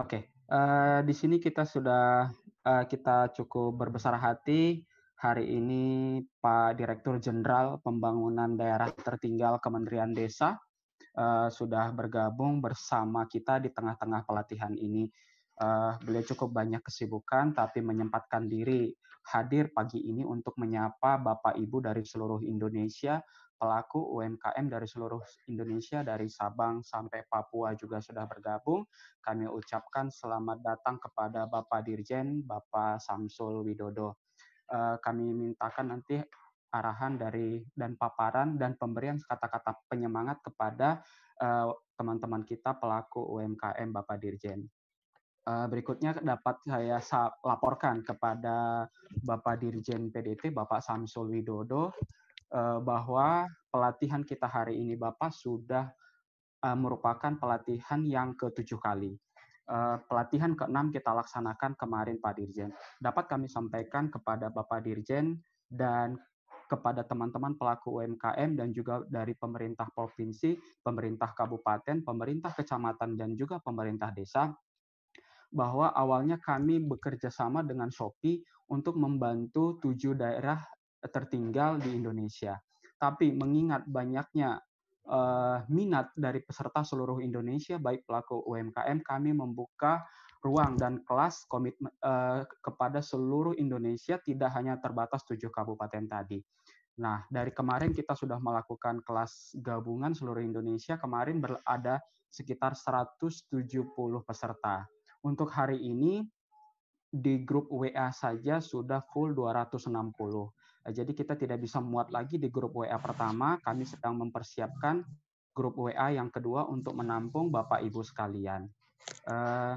Oke, uh, di sini kita sudah uh, kita cukup berbesar hati hari ini Pak Direktur Jenderal Pembangunan Daerah Tertinggal Kementerian Desa uh, sudah bergabung bersama kita di tengah-tengah pelatihan ini. Uh, beliau cukup banyak kesibukan, tapi menyempatkan diri hadir pagi ini untuk menyapa Bapak Ibu dari seluruh Indonesia pelaku UMKM dari seluruh Indonesia, dari Sabang sampai Papua juga sudah bergabung. Kami ucapkan selamat datang kepada Bapak Dirjen, Bapak Samsul Widodo. Eh, kami mintakan nanti arahan dari dan paparan dan pemberian kata-kata penyemangat kepada eh, teman-teman kita pelaku UMKM Bapak Dirjen. Eh, berikutnya dapat saya laporkan kepada Bapak Dirjen PDT Bapak Samsul Widodo bahwa pelatihan kita hari ini Bapak sudah eh, merupakan pelatihan yang ketujuh kali. Eh, pelatihan keenam kita laksanakan kemarin Pak Dirjen. Dapat kami sampaikan kepada Bapak Dirjen dan kepada teman-teman pelaku UMKM dan juga dari pemerintah provinsi, pemerintah kabupaten, pemerintah kecamatan dan juga pemerintah desa bahwa awalnya kami bekerja sama dengan Shopee untuk membantu tujuh daerah tertinggal di Indonesia. Tapi mengingat banyaknya uh, minat dari peserta seluruh Indonesia, baik pelaku UMKM, kami membuka ruang dan kelas komitmen uh, kepada seluruh Indonesia, tidak hanya terbatas tujuh kabupaten tadi. Nah, dari kemarin kita sudah melakukan kelas gabungan seluruh Indonesia. Kemarin berada sekitar 170 peserta. Untuk hari ini di grup WA saja sudah full 260. Eh, jadi kita tidak bisa muat lagi di grup WA pertama. Kami sedang mempersiapkan grup WA yang kedua untuk menampung Bapak Ibu sekalian. Uh,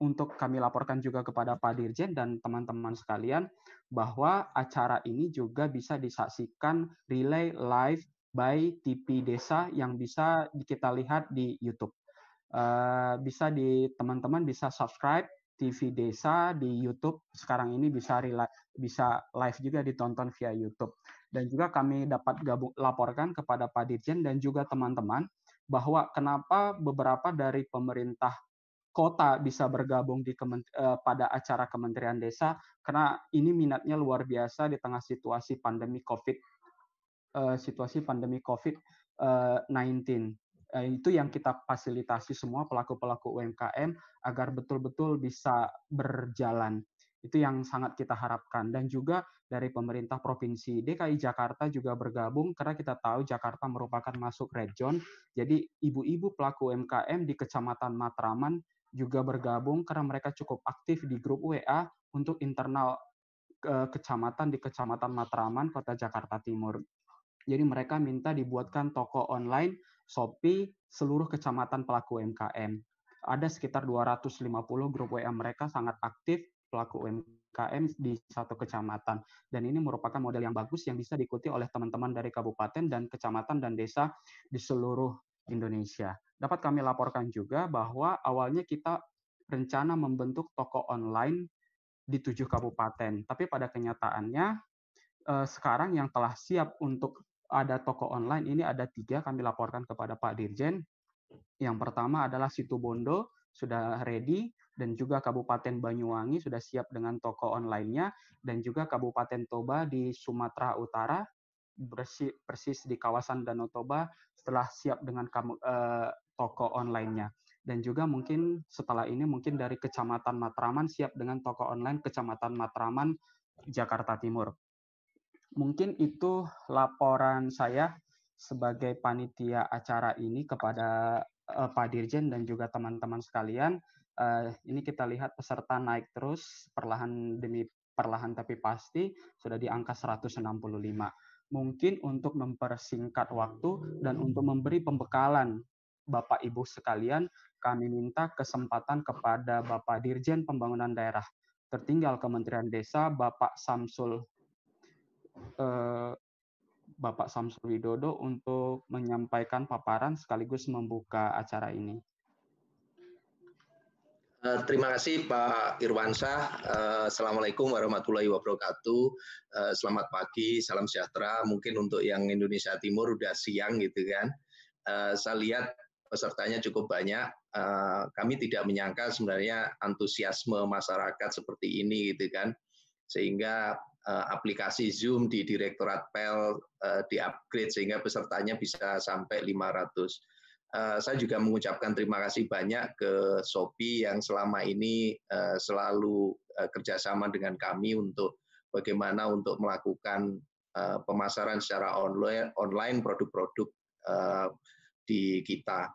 untuk kami laporkan juga kepada Pak Dirjen dan teman-teman sekalian bahwa acara ini juga bisa disaksikan relay live by TV Desa yang bisa kita lihat di YouTube. Uh, bisa di teman-teman bisa subscribe TV Desa di YouTube sekarang ini bisa bisa live juga ditonton via YouTube. Dan juga kami dapat gabung laporkan kepada Pak Dirjen dan juga teman-teman bahwa kenapa beberapa dari pemerintah kota bisa bergabung di uh, pada acara Kementerian Desa karena ini minatnya luar biasa di tengah situasi pandemi Covid uh, situasi pandemi Covid-19 Eh, itu yang kita fasilitasi semua pelaku-pelaku UMKM agar betul-betul bisa berjalan. Itu yang sangat kita harapkan. Dan juga dari pemerintah Provinsi DKI Jakarta juga bergabung karena kita tahu Jakarta merupakan masuk red zone. Jadi ibu-ibu pelaku UMKM di Kecamatan Matraman juga bergabung karena mereka cukup aktif di grup WA untuk internal eh, kecamatan di Kecamatan Matraman, Kota Jakarta Timur. Jadi mereka minta dibuatkan toko online Shopee seluruh kecamatan pelaku UMKM. Ada sekitar 250 grup WA mereka sangat aktif pelaku UMKM di satu kecamatan. Dan ini merupakan model yang bagus yang bisa diikuti oleh teman-teman dari kabupaten dan kecamatan dan desa di seluruh Indonesia. Dapat kami laporkan juga bahwa awalnya kita rencana membentuk toko online di tujuh kabupaten. Tapi pada kenyataannya eh, sekarang yang telah siap untuk ada toko online ini ada tiga kami laporkan kepada Pak Dirjen. Yang pertama adalah Situ Bondo sudah ready dan juga Kabupaten Banyuwangi sudah siap dengan toko online-nya dan juga Kabupaten Toba di Sumatera Utara bersih, persis di kawasan Danau Toba setelah siap dengan kamu, eh, toko online-nya. Dan juga mungkin setelah ini mungkin dari Kecamatan Matraman siap dengan toko online Kecamatan Matraman Jakarta Timur. Mungkin itu laporan saya sebagai panitia acara ini kepada uh, Pak Dirjen dan juga teman-teman sekalian. Uh, ini kita lihat peserta naik terus perlahan demi perlahan tapi pasti sudah di angka 165. Mungkin untuk mempersingkat waktu dan untuk memberi pembekalan Bapak Ibu sekalian, kami minta kesempatan kepada Bapak Dirjen Pembangunan Daerah tertinggal Kementerian Desa, Bapak Samsul eh, Bapak Samsul Widodo untuk menyampaikan paparan sekaligus membuka acara ini. Uh, terima kasih Pak Irwansyah. Uh, Assalamualaikum warahmatullahi wabarakatuh. Uh, selamat pagi, salam sejahtera. Mungkin untuk yang Indonesia Timur udah siang gitu kan. Saya lihat pesertanya cukup banyak. Kami tidak menyangka sebenarnya antusiasme masyarakat seperti ini gitu kan. Sehingga aplikasi Zoom di Direktorat PEL di-upgrade sehingga pesertanya bisa sampai 500 uh, saya juga mengucapkan terima kasih banyak ke Sopi yang selama ini selalu kerjasama dengan kami untuk bagaimana untuk melakukan pemasaran secara online online produk-produk di kita.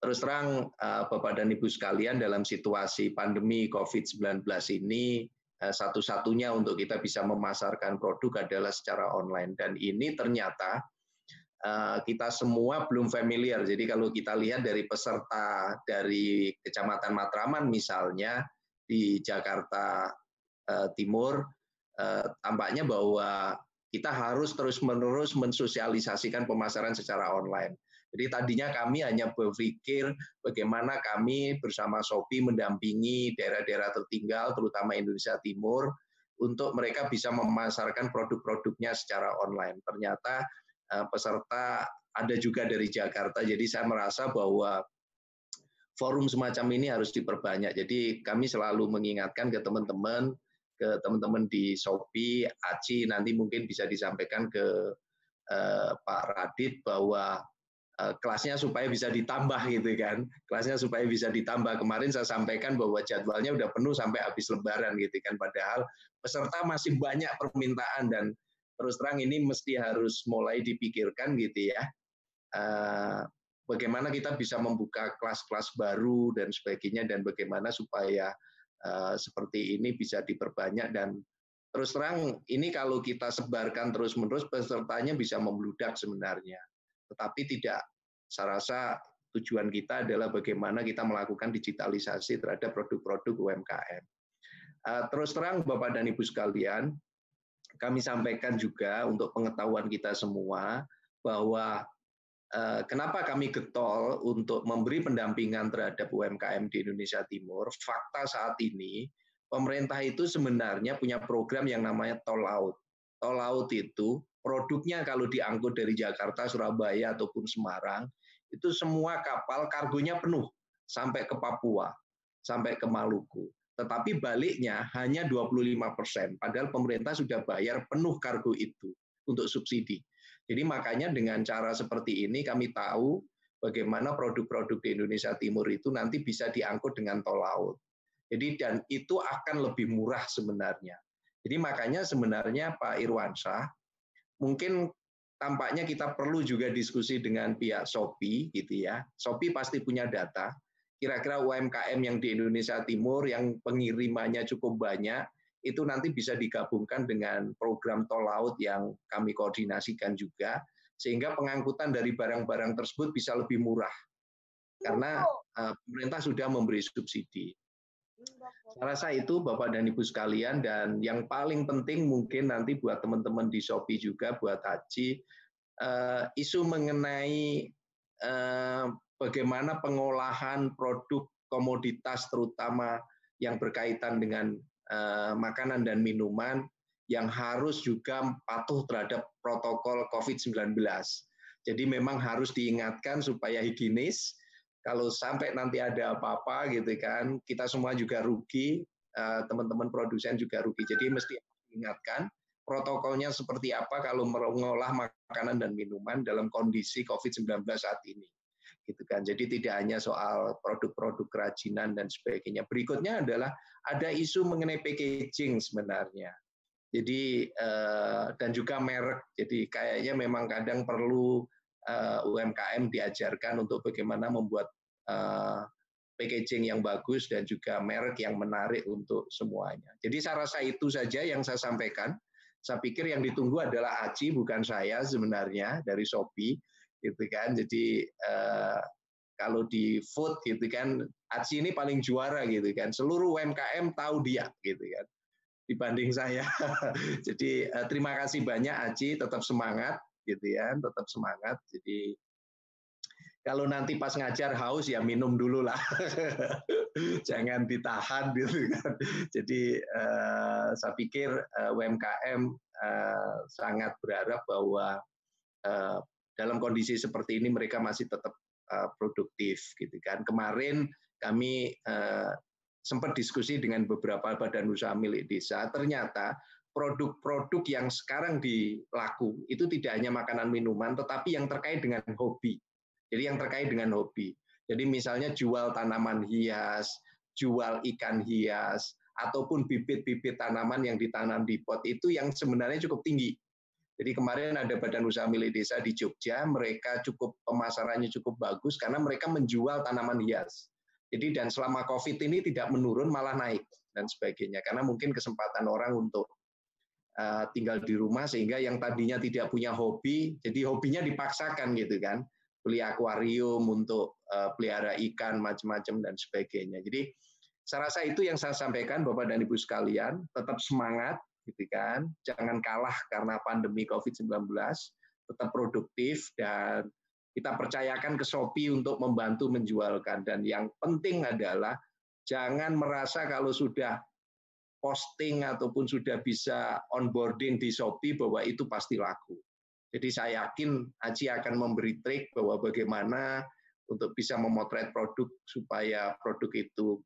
Terus terang Bapak dan Ibu sekalian dalam situasi pandemi COVID-19 ini satu-satunya untuk kita bisa memasarkan produk adalah secara online dan ini ternyata Eh, kita semua belum familiar. Jadi kalau kita lihat dari peserta dari Kecamatan Matraman misalnya di Jakarta eh, Timur, eh, tampaknya bahwa kita harus terus-menerus mensosialisasikan pemasaran secara online. Jadi tadinya kami hanya berpikir bagaimana kami bersama Shopee mendampingi daerah-daerah tertinggal, terutama Indonesia Timur, untuk mereka bisa memasarkan produk-produknya secara online. Ternyata Eh, peserta ada juga dari Jakarta. Jadi saya merasa bahwa forum semacam ini harus diperbanyak. Jadi kami selalu mengingatkan ke teman-teman, ke teman-teman di Shopee, Aci, nanti mungkin bisa disampaikan ke eh, Pak Radit bahwa kelasnya supaya bisa ditambah gitu kan. Kelasnya supaya bisa ditambah. Kemarin saya sampaikan bahwa jadwalnya udah penuh sampai habis lebaran gitu kan. Padahal peserta masih banyak permintaan dan terus terang ini mesti harus mulai dipikirkan gitu ya. Uh, bagaimana kita bisa membuka kelas-kelas baru dan sebagainya dan bagaimana supaya uh, seperti ini bisa diperbanyak dan terus terang ini kalau kita sebarkan terus-menerus pesertanya bisa membludak sebenarnya. Tetapi tidak saya rasa tujuan kita adalah bagaimana kita melakukan digitalisasi terhadap produk-produk UMKM. Uh, terus terang Bapak dan Ibu sekalian, kami sampaikan juga untuk pengetahuan kita semua bahwa eh, kenapa kami getol untuk memberi pendampingan terhadap UMKM di Indonesia Timur. Fakta saat ini pemerintah itu sebenarnya punya program yang namanya tol laut. Tol laut itu produknya kalau diangkut dari Jakarta, Surabaya ataupun Semarang itu semua kapal kargonya penuh sampai ke Papua, sampai ke Maluku tetapi baliknya hanya 25 persen, padahal pemerintah sudah bayar penuh kargo itu untuk subsidi. Jadi makanya dengan cara seperti ini kami tahu bagaimana produk-produk di Indonesia Timur itu nanti bisa diangkut dengan tol laut. Jadi dan itu akan lebih murah sebenarnya. Jadi makanya sebenarnya Pak Irwansyah mungkin tampaknya kita perlu juga diskusi dengan pihak Shopee gitu ya. Shopee pasti punya data kira-kira UMKM yang di Indonesia Timur yang pengirimannya cukup banyak itu nanti bisa digabungkan dengan program tol laut yang kami koordinasikan juga sehingga pengangkutan dari barang-barang tersebut bisa lebih murah karena uh, pemerintah sudah memberi subsidi. Saya rasa itu Bapak dan Ibu sekalian dan yang paling penting mungkin nanti buat teman-teman di Shopee juga buat Haji uh, isu mengenai uh, bagaimana pengolahan produk komoditas terutama yang berkaitan dengan uh, makanan dan minuman yang harus juga patuh terhadap protokol COVID-19. Jadi memang harus diingatkan supaya higienis. Kalau sampai nanti ada apa-apa gitu kan, kita semua juga rugi, eh, teman-teman produsen juga rugi. Jadi mesti diingatkan protokolnya seperti apa kalau mengolah makanan dan minuman dalam kondisi COVID-19 saat ini gitu kan. Jadi tidak hanya soal produk-produk kerajinan dan sebagainya. Berikutnya adalah ada isu mengenai packaging sebenarnya. Jadi eh, dan juga merek. Jadi kayaknya memang kadang perlu eh, UMKM diajarkan untuk bagaimana membuat eh, packaging yang bagus dan juga merek yang menarik untuk semuanya. Jadi saya rasa itu saja yang saya sampaikan. Saya pikir yang ditunggu adalah Aci bukan saya sebenarnya dari Shopee gitu kan. Jadi uh, kalau di food gitu kan, Aci ini paling juara gitu kan. Seluruh UMKM tahu dia gitu kan dibanding saya. Jadi terima kasih banyak Aci, tetap semangat gitu ya, tetap semangat. Jadi kalau nanti pas ngajar haus ya minum dulu lah, jangan ditahan gitu kan. Jadi uh, saya pikir uh, UMKM uh, sangat berharap bahwa dalam kondisi seperti ini mereka masih tetap produktif gitu kan. Kemarin kami sempat diskusi dengan beberapa badan usaha milik desa, ternyata produk-produk yang sekarang dilaku itu tidak hanya makanan minuman, tetapi yang terkait dengan hobi. Jadi yang terkait dengan hobi. Jadi misalnya jual tanaman hias, jual ikan hias, ataupun bibit-bibit tanaman yang ditanam di pot itu yang sebenarnya cukup tinggi. Jadi kemarin ada badan usaha milik desa di Jogja, mereka cukup pemasarannya cukup bagus karena mereka menjual tanaman hias. Jadi dan selama COVID ini tidak menurun malah naik dan sebagainya karena mungkin kesempatan orang untuk tinggal di rumah sehingga yang tadinya tidak punya hobi jadi hobinya dipaksakan gitu kan beli akuarium untuk uh, pelihara ikan macam-macam dan sebagainya. Jadi saya rasa itu yang saya sampaikan Bapak dan Ibu sekalian, tetap semangat gitu kan. Jangan kalah karena pandemi Covid-19, tetap produktif dan kita percayakan ke Shopee untuk membantu menjualkan dan yang penting adalah jangan merasa kalau sudah posting ataupun sudah bisa onboarding di Shopee bahwa itu pasti laku. Jadi saya yakin Aji akan memberi trik bahwa bagaimana untuk bisa memotret produk supaya produk itu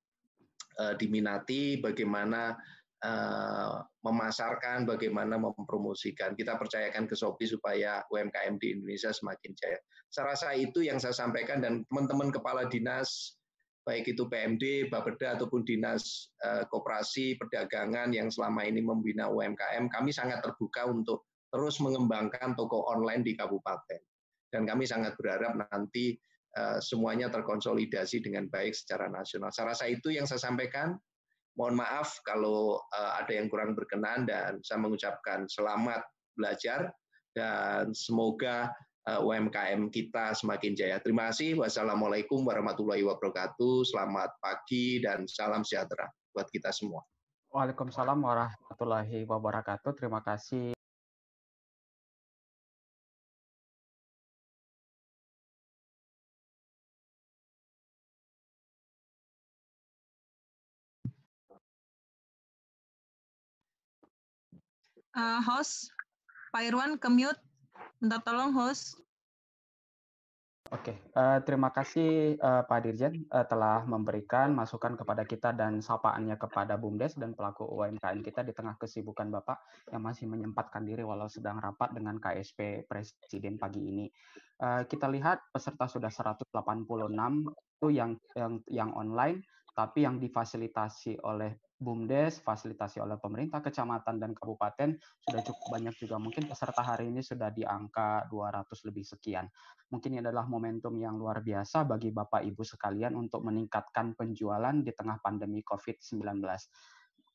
uh, diminati, bagaimana uh, memasarkan, bagaimana mempromosikan. Kita percayakan ke Shopee supaya UMKM di Indonesia semakin jaya. Saya rasa itu yang saya sampaikan dan teman-teman kepala dinas baik itu PMD, Bapeda ataupun dinas uh, koperasi perdagangan yang selama ini membina UMKM, kami sangat terbuka untuk terus mengembangkan toko online di kabupaten. Dan kami sangat berharap nanti uh, semuanya terkonsolidasi dengan baik secara nasional. Saya rasa itu yang saya sampaikan. Mohon maaf kalau uh, ada yang kurang berkenan dan saya mengucapkan selamat belajar dan semoga UMKM kita semakin jaya. Terima kasih. Wassalamualaikum warahmatullahi wabarakatuh. Selamat pagi dan salam sejahtera buat kita semua. Waalaikumsalam warahmatullahi wabarakatuh. Terima kasih uh, host Pak Irwan ke mute minta tolong host Oke, uh, terima kasih uh, Pak Dirjen uh, telah memberikan masukan kepada kita dan sapaannya kepada BUMDes dan pelaku UMKM kita di tengah kesibukan Bapak yang masih menyempatkan diri walau sedang rapat dengan KSP Presiden pagi ini. Uh, kita lihat peserta sudah 186 itu yang yang yang online, tapi yang difasilitasi oleh BUMDes, fasilitasi oleh pemerintah kecamatan dan kabupaten sudah cukup banyak juga. Mungkin peserta hari ini sudah di angka 200 lebih sekian. Mungkin ini adalah momentum yang luar biasa bagi Bapak Ibu sekalian untuk meningkatkan penjualan di tengah pandemi COVID-19.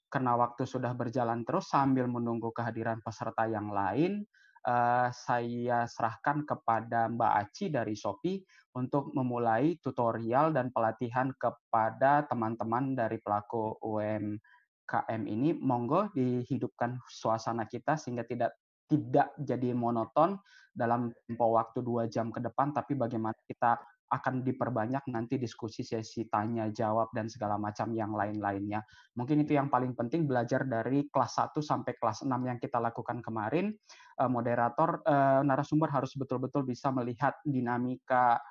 Karena waktu sudah berjalan terus sambil menunggu kehadiran peserta yang lain, uh, saya serahkan kepada Mbak Aci dari Shopee untuk memulai tutorial dan pelatihan kepada teman-teman dari pelaku UMKM ini. Monggo dihidupkan suasana kita sehingga tidak tidak jadi monoton dalam tempo waktu dua jam ke depan, tapi bagaimana kita akan diperbanyak nanti diskusi sesi tanya jawab dan segala macam yang lain-lainnya. Mungkin itu yang paling penting belajar dari kelas 1 sampai kelas 6 yang kita lakukan kemarin. Eh, moderator eh, narasumber harus betul-betul bisa melihat dinamika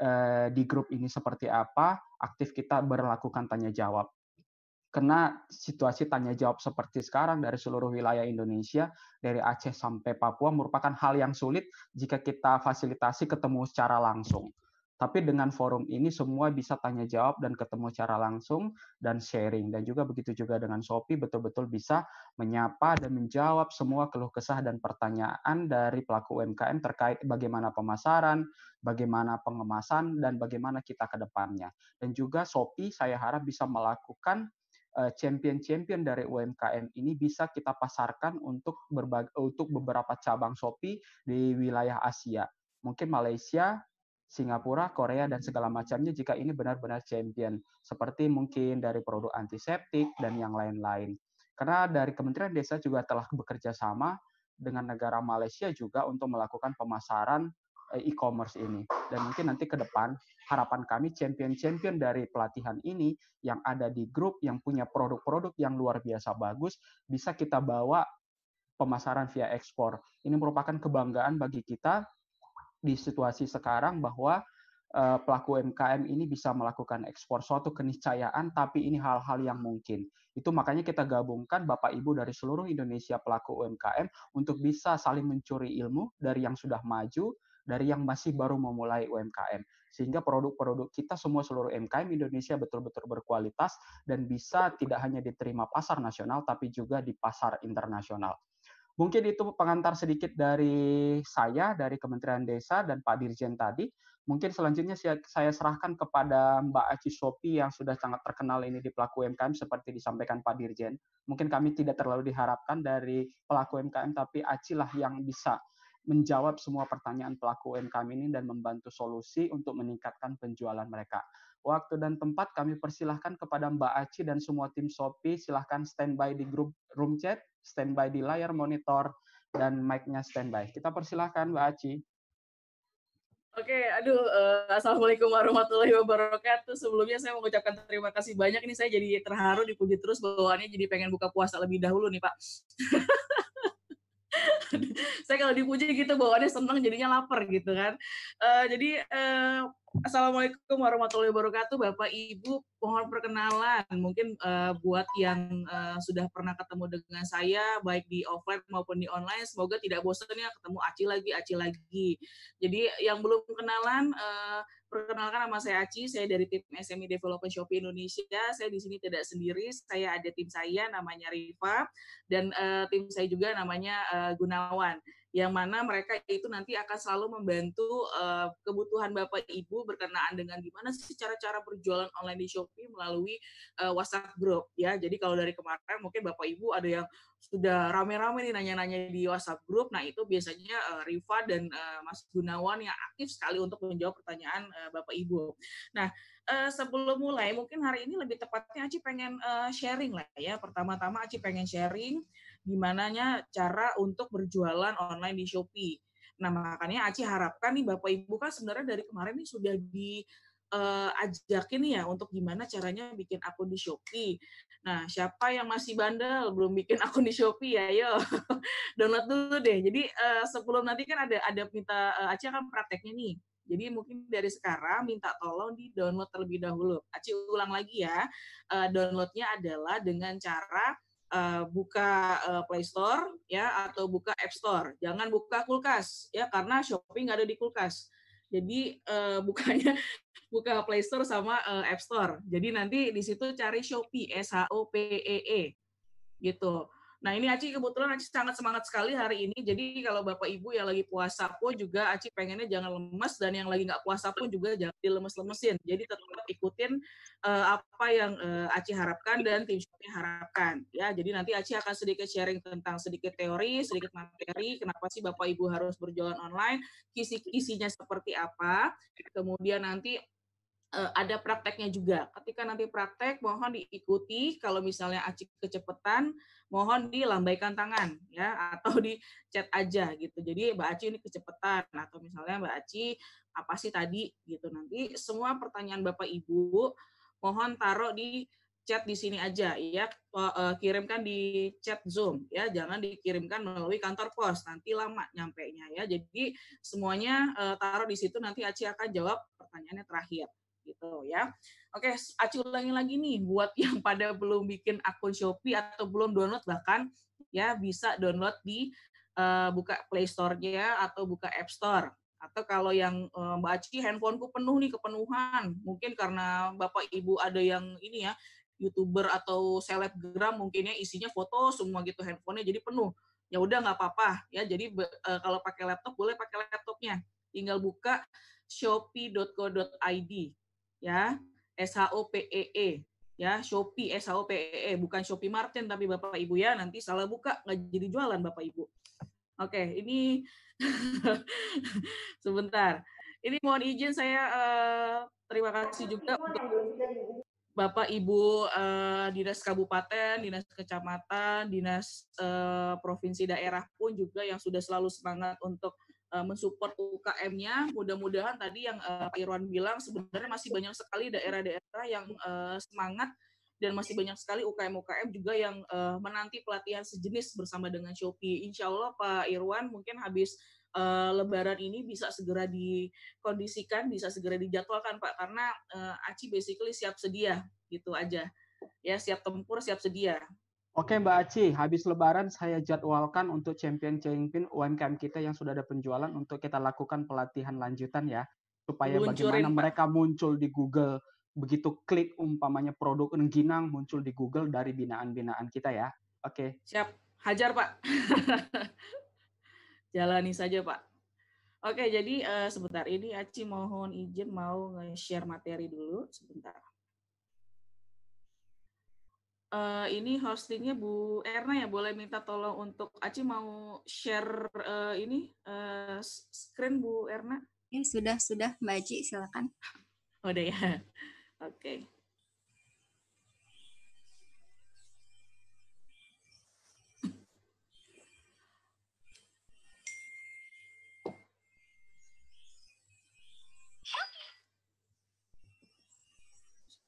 eh, di grup ini seperti apa, aktif kita berlakukan tanya jawab. Karena situasi tanya jawab seperti sekarang dari seluruh wilayah Indonesia, dari Aceh sampai Papua merupakan hal yang sulit jika kita fasilitasi ketemu secara langsung. Tapi dengan forum ini semua bisa tanya jawab dan ketemu secara langsung dan sharing. Dan juga begitu juga dengan Shopee betul-betul bisa menyapa dan menjawab semua keluh kesah dan pertanyaan dari pelaku UMKM terkait bagaimana pemasaran, bagaimana pengemasan, dan bagaimana kita ke depannya. Dan juga Shopee saya harap bisa melakukan eh, champion-champion dari UMKM ini bisa kita pasarkan untuk berbagai, untuk beberapa cabang Shopee di wilayah Asia. Mungkin Malaysia, Singapura, Korea, dan segala macamnya jika ini benar-benar champion. Seperti mungkin dari produk antiseptik dan yang lain-lain. Karena dari Kementerian Desa juga telah bekerja sama dengan negara Malaysia juga untuk melakukan pemasaran eh, e-commerce ini. Dan mungkin nanti ke depan harapan kami champion-champion dari pelatihan ini yang ada di grup yang punya produk-produk yang luar biasa bagus bisa kita bawa pemasaran via ekspor. Ini merupakan kebanggaan bagi kita di situasi sekarang bahwa uh, pelaku UMKM ini bisa melakukan ekspor suatu keniscayaan, tapi ini hal-hal yang mungkin. Itu makanya kita gabungkan Bapak Ibu dari seluruh Indonesia pelaku UMKM untuk bisa saling mencuri ilmu dari yang sudah maju, dari yang masih baru memulai UMKM sehingga produk-produk kita semua seluruh UMKM Indonesia betul-betul berkualitas dan bisa tidak hanya diterima pasar nasional tapi juga di pasar internasional. Mungkin itu pengantar sedikit dari saya, dari Kementerian Desa dan Pak Dirjen tadi. Mungkin selanjutnya saya serahkan kepada Mbak Aci Sopi yang sudah sangat terkenal ini di pelaku UMKM seperti disampaikan Pak Dirjen. Mungkin kami tidak terlalu diharapkan dari pelaku UMKM, tapi Aci lah yang bisa menjawab semua pertanyaan pelaku UMKM ini dan membantu solusi untuk meningkatkan penjualan mereka. Waktu dan tempat kami persilahkan kepada Mbak Aci dan semua tim Shopee. Silahkan standby di grup room chat, standby di layar monitor, dan mic-nya standby. Kita persilahkan Mbak Aci. Oke, aduh, uh, assalamualaikum warahmatullahi wabarakatuh. Sebelumnya saya mengucapkan terima kasih banyak. Ini saya jadi terharu, dipuji terus bawaannya jadi pengen buka puasa lebih dahulu nih Pak. saya kalau dipuji gitu bawaannya senang jadinya lapar gitu kan. Uh, jadi uh, Assalamualaikum warahmatullahi wabarakatuh, Bapak Ibu. Mohon perkenalan, mungkin uh, buat yang uh, sudah pernah ketemu dengan saya, baik di offline maupun di online, semoga tidak bosan ya ketemu Aci lagi, Aci lagi. Jadi yang belum kenalan, uh, perkenalkan nama saya Aci, saya dari tim SME Development Shopee Indonesia. Saya di sini tidak sendiri, saya ada tim saya namanya Riva dan uh, tim saya juga namanya uh, Gunawan yang mana mereka itu nanti akan selalu membantu uh, kebutuhan Bapak Ibu berkenaan dengan gimana sih cara-cara berjualan online di Shopee melalui uh, WhatsApp group ya. Jadi kalau dari kemarin mungkin Bapak Ibu ada yang sudah rame-rame nih nanya-nanya di WhatsApp group. Nah, itu biasanya uh, Riva dan uh, Mas Gunawan yang aktif sekali untuk menjawab pertanyaan uh, Bapak Ibu. Nah, uh, sebelum mulai mungkin hari ini lebih tepatnya Aci pengen uh, sharing lah ya. Pertama-tama Aci pengen sharing gimana cara untuk berjualan online di Shopee. Nah, makanya Aci harapkan nih Bapak Ibu kan sebenarnya dari kemarin nih sudah di uh, ajakin ya untuk gimana caranya bikin akun di Shopee. Nah, siapa yang masih bandel belum bikin akun di Shopee ya, ayo download dulu deh. Jadi uh, sebelum nanti kan ada ada minta uh, Aci akan prakteknya nih. Jadi mungkin dari sekarang minta tolong di download terlebih dahulu. Aci ulang lagi ya. Uh, downloadnya adalah dengan cara uh, buka uh, Play Store ya atau buka App Store. Jangan buka kulkas ya karena shopping ada di kulkas. Jadi uh, bukanya buka Play Store sama uh, App Store. Jadi nanti di situ cari Shopee S H O P E E gitu. Nah ini Aci kebetulan Aci sangat semangat sekali hari ini. Jadi kalau Bapak Ibu yang lagi puasa pun juga Aci pengennya jangan lemes dan yang lagi nggak puasa pun juga jangan dilemes-lemesin. Jadi tetap ikutin uh, apa yang uh, Aci harapkan dan tim Shopee harapkan. Ya, jadi nanti Aci akan sedikit sharing tentang sedikit teori, sedikit materi. Kenapa sih Bapak Ibu harus berjualan online? Kisi-kisinya seperti apa? Kemudian nanti uh, ada prakteknya juga. Ketika nanti praktek, mohon diikuti. Kalau misalnya Aci kecepatan, mohon dilambaikan tangan ya atau di chat aja gitu. Jadi Mbak Aci ini kecepatan atau misalnya Mbak Aci apa sih tadi? Gitu. Nanti semua pertanyaan Bapak Ibu mohon taruh di chat di sini aja ya. Uh, kirimkan di chat Zoom ya. Jangan dikirimkan melalui kantor pos nanti lama nyampe nya ya. Jadi semuanya uh, taruh di situ nanti Aci akan jawab pertanyaannya terakhir gitu ya. Oke, Aci ulangi lagi nih buat yang pada belum bikin akun Shopee atau belum download bahkan ya bisa download di uh, buka Play Store-nya atau buka App Store. Atau kalau yang uh, Mbak Aci handphoneku penuh nih kepenuhan, mungkin karena Bapak Ibu ada yang ini ya youtuber atau selebgram mungkinnya isinya foto semua gitu handphonenya jadi penuh. Ya udah nggak apa-apa ya. Jadi uh, kalau pakai laptop boleh pakai laptopnya. Tinggal buka shopee.co.id ya E E ya Shopee S H O P E E bukan Shopee Martin tapi Bapak Ibu ya nanti salah buka nggak jadi jualan Bapak Ibu. Oke, ini sebentar. Ini mohon izin saya uh, terima kasih juga untuk Bapak Ibu uh, dinas kabupaten, dinas kecamatan, dinas uh, provinsi daerah pun juga yang sudah selalu semangat untuk uh, mensupport UKM-nya. Mudah-mudahan tadi yang uh, Pak Irwan bilang sebenarnya masih banyak sekali daerah-daerah yang uh, semangat dan masih banyak sekali UKM-UKM juga yang uh, menanti pelatihan sejenis bersama dengan Shopee. Insya Allah Pak Irwan mungkin habis uh, Lebaran ini bisa segera dikondisikan, bisa segera dijadwalkan Pak, karena uh, Aci basically siap sedia gitu aja, ya siap tempur, siap sedia. Oke Mbak Aci, habis Lebaran saya jadwalkan untuk champion-champion UMKM kita yang sudah ada penjualan untuk kita lakukan pelatihan lanjutan ya, supaya Luncurin, bagaimana Pak. mereka muncul di Google begitu klik umpamanya produk rengginang muncul di Google dari binaan-binaan kita ya. Oke. Siap. Hajar, Pak. Jalani saja, Pak. Oke, jadi uh, sebentar ini Aci mohon izin mau share materi dulu sebentar. Uh, ini hostingnya Bu Erna ya, boleh minta tolong untuk Aci mau share uh, ini uh, screen Bu Erna? Ya, sudah, sudah Mbak Aci, silakan. Oh, udah ya. Oke. Okay.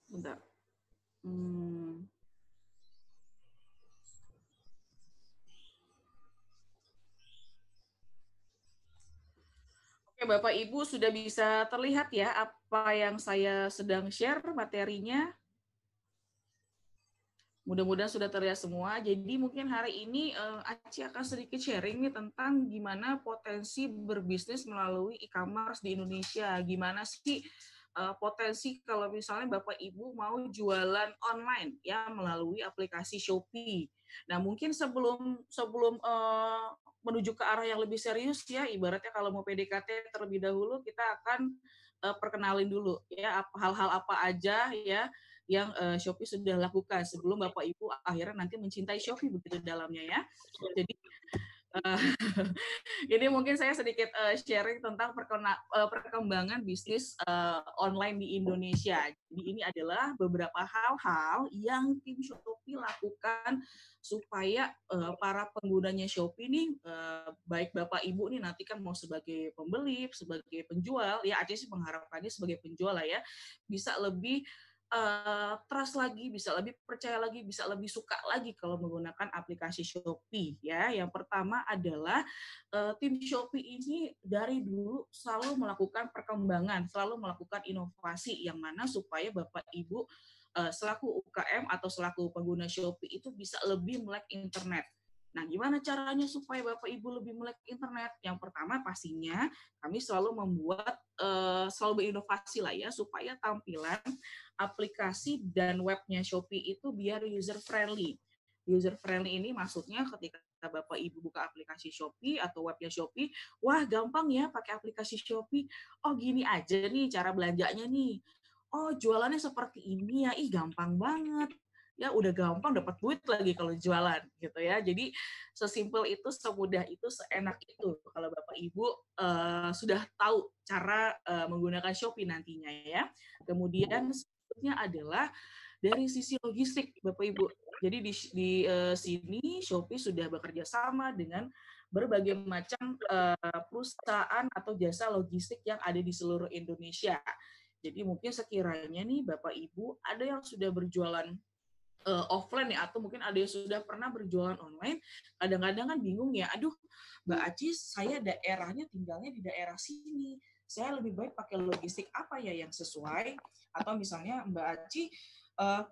Bentar. Hmm. Bapak Ibu sudah bisa terlihat ya apa yang saya sedang share materinya. Mudah-mudahan sudah terlihat semua. Jadi mungkin hari ini uh, Aci akan sedikit sharing nih tentang gimana potensi berbisnis melalui e-commerce di Indonesia. Gimana sih uh, potensi kalau misalnya Bapak Ibu mau jualan online ya melalui aplikasi Shopee. Nah, mungkin sebelum sebelum uh, menuju ke arah yang lebih serius ya. Ibaratnya kalau mau PDKT terlebih dahulu kita akan uh, perkenalin dulu ya hal-hal apa aja ya yang uh, Shopee sudah lakukan sebelum Bapak Ibu akhirnya nanti mencintai Shopee begitu dalamnya ya. Jadi Uh, ini mungkin saya sedikit uh, sharing tentang uh, perkembangan bisnis online di Indonesia. Jadi ini adalah beberapa hal-hal yang tim Shopee lakukan supaya para penggunanya Shopee uh, baik Bapak Ibu nih nanti kan mau sebagai pembeli, sebagai penjual, ya aja sih mengharapkannya sebagai penjual lah ya, bisa lebih trust lagi, bisa lebih percaya lagi, bisa lebih suka lagi kalau menggunakan aplikasi Shopee ya. Yang pertama adalah uh, tim Shopee ini dari dulu selalu melakukan perkembangan, selalu melakukan inovasi yang mana supaya Bapak Ibu uh, selaku UKM atau selaku pengguna Shopee itu bisa lebih melek internet. Nah, gimana caranya supaya Bapak Ibu lebih melek internet? Yang pertama pastinya kami selalu membuat uh, selalu berinovasi lah ya supaya tampilan aplikasi dan webnya Shopee itu biar user friendly. User friendly ini maksudnya ketika Bapak Ibu buka aplikasi Shopee atau webnya Shopee, wah gampang ya pakai aplikasi Shopee. Oh gini aja nih cara belanjanya nih. Oh jualannya seperti ini ya, ih gampang banget ya udah gampang dapat duit lagi kalau jualan gitu ya. Jadi sesimpel itu, semudah itu, seenak itu kalau Bapak Ibu uh, sudah tahu cara uh, menggunakan Shopee nantinya ya. Kemudian selanjutnya adalah dari sisi logistik Bapak Ibu. Jadi di, di uh, sini Shopee sudah bekerja sama dengan berbagai macam uh, perusahaan atau jasa logistik yang ada di seluruh Indonesia. Jadi mungkin sekiranya nih Bapak Ibu ada yang sudah berjualan uh, offline ya atau mungkin ada yang sudah pernah berjualan online kadang-kadang kan bingung ya aduh Mbak Aci saya daerahnya tinggalnya di daerah sini. Saya lebih baik pakai logistik apa ya yang sesuai? Atau misalnya Mbak Aci uh,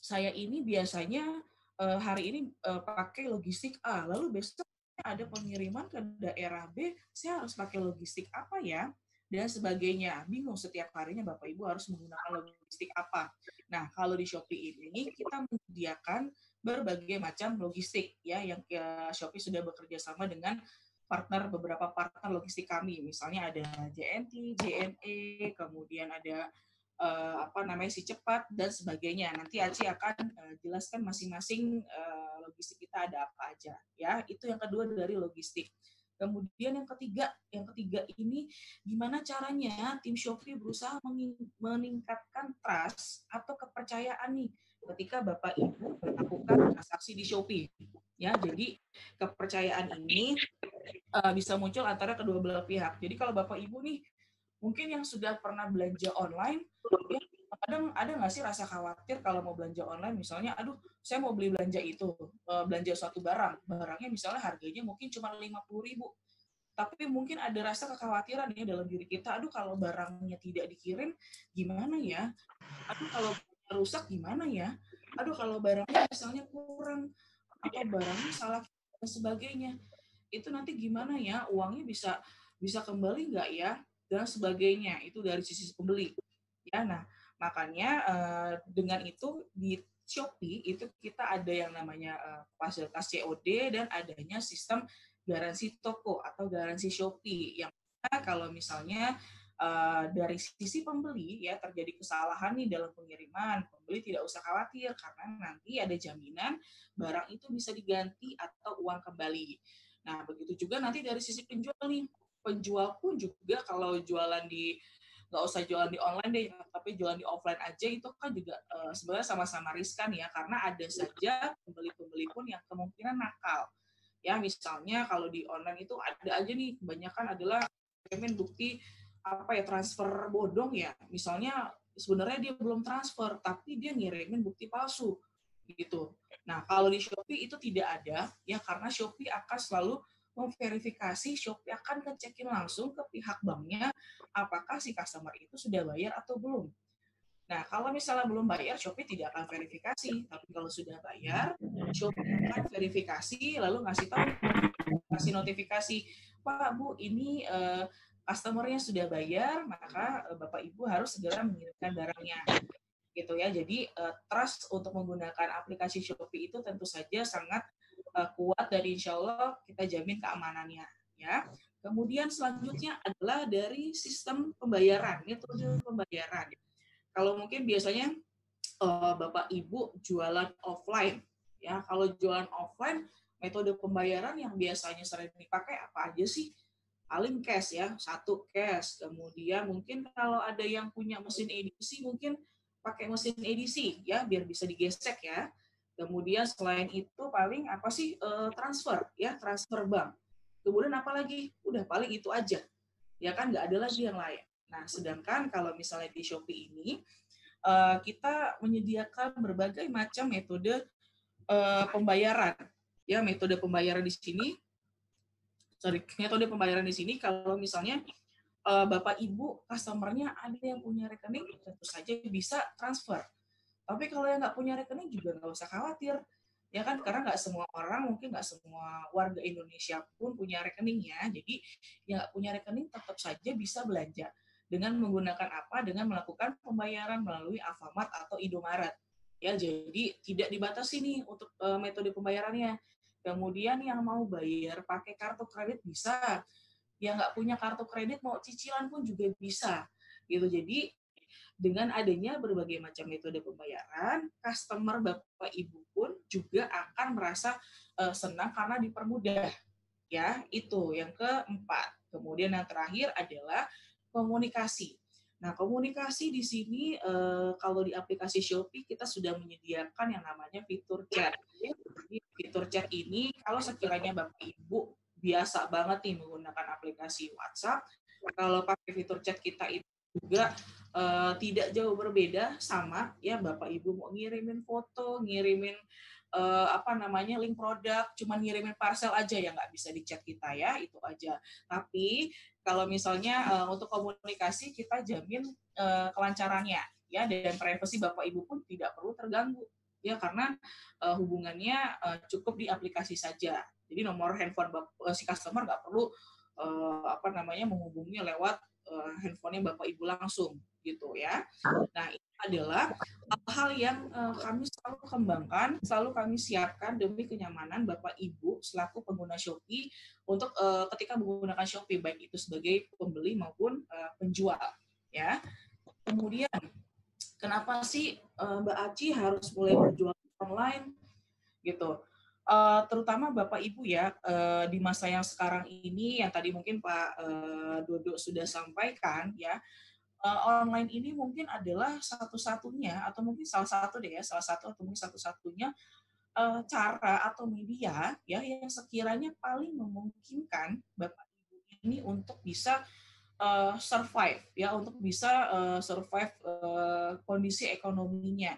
saya ini biasanya uh, hari ini uh, pakai logistik A lalu besok ada pengiriman ke daerah B saya harus pakai logistik apa ya dan sebagainya. Bingung setiap harinya Bapak Ibu harus menggunakan logistik apa. Nah, kalau di Shopee ini kita menyediakan berbagai macam logistik ya yang ya, Shopee sudah bekerja sama dengan partner beberapa partner logistik kami. Misalnya ada JNT, JNE, kemudian ada uh, apa namanya si cepat dan sebagainya. Nanti Aci akan uh, jelaskan masing-masing uh, logistik kita ada apa aja ya. Itu yang kedua dari logistik. Kemudian yang ketiga, yang ketiga ini gimana caranya tim Shopee berusaha meningkatkan trust atau kepercayaan nih ketika Bapak Ibu melakukan transaksi di Shopee. Ya, jadi kepercayaan ini uh, bisa muncul antara kedua belah pihak. Jadi kalau Bapak Ibu nih mungkin yang sudah pernah belanja online ya kadang ada nggak sih rasa khawatir kalau mau belanja online misalnya aduh saya mau beli belanja itu eh, belanja suatu barang barangnya misalnya harganya mungkin cuma lima puluh ribu tapi mungkin ada rasa kekhawatiran ya dalam diri kita, aduh kalau barangnya tidak dikirim gimana ya? Aduh kalau rusak gimana ya? Aduh kalau barangnya misalnya kurang atau barangnya salah dan sebagainya. Itu nanti gimana ya? Uangnya bisa bisa kembali nggak ya? Dan sebagainya. Itu dari sisi pembeli. Ya, nah makanya eh, dengan itu di Shopee itu kita ada yang namanya uh, fasilitas COD dan adanya sistem garansi toko atau garansi Shopee yang kalau misalnya uh, dari sisi pembeli ya terjadi kesalahan nih dalam pengiriman, pembeli tidak usah khawatir karena nanti ada jaminan barang itu bisa diganti atau uang kembali. Nah, begitu juga nanti dari sisi penjual nih. Penjual pun juga kalau jualan di nggak usah jualan di online deh, tapi jualan di offline aja itu kan juga uh, sebenarnya sama-sama riskan ya, karena ada saja pembeli-pembeli pun yang kemungkinan nakal. Ya, misalnya kalau di online itu ada aja nih, kebanyakan adalah payment bukti apa ya transfer bodong ya. Misalnya sebenarnya dia belum transfer, tapi dia ngirimin bukti palsu gitu. Nah, kalau di Shopee itu tidak ada ya karena Shopee akan selalu memverifikasi Shopee akan ngecekin langsung ke pihak banknya apakah si customer itu sudah bayar atau belum. Nah, kalau misalnya belum bayar, Shopee tidak akan verifikasi. Tapi kalau sudah bayar, Shopee akan verifikasi, lalu ngasih tahu, ngasih notifikasi, Pak, Bu, ini uh, customernya sudah bayar, maka uh, Bapak Ibu harus segera mengirimkan barangnya. Gitu ya. Jadi uh, trust untuk menggunakan aplikasi Shopee itu tentu saja sangat uh, kuat dan insya Allah kita jamin keamanannya ya. Kemudian selanjutnya adalah dari sistem pembayaran, metode pembayaran. Kalau mungkin biasanya uh, Bapak Ibu jualan offline ya. Kalau jualan offline metode pembayaran yang biasanya sering dipakai apa aja sih? Paling cash ya, satu cash. Kemudian mungkin kalau ada yang punya mesin edisi mungkin pakai mesin edisi ya biar bisa digesek ya Kemudian selain itu paling apa sih uh, transfer ya transfer bank. Kemudian apa lagi? Udah paling itu aja. Ya kan nggak ada lagi yang lain. Nah sedangkan kalau misalnya di Shopee ini uh, kita menyediakan berbagai macam metode uh, pembayaran. Ya metode pembayaran di sini, sorry metode pembayaran di sini kalau misalnya bapak ibu customernya ada yang punya rekening tentu saja bisa transfer tapi kalau yang nggak punya rekening juga nggak usah khawatir, ya kan? Karena nggak semua orang, mungkin nggak semua warga Indonesia pun punya rekening ya. Jadi yang nggak punya rekening tetap saja bisa belanja dengan menggunakan apa? Dengan melakukan pembayaran melalui Alfamart atau Indomaret. Ya, jadi tidak dibatasi nih untuk uh, metode pembayarannya. Kemudian yang mau bayar pakai kartu kredit bisa, yang nggak punya kartu kredit mau cicilan pun juga bisa gitu. Jadi dengan adanya berbagai macam metode pembayaran, customer Bapak Ibu pun juga akan merasa uh, senang karena dipermudah. Ya, itu yang keempat. Kemudian yang terakhir adalah komunikasi. Nah, komunikasi di sini uh, kalau di aplikasi Shopee kita sudah menyediakan yang namanya fitur chat. Jadi, fitur chat ini kalau sekiranya Bapak Ibu biasa banget nih menggunakan aplikasi WhatsApp, kalau pakai fitur chat kita itu juga uh, tidak jauh berbeda sama ya Bapak Ibu mau ngirimin foto, ngirimin uh, apa namanya link produk, cuma ngirimin parcel aja ya nggak bisa di chat kita ya itu aja. Tapi kalau misalnya uh, untuk komunikasi kita jamin uh, kelancarannya ya dan privasi Bapak Ibu pun tidak perlu terganggu ya karena uh, hubungannya uh, cukup di aplikasi saja. Jadi nomor handphone uh, si customer nggak perlu uh, apa namanya menghubungi lewat uh, handphonenya Bapak Ibu langsung gitu ya. Nah, ini adalah hal-hal yang uh, kami selalu kembangkan, selalu kami siapkan demi kenyamanan Bapak Ibu selaku pengguna Shopee untuk uh, ketika menggunakan Shopee baik itu sebagai pembeli maupun uh, penjual ya. Kemudian kenapa sih uh, Mbak Aci harus mulai berjualan online gitu? Uh, terutama Bapak Ibu ya uh, di masa yang sekarang ini yang tadi mungkin Pak uh, Dodo sudah sampaikan ya uh, online ini mungkin adalah satu-satunya atau mungkin salah satu deh ya salah satu atau mungkin satu-satunya uh, cara atau media ya yang sekiranya paling memungkinkan bapak ibu ini untuk bisa uh, survive ya untuk bisa uh, survive uh, kondisi ekonominya.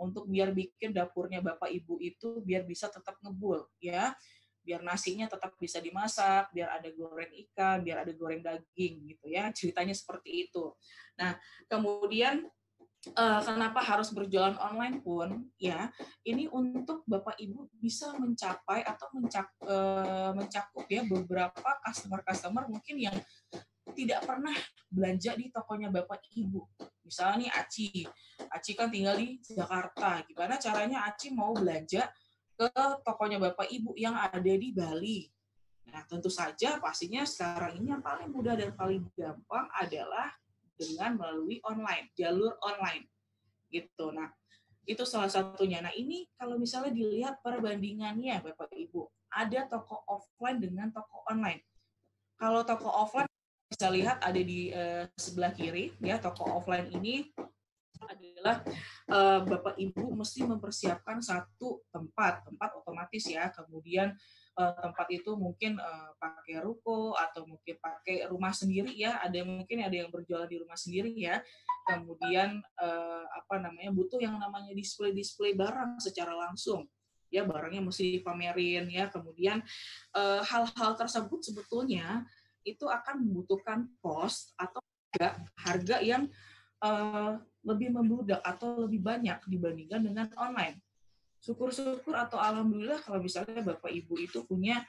Untuk biar bikin dapurnya bapak ibu itu biar bisa tetap ngebul ya biar nasinya tetap bisa dimasak, biar ada goreng ikan, biar ada goreng daging gitu ya. Ceritanya seperti itu. Nah, kemudian uh, kenapa harus berjualan online pun ya ini untuk bapak ibu bisa mencapai atau mencak, uh, mencakup ya beberapa customer customer mungkin yang tidak pernah belanja di tokonya bapak ibu misalnya nih Aci Aci kan tinggal di Jakarta gimana caranya Aci mau belanja ke tokonya bapak ibu yang ada di Bali Nah, tentu saja pastinya sekarang ini yang paling mudah dan paling gampang adalah dengan melalui online, jalur online. Gitu. Nah, itu salah satunya. Nah, ini kalau misalnya dilihat perbandingannya Bapak Ibu, ada toko offline dengan toko online. Kalau toko offline bisa lihat ada di uh, sebelah kiri ya, toko offline ini adalah uh, Bapak Ibu mesti mempersiapkan satu tempat, tempat otomatis ya. Kemudian uh, tempat itu mungkin uh, pakai ruko atau mungkin pakai rumah sendiri ya. Ada mungkin ada yang berjualan di rumah sendiri ya. Kemudian uh, apa namanya butuh yang namanya display display barang secara langsung. Ya barangnya mesti dipamerin ya. Kemudian hal-hal uh, tersebut sebetulnya itu akan membutuhkan cost atau harga harga yang uh, lebih membludak atau lebih banyak dibandingkan dengan online. Syukur-syukur atau alhamdulillah kalau misalnya bapak ibu itu punya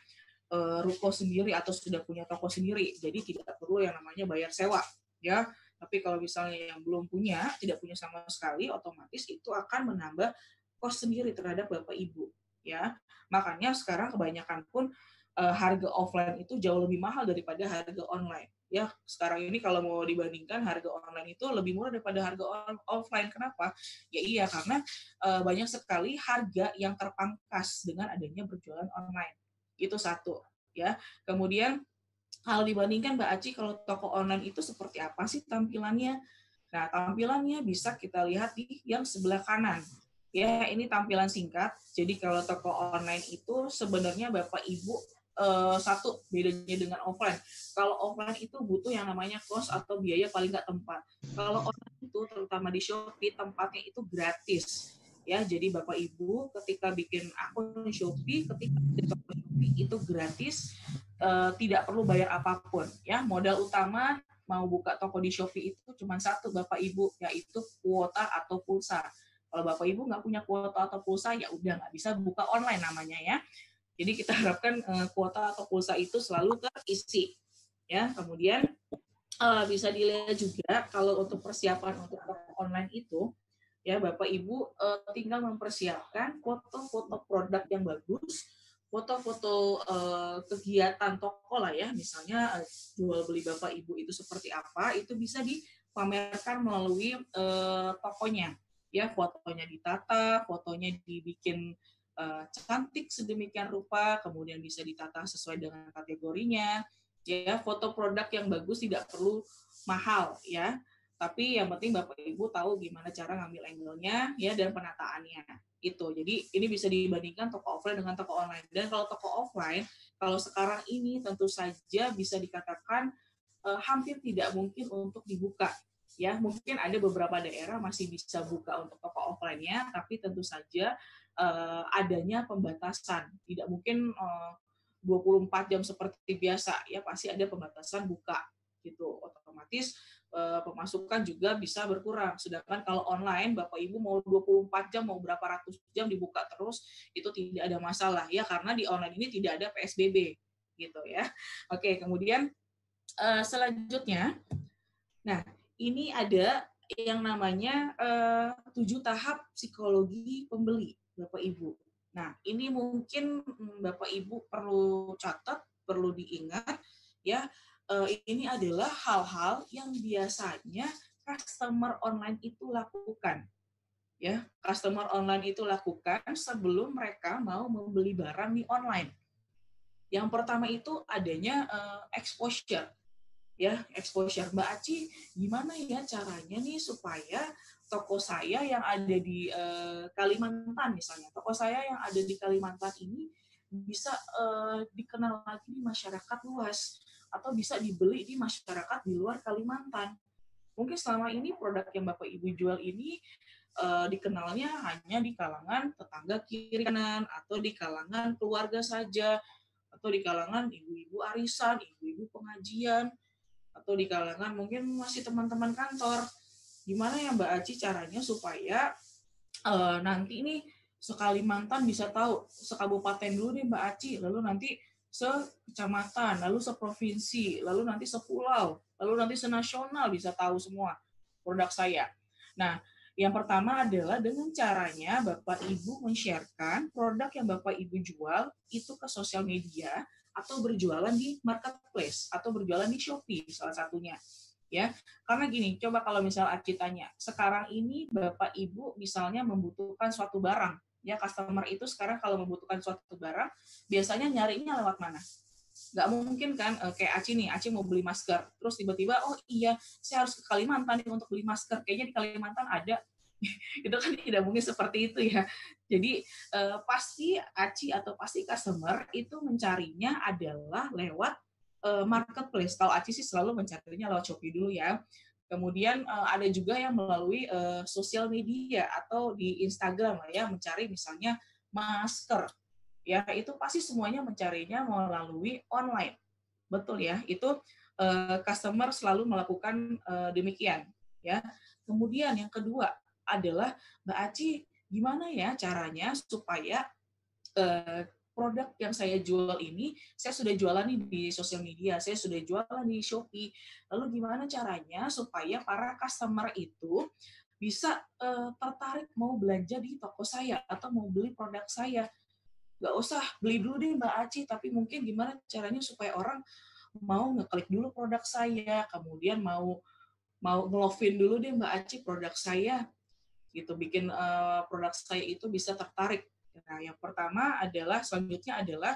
uh, ruko sendiri atau sudah punya toko sendiri. Jadi tidak perlu yang namanya bayar sewa ya. Tapi kalau misalnya yang belum punya tidak punya sama sekali otomatis itu akan menambah kos sendiri terhadap bapak ibu ya. Makanya sekarang kebanyakan pun uh, harga offline itu jauh lebih mahal daripada harga online ya sekarang ini kalau mau dibandingkan harga online itu lebih murah daripada harga offline. Kenapa? Ya iya karena uh, banyak sekali harga yang terpangkas dengan adanya berjualan online. Itu satu ya. Kemudian kalau dibandingkan Mbak Aci kalau toko online itu seperti apa sih tampilannya? Nah, tampilannya bisa kita lihat di yang sebelah kanan. Ya, ini tampilan singkat. Jadi kalau toko online itu sebenarnya Bapak Ibu uh, satu bedanya dengan offline. Kalau offline itu butuh yang namanya cost atau biaya paling nggak tempat. Kalau online itu terutama di Shopee tempatnya itu gratis. Ya, jadi Bapak Ibu ketika bikin akun Shopee, ketika di toko Shopee itu gratis, uh, tidak perlu bayar apa pun. Ya, modal utama mau buka toko di Shopee itu cuma satu Bapak Ibu, yaitu kuota atau pulsa. Kalau Bapak Ibu nggak punya kuota atau pulsa, ya udah nggak bisa buka online namanya ya. Jadi kita harapkan uh, kuota atau pulsa itu selalu terisi. Ya, kemudian uh, bisa dilihat juga kalau untuk persiapan untuk online itu ya Bapak Ibu uh, tinggal mempersiapkan foto-foto produk yang bagus, foto-foto uh, kegiatan toko lah ya, misalnya uh, jual beli Bapak Ibu itu seperti apa, itu bisa dipamerkan melalui uh, tokonya. Ya, fotonya ditata, fotonya dibikin uh, cantik sedemikian rupa, kemudian bisa ditata sesuai dengan kategorinya. Ya, foto produk yang bagus tidak perlu mahal ya. Tapi yang penting Bapak Ibu tahu gimana cara ngambil angle-nya ya dan penataannya. Itu. Jadi ini bisa dibandingkan toko offline dengan toko online. Dan kalau toko offline, kalau sekarang ini tentu saja bisa dikatakan uh, hampir tidak mungkin untuk dibuka ya mungkin ada beberapa daerah masih bisa buka untuk toko offline-nya tapi tentu saja uh, adanya pembatasan. Tidak mungkin eh, uh, 24 jam seperti biasa ya pasti ada pembatasan buka gitu. Otomatis uh, pemasukan juga bisa berkurang. Sedangkan kalau online Bapak Ibu mau 24 jam mau berapa ratus jam dibuka terus itu tidak ada masalah ya karena di online ini tidak ada PSBB gitu ya. Oke, kemudian uh, selanjutnya nah ini ada yang namanya tujuh tahap psikologi pembeli. Bapak Ibu. Nah, ini mungkin mm, Bapak Ibu perlu catat, perlu diingat ya. Ini adalah hal-hal yang biasanya customer online itu lakukan. Ya, customer online itu lakukan sebelum mereka mau membeli barang di online. Yang pertama itu adanya exposure. Ya, exposure. Mbak Aci, gimana ya caranya nih supaya toko saya yang ada di uh, Kalimantan misalnya, toko saya yang ada di Kalimantan ini bisa uh, dikenal lagi di masyarakat luas atau bisa dibeli di masyarakat di luar Kalimantan. Mungkin selama ini produk yang Bapak Ibu jual ini uh, dikenalnya hanya di kalangan tetangga kiri kanan atau di kalangan keluarga saja atau di kalangan ibu-ibu arisan, ibu-ibu pengajian, atau di kalangan mungkin masih teman-teman kantor. Gimana ya Mbak Aci caranya supaya uh, nanti ini sekali mantan bisa tahu sekabupaten dulu nih Mbak Aci, lalu nanti sekecamatan, lalu seprovinsi, lalu nanti sepulau, lalu nanti senasional bisa tahu semua produk saya. Nah, yang pertama adalah dengan caranya Bapak Ibu men-sharekan produk yang Bapak Ibu jual itu ke sosial media atau berjualan di marketplace atau berjualan di Shopee salah satunya. Ya, karena gini, coba kalau misal Aci tanya, sekarang ini Bapak Ibu misalnya membutuhkan suatu barang, ya customer itu sekarang kalau membutuhkan suatu barang biasanya nyarinya lewat mana? Nggak mungkin kan uh, kayak Aci nih Aci mau beli masker terus tiba-tiba oh iya saya harus ke Kalimantan nih untuk beli masker. Kayaknya di Kalimantan ada. Itu kan tidak mungkin seperti itu ya jadi uh, pasti Aci atau pasti customer itu mencarinya adalah lewat uh, marketplace kalau Aci sih selalu mencarinya lewat Shopee dulu ya Kemudian uh, ada juga yang melalui uh, sosial media atau di Instagram lah ya mencari misalnya masker. Ya, itu pasti semuanya mencarinya melalui online. Betul ya, itu uh, customer selalu melakukan uh, demikian ya. Kemudian yang kedua adalah Mbak Aci gimana ya caranya supaya uh, produk yang saya jual ini saya sudah jualan nih di sosial media, saya sudah jualan di Shopee. Lalu gimana caranya supaya para customer itu bisa uh, tertarik mau belanja di toko saya atau mau beli produk saya? Gak usah beli dulu deh Mbak Aci, tapi mungkin gimana caranya supaya orang mau ngeklik dulu produk saya, kemudian mau mau ngelovin dulu deh Mbak Aci produk saya, gitu bikin uh, produk saya itu bisa tertarik Nah, yang pertama adalah selanjutnya adalah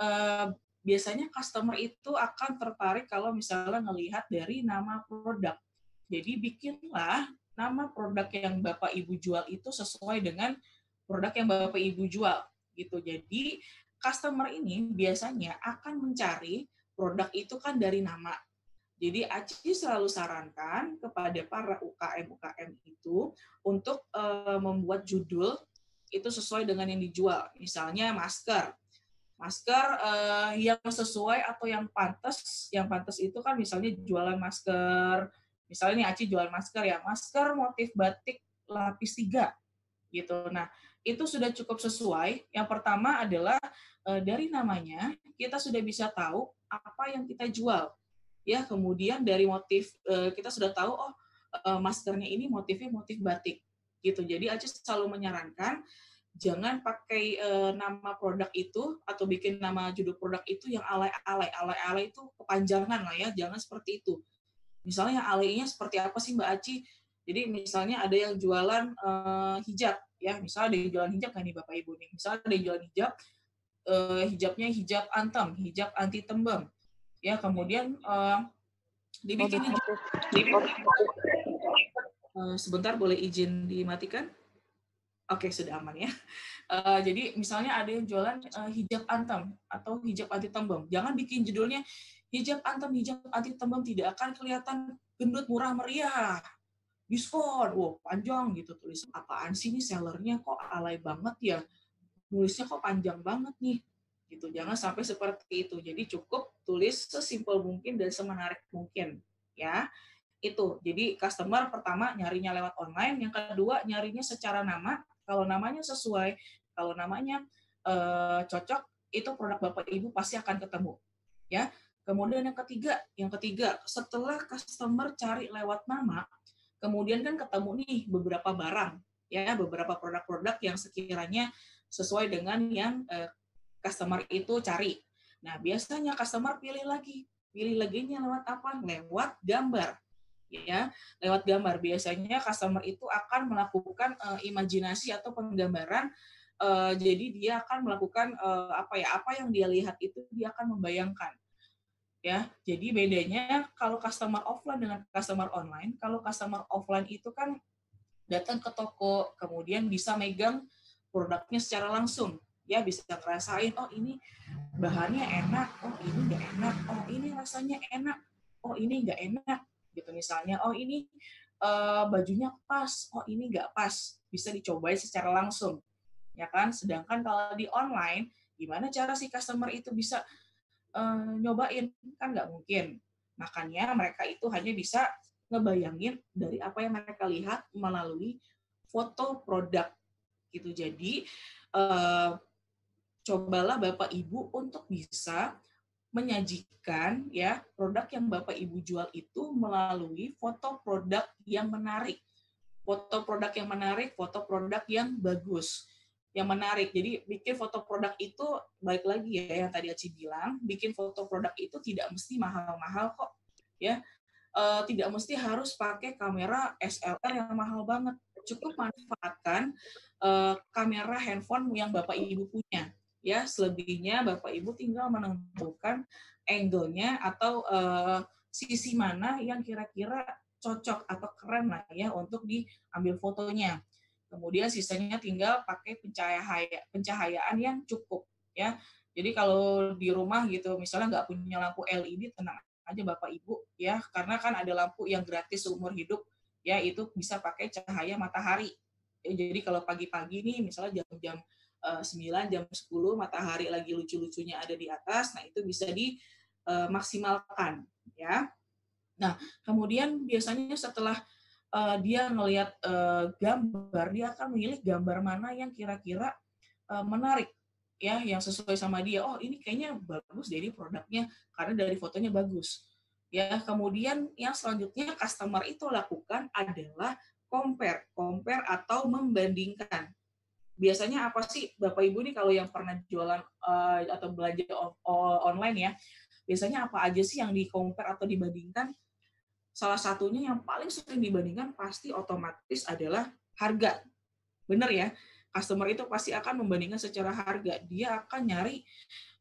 uh, biasanya customer itu akan tertarik kalau misalnya melihat dari nama produk. Jadi bikinlah nama produk yang Bapak Ibu jual itu sesuai dengan produk yang Bapak Ibu jual gitu. Jadi customer ini biasanya akan mencari produk itu kan dari nama. Jadi Aci selalu sarankan kepada para UKM UKM itu untuk uh, membuat judul itu sesuai dengan yang dijual. Misalnya masker. Masker uh, yang sesuai atau yang pantas, yang pantas itu kan misalnya jualan masker, misalnya nih Aci jualan masker ya, masker motif batik lapis tiga gitu. Nah, itu sudah cukup sesuai. Yang pertama adalah uh, dari namanya kita sudah bisa tahu apa yang kita jual. Ya, kemudian dari motif uh, kita sudah tahu oh uh, maskernya ini motifnya motif batik gitu. Jadi Aci selalu menyarankan jangan pakai uh, nama produk itu atau bikin nama judul produk itu yang alay-alay. Alay-alay itu kepanjangan lah ya, jangan seperti itu. Misalnya alaynya seperti apa sih Mbak Aci? Jadi misalnya ada yang jualan uh, hijab, ya misalnya ada yang jualan hijab kan nih Bapak Ibu nih. Misalnya ada yang jualan hijab, uh, hijabnya hijab antem, hijab anti tembem. Ya kemudian uh, dibikin. Uh, sebentar boleh izin dimatikan? Oke, sudah aman ya. Uh, jadi misalnya ada yang jualan uh, hijab antam atau hijab anti tembem. Jangan bikin judulnya hijab antam, hijab anti tembem tidak akan kelihatan gendut murah meriah. Diskon, wow panjang gitu tulis. Apaan sih ini sellernya kok alay banget ya? Nulisnya kok panjang banget nih. Gitu. Jangan sampai seperti itu. Jadi cukup tulis sesimpel mungkin dan semenarik mungkin ya itu. Jadi customer pertama nyarinya lewat online, yang kedua nyarinya secara nama, kalau namanya sesuai, kalau namanya uh, cocok, itu produk Bapak Ibu pasti akan ketemu. Ya. Kemudian yang ketiga, yang ketiga, setelah customer cari lewat nama, kemudian kan ketemu nih beberapa barang, ya, beberapa produk-produk yang sekiranya sesuai dengan yang uh, customer itu cari. Nah, biasanya customer pilih lagi, pilih lagi lewat apa? Lewat gambar ya. Lewat gambar. Biasanya customer itu akan melakukan uh, imajinasi atau penggambaran uh, jadi dia akan melakukan uh, apa ya apa yang dia lihat itu dia akan membayangkan ya. Jadi bedanya kalau customer offline dengan customer online kalau customer offline itu kan datang ke toko kemudian bisa megang produknya secara langsung ya bisa ngerasain oh ini bahannya enak oh ini nggak enak oh ini rasanya enak oh ini nggak enak gitu misalnya oh ini uh, bajunya pas oh ini nggak pas bisa dicobain secara langsung ya kan? Sedangkan kalau di online gimana cara si customer itu bisa uh, nyobain? Kan nggak mungkin. Makanya mereka itu hanya bisa ngebayangin dari apa yang mereka lihat melalui foto produk gitu. Jadi uh, cobalah bapak ibu untuk bisa menyajikan ya produk yang bapak ibu jual itu melalui foto produk yang menarik foto produk yang menarik foto produk yang bagus yang menarik. Jadi bikin foto produk itu baik lagi ya yang tadi Aci bilang, bikin foto produk itu tidak mesti mahal-mahal kok, ya. Uh, tidak mesti harus pakai kamera SLR yang mahal banget. Cukup manfaatkan uh, kamera handphone yang Bapak Ibu punya. Ya, selebihnya Bapak Ibu tinggal menentukan angle-nya atau uh, sisi mana yang kira-kira cocok atau keren lah ya untuk diambil fotonya. Kemudian sisanya tinggal pakai pencahaya, pencahayaan yang cukup ya. Jadi kalau di rumah gitu misalnya nggak punya lampu LED tenang aja Bapak Ibu ya karena kan ada lampu yang gratis seumur hidup ya itu bisa pakai cahaya matahari. Ya, jadi kalau pagi-pagi nih misalnya jam-jam 9 jam 10 matahari lagi lucu-lucunya ada di atas, nah itu bisa dimaksimalkan uh, ya. Nah, kemudian biasanya setelah uh, dia ngelihat uh, gambar, dia akan memilih gambar mana yang kira-kira uh, menarik ya, yang sesuai sama dia. Oh, ini kayaknya bagus dari produknya karena dari fotonya bagus. Ya, kemudian yang selanjutnya customer itu lakukan adalah compare, compare atau membandingkan. Biasanya apa sih Bapak Ibu nih kalau yang pernah jualan uh, atau belanja on, online ya, biasanya apa aja sih yang di compare atau dibandingkan? salah satunya yang paling sering dibandingkan pasti otomatis adalah harga. Benar ya? Customer itu pasti akan membandingkan secara harga. Dia akan nyari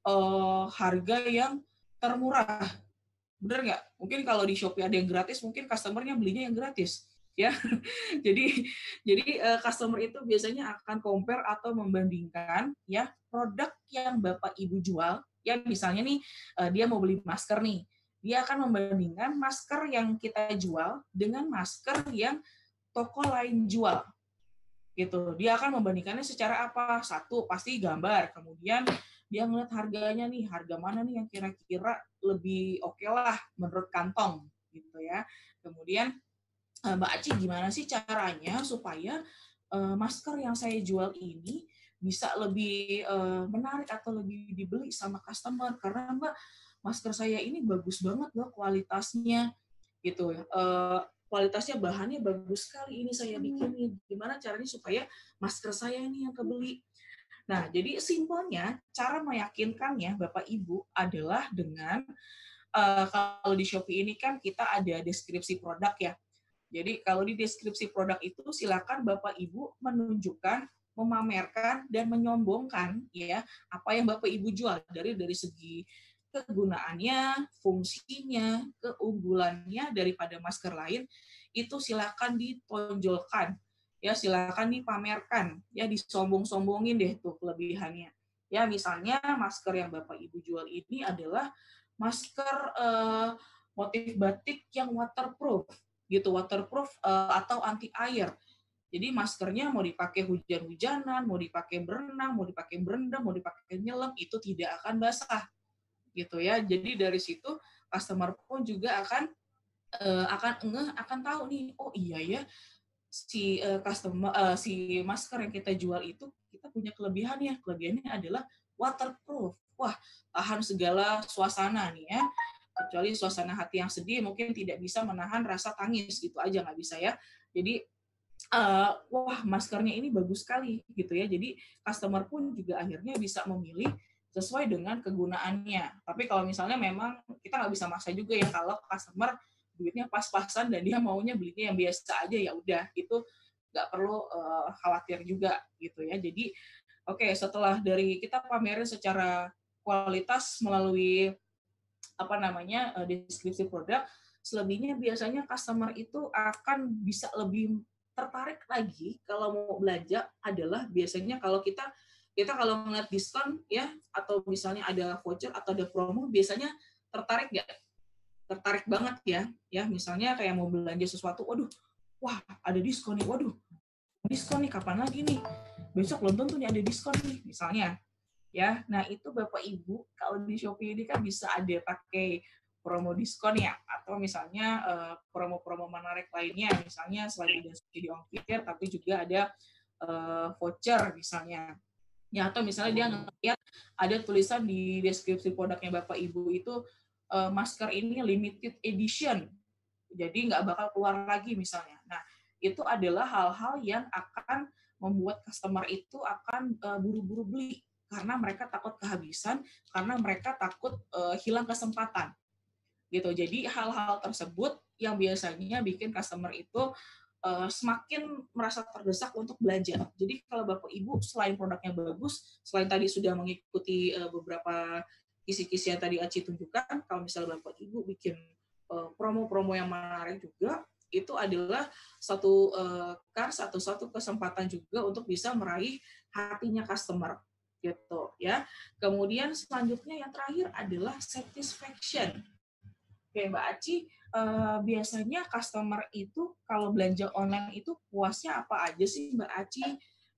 uh, harga yang termurah. Benar nggak? Mungkin kalau di Shopee ada yang gratis, mungkin customernya belinya yang gratis ya jadi jadi uh, customer itu biasanya akan compare atau membandingkan ya produk yang bapak ibu jual ya misalnya nih uh, dia mau beli masker nih dia akan membandingkan masker yang kita jual dengan masker yang toko lain jual. Gitu. Dia akan membandingkannya secara apa? Satu, pasti gambar. Kemudian dia ngeliat harganya nih, harga mana nih yang kira-kira lebih oke okay lah menurut kantong gitu ya. Kemudian Mbak Aci gimana sih caranya supaya uh, masker yang saya jual ini bisa lebih uh, menarik atau lebih dibeli sama customer karena Mbak masker saya ini bagus banget loh kualitasnya gitu. Uh, kualitasnya bahannya bagus sekali ini saya hmm. bikin. Gimana caranya supaya masker saya ini yang kebeli? Nah, jadi simpelnya cara meyakinkannya Bapak Ibu adalah dengan uh, kalau di Shopee ini kan kita ada deskripsi produk ya. Jadi kalau di deskripsi produk itu silakan Bapak Ibu menunjukkan memamerkan dan menyombongkan ya apa yang Bapak Ibu jual. Dari dari segi kegunaannya, fungsinya, keunggulannya daripada masker lain itu silakan ditonjolkan. Ya silakan dipamerkan. Ya disombong-sombongin deh tuh kelebihannya. Ya misalnya masker yang bapak ibu jual ini adalah masker eh, motif batik yang waterproof gitu waterproof eh, atau anti air jadi maskernya mau dipakai hujan-hujanan mau dipakai berenang mau dipakai berendam mau dipakai nyelam itu tidak akan basah gitu ya. Jadi dari situ customer pun juga akan uh, akan ngeh akan tahu nih oh iya ya si uh, customer uh, si masker yang kita jual itu kita punya kelebihannya. Kelebihannya adalah waterproof. Wah, tahan segala suasana nih ya. Kecuali suasana hati yang sedih mungkin tidak bisa menahan rasa tangis gitu aja nggak bisa ya. Jadi uh, wah maskernya ini bagus sekali gitu ya. Jadi customer pun juga akhirnya bisa memilih sesuai dengan kegunaannya. Tapi kalau misalnya memang kita nggak bisa maksa juga ya kalau customer duitnya pas-pasan dan dia maunya belinya yang biasa aja ya udah itu nggak perlu uh, khawatir juga gitu ya. Jadi oke okay, setelah dari kita pamerin secara kualitas melalui apa namanya uh, deskripsi produk, selebihnya biasanya customer itu akan bisa lebih tertarik lagi kalau mau belanja adalah biasanya kalau kita kita kalau melihat diskon ya atau misalnya ada voucher atau ada promo biasanya tertarik nggak? Tertarik banget ya ya misalnya kayak mau belanja sesuatu waduh wah ada diskon nih waduh diskon nih kapan lagi nih? Besok belum tentu nih ada diskon nih misalnya Ya, nah itu Bapak Ibu kalau di Shopee ini kan bisa ada pakai promo diskon ya atau misalnya uh, promo-promo menarik lainnya. Misalnya selain ada subsidi ongkir tapi juga ada uh, voucher misalnya. Ya atau misalnya dia ngeliat ada tulisan di deskripsi produknya Bapak Ibu itu uh, masker ini limited edition. Jadi nggak bakal keluar lagi misalnya. Nah itu adalah hal-hal yang akan membuat customer itu akan buru-buru uh, beli karena mereka takut kehabisan karena mereka takut uh, hilang kesempatan gitu. Jadi hal-hal tersebut yang biasanya bikin customer itu uh, semakin merasa terdesak untuk belanja. Jadi kalau Bapak Ibu selain produknya bagus, selain tadi sudah mengikuti uh, beberapa kisi-kisi yang tadi Aci tunjukkan, kalau misalnya Bapak Ibu bikin promo-promo uh, yang menarik juga, itu adalah satu uh, kar satu satu kesempatan juga untuk bisa meraih hatinya customer gitu ya. Kemudian selanjutnya yang terakhir adalah satisfaction Oke, Mbak Aci, uh, biasanya customer itu kalau belanja online itu puasnya apa aja sih Mbak Aci?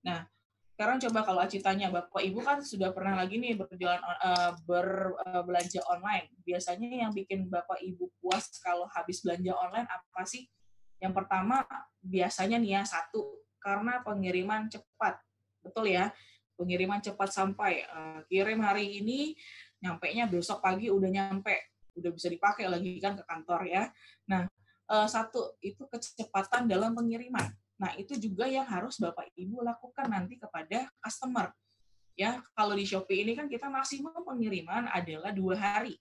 Nah, sekarang coba kalau Aci tanya, Bapak Ibu kan sudah pernah lagi nih berjalan uh, berbelanja uh, online. Biasanya yang bikin Bapak Ibu puas kalau habis belanja online apa sih? Yang pertama biasanya nih ya satu karena pengiriman cepat, betul ya? Pengiriman cepat sampai uh, kirim hari ini, nyampe nya besok pagi udah nyampe udah bisa dipakai lagi kan ke kantor ya. Nah, eh, satu itu kecepatan dalam pengiriman. Nah, itu juga yang harus Bapak Ibu lakukan nanti kepada customer. Ya, kalau di Shopee ini kan kita maksimum pengiriman adalah dua hari.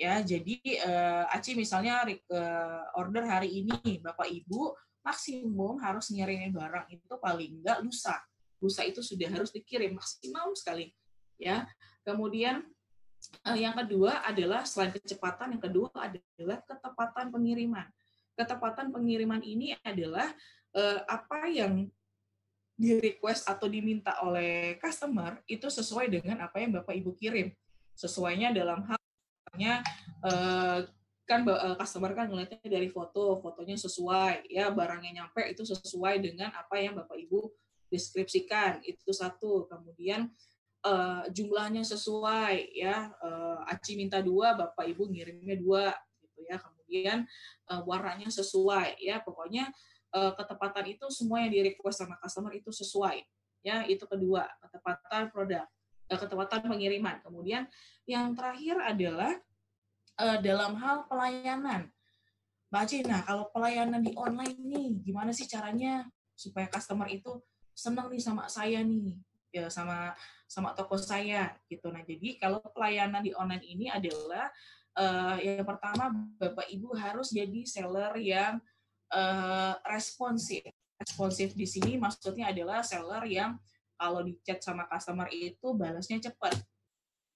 Ya, jadi eh, Aci misalnya eh, order hari ini, Bapak Ibu maksimum harus ngirimin barang itu paling enggak lusa. Lusa itu sudah harus dikirim maksimal sekali. Ya, kemudian uh, yang kedua adalah selain kecepatan, yang kedua adalah ketepatan pengiriman. Ketepatan pengiriman ini adalah uh, apa yang di request atau diminta oleh customer itu sesuai dengan apa yang Bapak Ibu kirim. Sesuainya dalam hal uh, kan customer kan ngeliatnya dari foto, fotonya sesuai, ya barangnya nyampe itu sesuai dengan apa yang Bapak Ibu deskripsikan. Itu satu. Kemudian uh, jumlahnya sesuai ya. Uh, Aci minta dua bapak ibu ngirimnya dua gitu ya. Kemudian uh, warnanya sesuai ya. Pokoknya uh, ketepatan itu semua yang di request sama customer itu sesuai ya. Itu kedua ketepatan produk ketepatan pengiriman. Kemudian yang terakhir adalah uh, dalam hal pelayanan. Mbak Aci, nah kalau pelayanan di online nih, gimana sih caranya supaya customer itu senang nih sama saya nih, ya sama sama toko saya gitu. Nah, jadi kalau pelayanan di online ini adalah uh, yang pertama Bapak Ibu harus jadi seller yang uh, responsif. Responsif di sini maksudnya adalah seller yang kalau di chat sama customer itu balasnya cepat.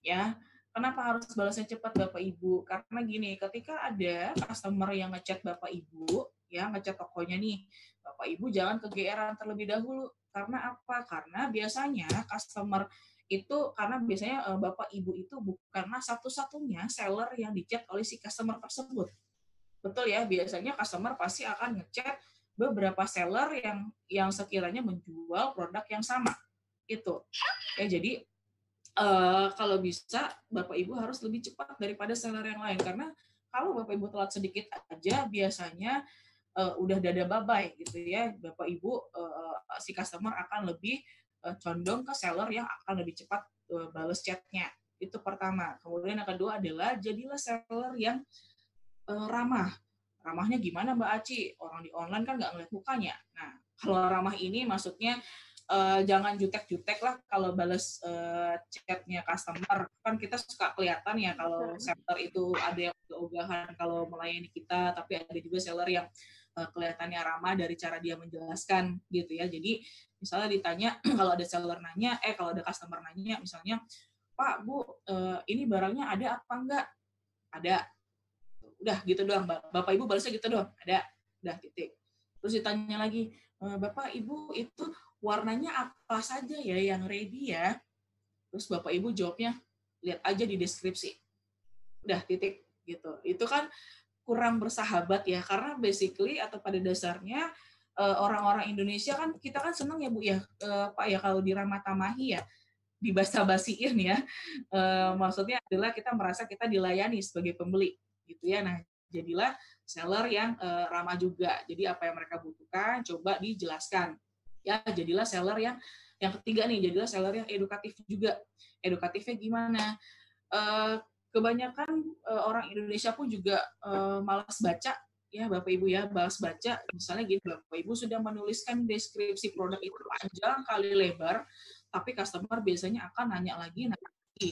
Ya. Kenapa harus balasnya cepat Bapak Ibu? Karena gini, ketika ada customer yang ngechat Bapak Ibu, ya ngechat tokonya nih, Bapak Ibu jangan kegeeran terlebih dahulu. Karena apa? Karena biasanya customer itu karena biasanya uh, bapak ibu itu bukanlah satu-satunya seller yang dicat oleh si customer tersebut. Betul ya, biasanya customer pasti akan ngechat beberapa seller yang yang sekiranya menjual produk yang sama. Itu. Ya jadi uh, kalau bisa bapak ibu harus lebih cepat daripada seller yang lain karena kalau bapak ibu telat sedikit aja biasanya uh, udah dada babai gitu ya. Bapak ibu uh, si customer akan lebih uh, condong ke seller yang akan lebih cepat uh, balas chatnya. Itu pertama. Kemudian yang kedua adalah jadilah seller yang uh, ramah. Ramahnya gimana Mbak Aci? Orang di online kan nggak ngeliat mukanya. Nah kalau ramah ini maksudnya uh, jangan jutek-jutek lah kalau balas uh, chatnya customer. Kan kita suka kelihatan ya kalau seller itu ada yang ugahan kalau melayani kita tapi ada juga seller yang uh, kelihatannya ramah dari cara dia menjelaskan gitu ya. Jadi misalnya ditanya kalau ada seller nanya eh kalau ada customer nanya misalnya Pak Bu uh, ini barangnya ada apa enggak? Ada. Udah gitu doang. Bapak Ibu balasnya gitu doang. Ada. Udah titik. Terus ditanya lagi e, Bapak Ibu itu warnanya apa saja ya yang ready ya? Terus Bapak Ibu jawabnya lihat aja di deskripsi. Udah titik gitu. Itu kan kurang bersahabat ya karena basically atau pada dasarnya Eh, orang-orang Indonesia kan kita kan senang ya Bu ya uh, Pak ya kalau di Ramatamahi ya dibasa-basiin ya. Uh, maksudnya adalah kita merasa kita dilayani sebagai pembeli gitu ya. Nah, jadilah seller yang ramah juga. Jadi apa yang mereka butuhkan coba dijelaskan. Ya, jadilah seller yang yang ketiga nih, jadilah seller yang edukatif juga. Edukatifnya gimana? Kebanyakan uh, orang Indonesia pun juga uh, malas baca ya Bapak Ibu ya balas baca. Misalnya gini Bapak Ibu sudah menuliskan deskripsi produk itu panjang kali lebar tapi customer biasanya akan nanya lagi nanya lagi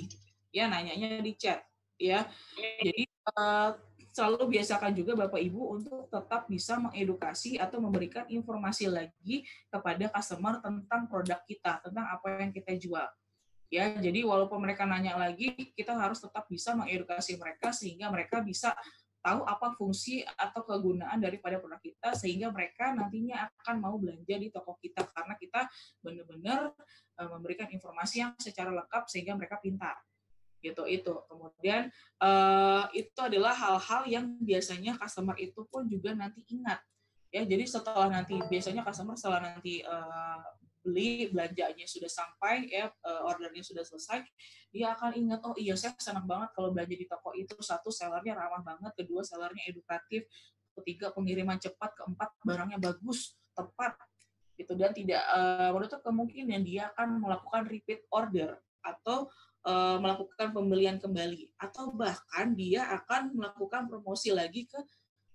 ya nanyanya di chat ya. Jadi uh, selalu biasakan juga Bapak Ibu untuk tetap bisa mengedukasi atau memberikan informasi lagi kepada customer tentang produk kita tentang apa yang kita jual ya jadi walaupun mereka nanya lagi kita harus tetap bisa mengedukasi mereka sehingga mereka bisa tahu apa fungsi atau kegunaan daripada produk kita sehingga mereka nantinya akan mau belanja di toko kita karena kita benar-benar uh, memberikan informasi yang secara lengkap sehingga mereka pintar. Gitu itu. Kemudian uh, itu adalah hal-hal yang biasanya customer itu pun juga nanti ingat. Ya jadi setelah nanti biasanya customer setelah nanti uh, beli belanjanya sudah sampai ya eh, ordernya sudah selesai dia akan ingat oh iya saya senang banget kalau belanja di toko itu. Satu sellernya ramah banget. Kedua sellernya edukatif. Ketiga pengiriman cepat. Keempat barangnya bagus tepat. Gitu. Dan tidak uh, menutup kemungkinan dia akan melakukan repeat order atau uh, melakukan pembelian kembali. Atau bahkan dia akan melakukan promosi lagi ke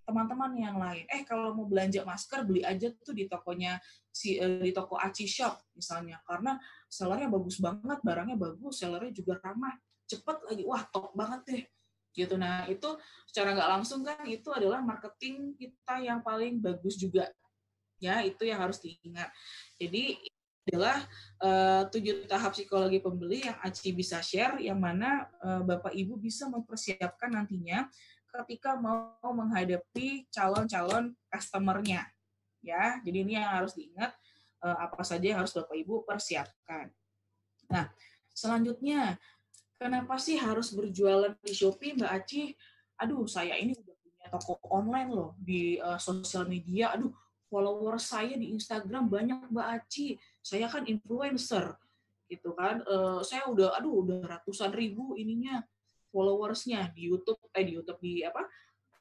teman-teman yang lain. Eh kalau mau belanja masker beli aja tuh di tokonya si uh, di toko Aci Shop misalnya karena sellernya bagus banget, barangnya bagus, sellernya juga ramah, cepet lagi, wah top banget deh gitu. Nah itu secara nggak langsung kan itu adalah marketing kita yang paling bagus juga ya itu yang harus diingat. Jadi adalah uh, tujuh tahap psikologi pembeli yang Aci bisa share, yang mana uh, Bapak Ibu bisa mempersiapkan nantinya ketika mau menghadapi calon-calon customer-nya. Ya, jadi ini yang harus diingat eh, apa saja yang harus Bapak Ibu persiapkan. Nah, selanjutnya kenapa sih harus berjualan di Shopee, Mbak Aci? Aduh, saya ini udah punya toko online loh di uh, sosial media. Aduh, follower saya di Instagram banyak Mbak Aci. Saya kan influencer gitu kan. Uh, saya udah aduh udah ratusan ribu ininya followersnya di YouTube eh di YouTube di apa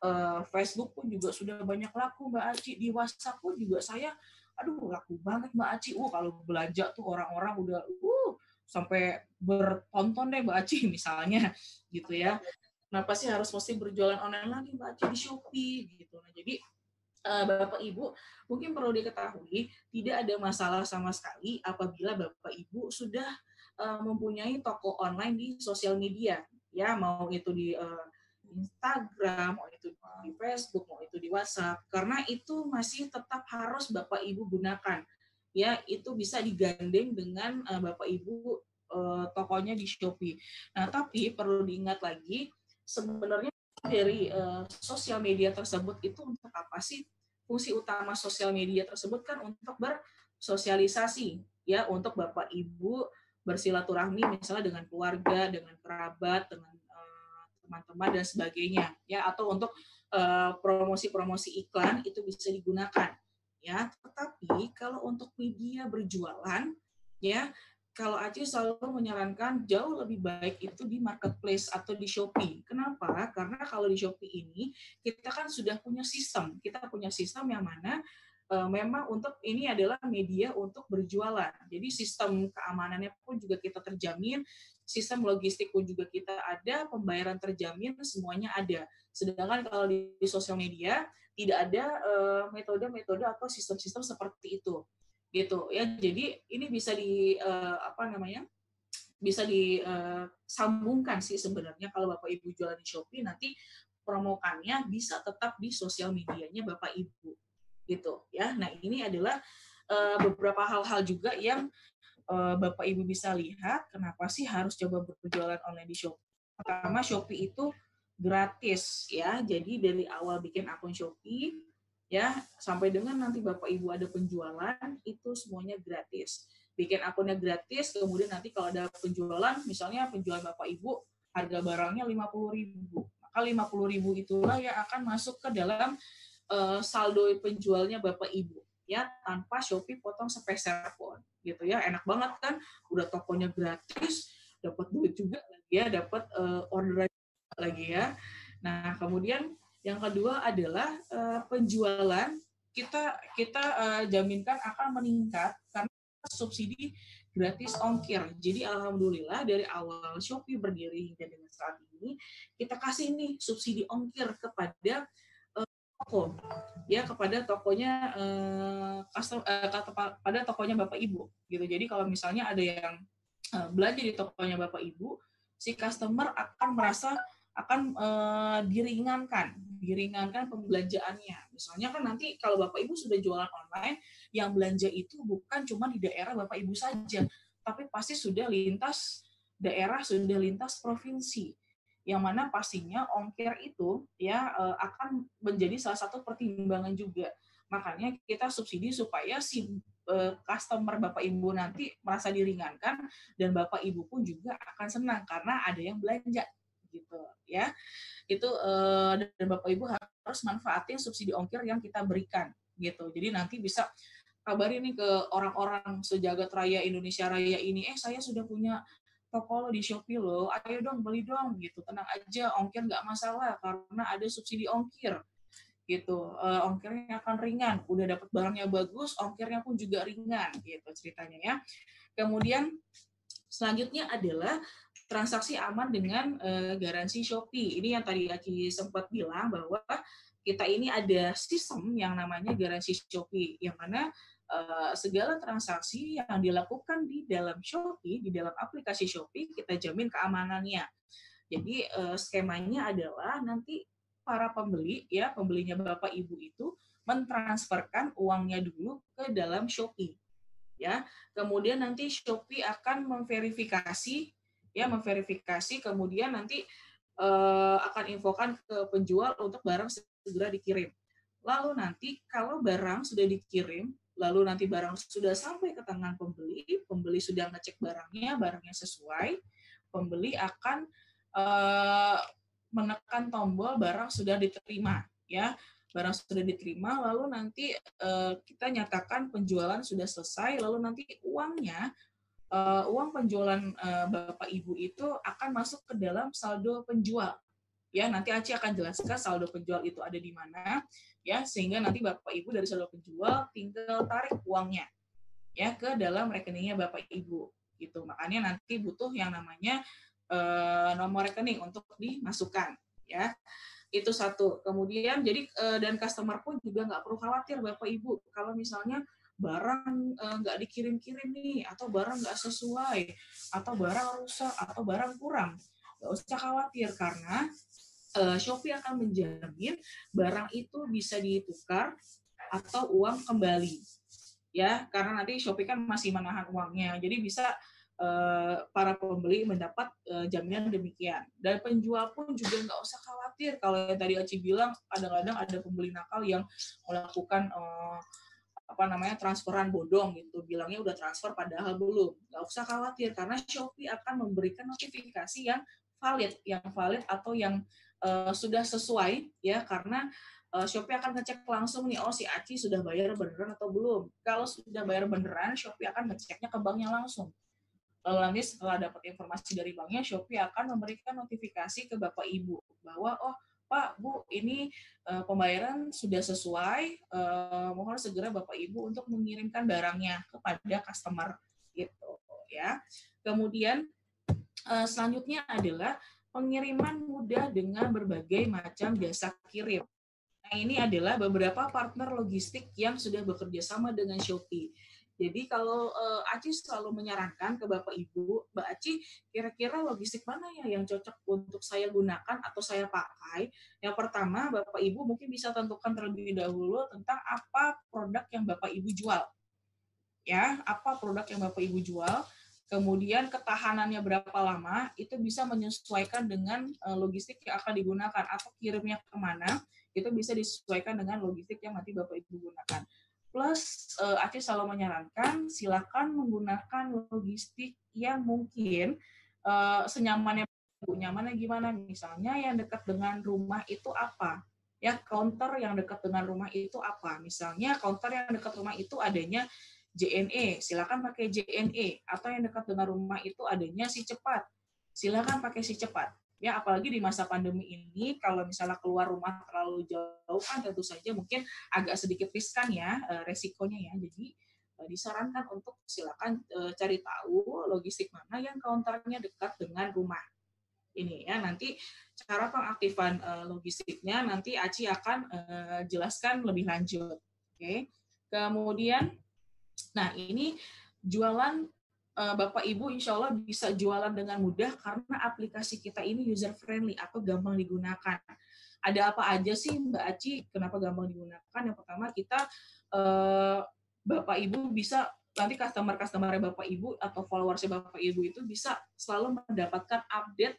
uh, Facebook pun juga sudah banyak laku Mbak Aci. Di WhatsApp pun juga saya aduh laku banget Mbak Aci. Uh kalau belanja tuh orang-orang udah uh sampai bertonton deh Mbak Aci misalnya gitu ya. Kenapa sih harus mesti berjualan online lagi Mbak Aci di Shopee gitu. Nah jadi uh, Bapak Ibu mungkin perlu diketahui tidak ada masalah sama sekali apabila Bapak Ibu sudah uh, mempunyai toko online di sosial media ya mau itu di uh, Instagram, mau itu di Facebook, mau itu di WhatsApp, karena itu masih tetap harus Bapak Ibu gunakan. Ya, itu bisa digandeng dengan uh, Bapak Ibu uh, tokonya di Shopee. Nah, tapi perlu diingat lagi, sebenarnya dari uh, sosial media tersebut itu untuk apa sih? Fungsi utama sosial media tersebut kan untuk bersosialisasi, ya, untuk Bapak Ibu bersilaturahmi misalnya dengan keluarga, dengan kerabat, dengan eh, teman-teman dan sebagainya ya atau untuk eh, promosi-promosi uh, iklan itu bisa digunakan ya. Tetapi kalau untuk media berjualan ya kalau Aceh selalu menyarankan jauh lebih baik itu di marketplace atau di Shopee. Kenapa? Karena kalau di Shopee ini kita kan sudah punya sistem. Kita punya sistem yang mana memang untuk ini adalah media untuk berjualan. Jadi sistem keamanannya pun juga kita terjamin, sistem logistik pun juga kita ada, pembayaran terjamin, semuanya ada. Sedangkan kalau di, sosial media tidak ada metode-metode uh, atau sistem-sistem seperti itu, gitu ya. Jadi ini bisa di uh, apa namanya? bisa disambungkan sih sebenarnya kalau Bapak Ibu jualan di Shopee nanti promokannya bisa tetap di sosial medianya Bapak Ibu gitu ya. Nah ini adalah uh, beberapa hal-hal juga yang uh, Bapak Ibu bisa lihat kenapa sih harus coba berjualan online di Shopee. Pertama Shopee itu gratis ya. Jadi dari awal bikin akun Shopee ya sampai dengan nanti Bapak Ibu ada penjualan itu semuanya gratis. Bikin akunnya gratis, kemudian nanti kalau ada penjualan, misalnya penjualan Bapak Ibu harga barangnya 50.000. Maka 50.000 itulah yang akan masuk ke dalam uh, saldo penjualnya Bapak Ibu ya tanpa Shopee potong sepeser pun gitu ya. Enak banget kan udah tokonya gratis dapat duit juga lagi ya dapat uh, orderan lagi ya. Nah kemudian yang kedua adalah uh, penjualan. Kita kita uh, jaminkan akan meningkat karena subsidi gratis ongkir. Jadi alhamdulillah dari awal Shopee berdiri hingga dengan saat ini kita kasih nih subsidi ongkir kepada toko ya kepada tokonya uh, custom, uh, pada tokonya Bapak Ibu gitu. Jadi kalau misalnya ada yang uh, belanja di tokonya Bapak Ibu, si customer akan merasa akan uh, diringankan, diringankan pembelanjaannya. Misalnya kan nanti kalau Bapak Ibu sudah jualan online, yang belanja itu bukan cuma di daerah Bapak Ibu saja, tapi pasti sudah lintas daerah, sudah lintas provinsi. Yang mana pastinya ongkir itu ya uh, akan menjadi salah satu pertimbangan juga. Makanya kita subsidi supaya si uh, customer Bapak Ibu nanti merasa diringankan dan Bapak Ibu pun juga akan senang karena ada yang belanja gitu ya itu uh, dan bapak ibu harus manfaatin subsidi ongkir yang kita berikan gitu jadi nanti bisa kabarin nih ke orang-orang sejagat raya Indonesia Raya ini eh saya sudah punya toko lo di Shopee lo ayo dong beli dong gitu. Tenang aja ongkir nggak masalah karena ada subsidi ongkir gitu. Uh, ongkirnya akan ringan udah dapat barangnya bagus ongkirnya pun juga ringan gitu ceritanya ya. Kemudian selanjutnya adalah transaksi aman dengan uh, garansi Shopee. Ini yang tadi Aki sempat bilang bahwa kita ini ada sistem yang namanya garansi Shopee, yang mana uh, segala transaksi yang dilakukan di dalam Shopee, di dalam aplikasi Shopee, kita jamin keamanannya. Jadi uh, skemanya adalah nanti para pembeli, ya pembelinya bapak ibu itu mentransferkan uangnya dulu ke dalam Shopee, ya. Kemudian nanti Shopee akan memverifikasi ya memverifikasi kemudian nanti uh, akan infokan ke penjual untuk barang segera dikirim. Lalu nanti kalau barang sudah dikirim, lalu nanti barang sudah sampai ke tangan pembeli, pembeli sudah ngecek barangnya, barangnya sesuai, pembeli akan uh, menekan tombol barang sudah diterima, ya barang sudah diterima, lalu nanti uh, kita nyatakan penjualan sudah selesai, lalu nanti uangnya uh, uang penjualan uh, Bapak Ibu itu akan masuk ke dalam saldo penjual. Ya, nanti Aci akan jelaskan saldo penjual itu ada di mana ya sehingga nanti Bapak Ibu dari saldo penjual tinggal tarik uangnya ya ke dalam rekeningnya Bapak Ibu gitu. Makanya nanti butuh yang namanya uh, nomor rekening untuk dimasukkan ya. Itu satu. Kemudian jadi dan customer pun juga nggak perlu khawatir bapak ibu. Kalau misalnya barang eh, nggak uh, dikirim-kirim nih atau barang nggak sesuai atau barang rusak atau barang kurang nggak usah khawatir. Karena uh, Shopee akan menjamin barang itu bisa ditukar atau uang kembali. Ya karena nanti Shopee kan masih menahan uangnya. Jadi bisa uh, para pembeli mendapat uh, jaminan demikian. Dan penjual pun juga nggak usah khawatir kalau yang tadi Aci bilang kadang-kadang ada pembeli nakal yang melakukan apa namanya transferan bodong gitu. Bilangnya udah transfer padahal belum. Nggak usah khawatir karena Shopee akan memberikan notifikasi yang valid yang valid atau yang uh, sudah sesuai ya karena uh, Shopee akan ngecek langsung nih oh si Aci sudah bayar beneran atau belum kalau sudah bayar beneran Shopee akan ngeceknya ke banknya langsung lalu nanti setelah dapat informasi dari banknya Shopee akan memberikan notifikasi ke bapak ibu bahwa oh Pak, Bu, ini uh, pembayaran sudah sesuai, uh, mohon segera Bapak Ibu untuk mengirimkan barangnya kepada customer gitu ya. Kemudian uh, selanjutnya adalah pengiriman mudah dengan berbagai macam jasa kirim. Nah, ini adalah beberapa partner logistik yang sudah bekerja sama dengan Shopee. Jadi kalau uh, Aci selalu menyarankan ke Bapak Ibu, Mbak Aci, kira-kira logistik mana ya yang cocok untuk saya gunakan atau saya pakai? Yang pertama, Bapak Ibu mungkin bisa tentukan terlebih dahulu tentang apa produk yang Bapak Ibu jual. Ya, apa produk yang Bapak Ibu jual? Kemudian ketahanannya berapa lama, itu bisa menyesuaikan dengan uh, logistik yang akan digunakan atau kirimnya ke mana, itu bisa disesuaikan dengan logistik yang nanti Bapak Ibu gunakan Plus, Aceh selalu menyarankan silakan menggunakan logistik yang mungkin uh, senyamannya Bu, nyamannya gimana? Misalnya yang dekat dengan rumah itu apa? Ya, counter yang dekat dengan rumah itu apa? Misalnya counter yang dekat rumah itu adanya JNE, silakan pakai JNE. Atau yang dekat dengan rumah itu adanya si cepat, silakan pakai si cepat. Ya, apalagi di masa pandemi ini, kalau misalnya keluar rumah terlalu jauh kan tentu saja mungkin agak sedikit riskan ya eh, resikonya ya. Jadi eh, disarankan untuk silakan eh, cari tahu logistik mana yang counternya dekat dengan rumah ini ya nanti cara pengaktifan logistiknya nanti Aci akan jelaskan lebih lanjut. Oke. Kemudian nah ini jualan uh, Bapak Ibu insya Allah bisa jualan dengan mudah karena aplikasi kita ini user friendly atau gampang digunakan. Ada apa aja sih Mbak Aci? Kenapa gampang digunakan? Yang pertama kita uh, Bapak Ibu bisa nanti customer-customer Bapak Ibu atau followersnya Bapak Ibu itu bisa selalu mendapatkan update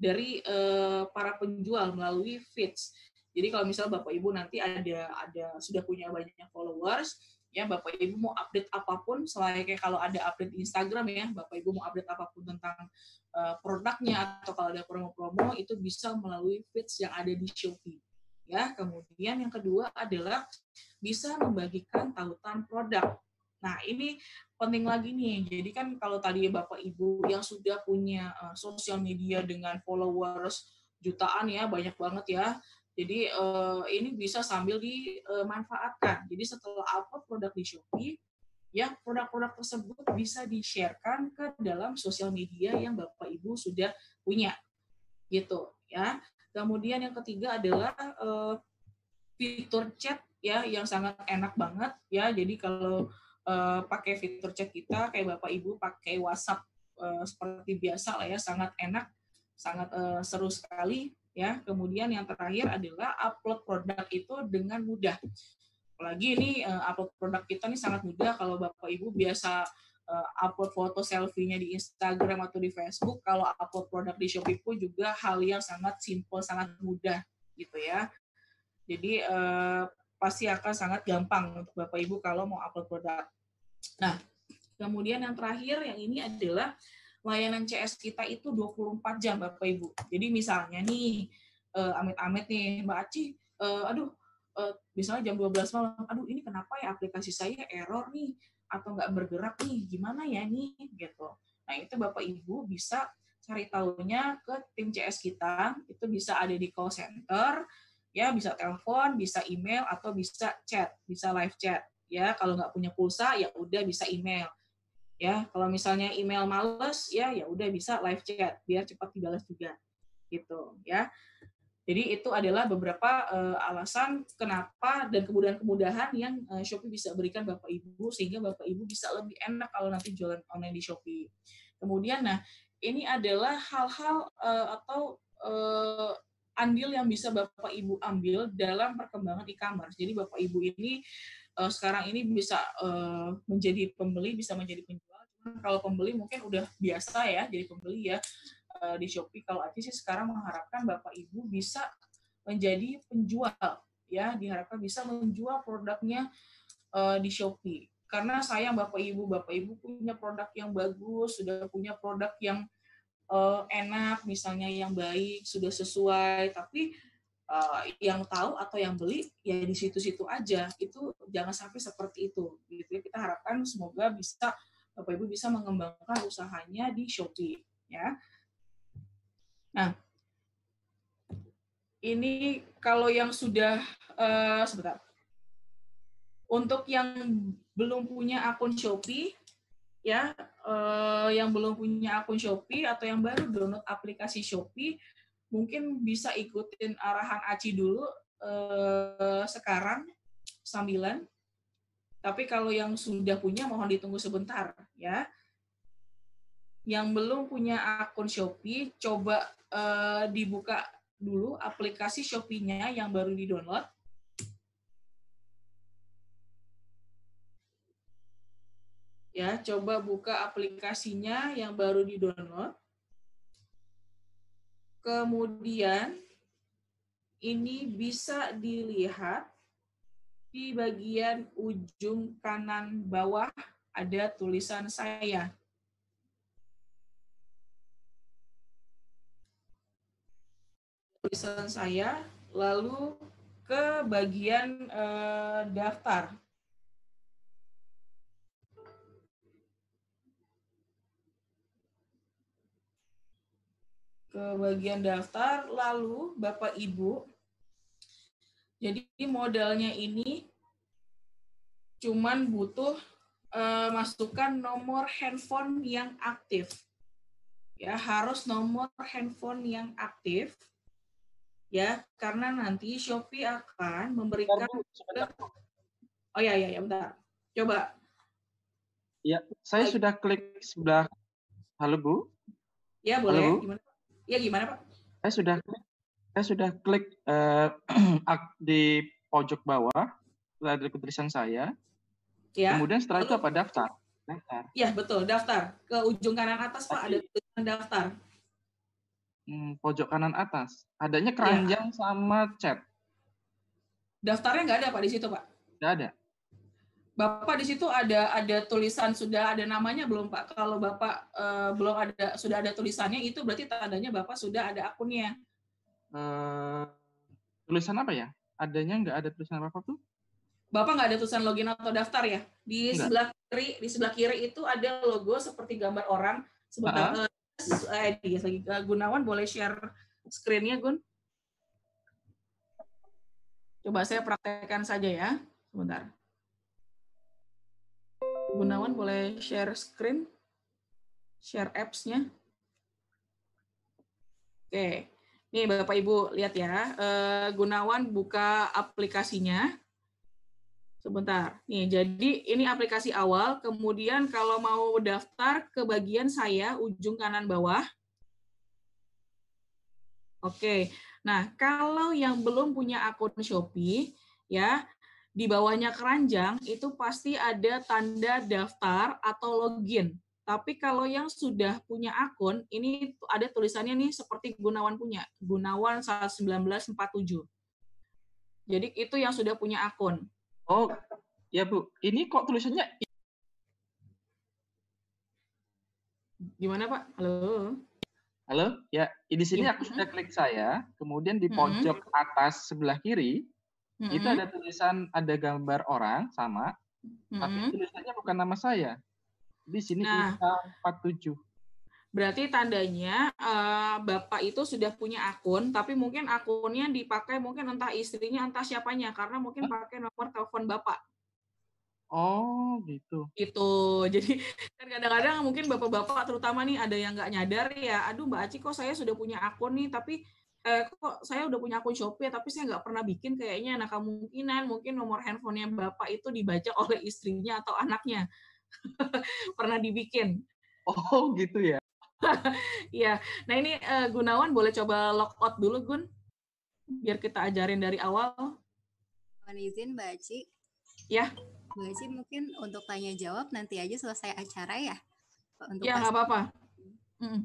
dari uh, para penjual melalui feeds. Jadi kalau misalnya Bapak Ibu nanti ada ada sudah punya banyak followers, ya Bapak Ibu mau update apa pun, selain kayak kalau ada update Instagram ya, Bapak Ibu mau update apa pun tentang uh, produknya atau kalau ada promo-promo itu bisa melalui feeds yang ada di Shopee. Ya, kemudian yang kedua adalah bisa membagikan tautan produk. Nah, ini penting lagi nih. Jadi kan kalau tadi Bapak Ibu yang sudah punya uh, sosial media dengan followers jutaan ya, banyak banget ya. Jadi uh, ini bisa sambil dimanfaatkan. Jadi setelah upload produk di Shopee, ya produk-produk tersebut bisa di-sharekan ke dalam sosial media yang Bapak Ibu sudah punya. Gitu ya. Kemudian yang ketiga adalah uh, fitur chat ya yang sangat enak banget ya. Jadi kalau uh, pakai fitur chat kita kayak Bapak Ibu pakai WhatsApp uh, seperti biasa lah ya, sangat enak, sangat uh, seru sekali ya. Kemudian yang terakhir adalah upload produk itu dengan mudah. Apalagi ini uh, upload produk kita ini sangat mudah kalau Bapak Ibu biasa uh, upload foto selfie-nya di Instagram atau di Facebook, kalau upload produk di Shopee pun juga hal yang sangat simple, sangat mudah gitu ya. Jadi uh, pasti akan sangat gampang untuk Bapak Ibu kalau mau upload produk. Nah, kemudian yang terakhir yang ini adalah layanan CS kita itu 24 jam Bapak Ibu. Jadi misalnya nih uh, amit-amit nih Mbak Aci, uh, aduh uh, misalnya jam 12 malam, aduh ini kenapa ya aplikasi saya error nih atau nggak bergerak nih, gimana ya nih gitu. Nah, itu Bapak Ibu bisa cari tahunya ke tim CS kita, itu bisa ada di call center, ya bisa telepon, bisa email atau bisa chat, bisa live chat ya kalau nggak punya pulsa ya udah bisa email ya kalau misalnya email males ya ya udah bisa live chat biar cepat dibalas juga gitu ya jadi itu adalah beberapa uh, alasan kenapa dan kemudahan-kemudahan yang uh, Shopee bisa berikan Bapak Ibu sehingga Bapak Ibu bisa lebih enak kalau nanti jualan online di Shopee. Kemudian nah ini adalah hal-hal uh, atau uh, andil yang bisa Bapak Ibu ambil dalam perkembangan e-commerce. Jadi Bapak Ibu ini sekarang ini bisa menjadi pembeli, bisa menjadi penjual. Kalau pembeli mungkin udah biasa ya jadi pembeli ya uh, di Shopee. Kalau Aci sih sekarang mengharapkan Bapak Ibu bisa menjadi penjual ya, diharapkan bisa menjual produknya uh, di Shopee. Karena sayang Bapak Ibu, Bapak Ibu punya produk yang bagus, sudah punya produk yang uh, enak, misalnya yang baik, sudah sesuai, tapi uh, yang tahu atau yang beli ya di situ-situ aja itu jangan sampai seperti itu gitu ya kita harapkan semoga bisa bapak ibu bisa mengembangkan usahanya di Shopee ya nah ini kalau yang sudah uh, sebentar untuk yang belum punya akun Shopee ya uh, yang belum punya akun Shopee atau yang baru download aplikasi Shopee mungkin bisa ikutin arahan Aci dulu eh, sekarang sambilan. Tapi kalau yang sudah punya mohon ditunggu sebentar ya. Yang belum punya akun Shopee coba eh, dibuka dulu aplikasi Shopee-nya yang baru di-download. Ya, coba buka aplikasinya yang baru di-download. Kemudian ini bisa dilihat di bagian ujung kanan bawah ada tulisan saya. Tulisan saya, lalu ke bagian eh, daftar. ke bagian daftar, lalu Bapak Ibu jadi modalnya ini cuman butuh uh, masukkan nomor handphone yang aktif. Ya, harus nomor handphone yang aktif. Ya, karena nanti Shopee akan memberikan Oh ya ya ya bentar. Coba. Ya, saya Halo. sudah klik sebelah Halo Bu. Ya, boleh. Halo, Bu. Gimana? Ya, gimana, Pak? Saya sudah klik saya sudah klik uh, di pojok bawah ada tulisan saya Ya. Kemudian setelah itu apa daftar? Daftar. Iya betul daftar. Ke ujung kanan atas Pak ada tulisan daftar. Hmm, pojok kanan atas. Adanya keranjang ya. sama chat. Daftarnya nggak ada Pak di situ Pak? Nggak ada. Bapak di situ ada ada tulisan sudah ada namanya belum Pak? Kalau Bapak uh, belum ada sudah ada tulisannya itu berarti tandanya Bapak sudah ada akunnya. Uh, tulisan apa ya? Adanya nggak ada tulisan apa tuh? Bapak nggak ada tulisan login atau daftar ya? Di Enggak. sebelah kiri, di sebelah kiri itu ada logo seperti gambar orang. Sebentar, uh -huh. eh, lagi Gunawan boleh share screen-nya, Gun? Coba saya praktekkan saja ya, sebentar. Gunawan boleh share screen, share apps-nya. Oke, nih Bapak Ibu lihat ya, eh, Gunawan buka aplikasinya Sebentar. Nih, jadi ini aplikasi awal. Kemudian kalau mau daftar ke bagian saya ujung kanan bawah. Oke. Nah, kalau yang belum punya akun Shopee ya, di bawahnya keranjang itu pasti ada tanda daftar atau login. Tapi kalau yang sudah punya akun, ini ada tulisannya nih seperti Gunawan punya, Gunawan 1947. Jadi itu yang sudah punya akun. Oh, ya Bu. Ini kok tulisannya Gimana Pak? Halo. Halo, ya di sini aku sudah klik saya, kemudian di pojok atas sebelah kiri mm-hmm. itu ada tulisan ada gambar orang sama, mm-hmm. tapi tulisannya bukan nama saya. Di sini nah, 47. Berarti tandanya uh, Bapak itu sudah punya akun, tapi mungkin akunnya dipakai mungkin entah istrinya, entah siapanya, karena mungkin pakai nomor telepon Bapak. Oh, gitu. Gitu. Jadi kan kadang-kadang mungkin bapak-bapak terutama nih ada yang nggak nyadar ya, aduh Mbak Aci kok saya sudah punya akun nih, tapi eh, kok saya udah punya akun Shopee tapi saya nggak pernah bikin kayaknya. Nah kemungkinan mungkin nomor handphonenya bapak itu dibaca oleh istrinya atau anaknya. pernah dibikin. Oh gitu ya. Iya. nah ini uh, Gunawan boleh coba log out dulu Gun, biar kita ajarin dari awal. Mohon izin Mbak Aci. Ya. Mbak Aci mungkin untuk tanya jawab nanti aja selesai acara ya. Untuk ya nggak apa-apa. Mm.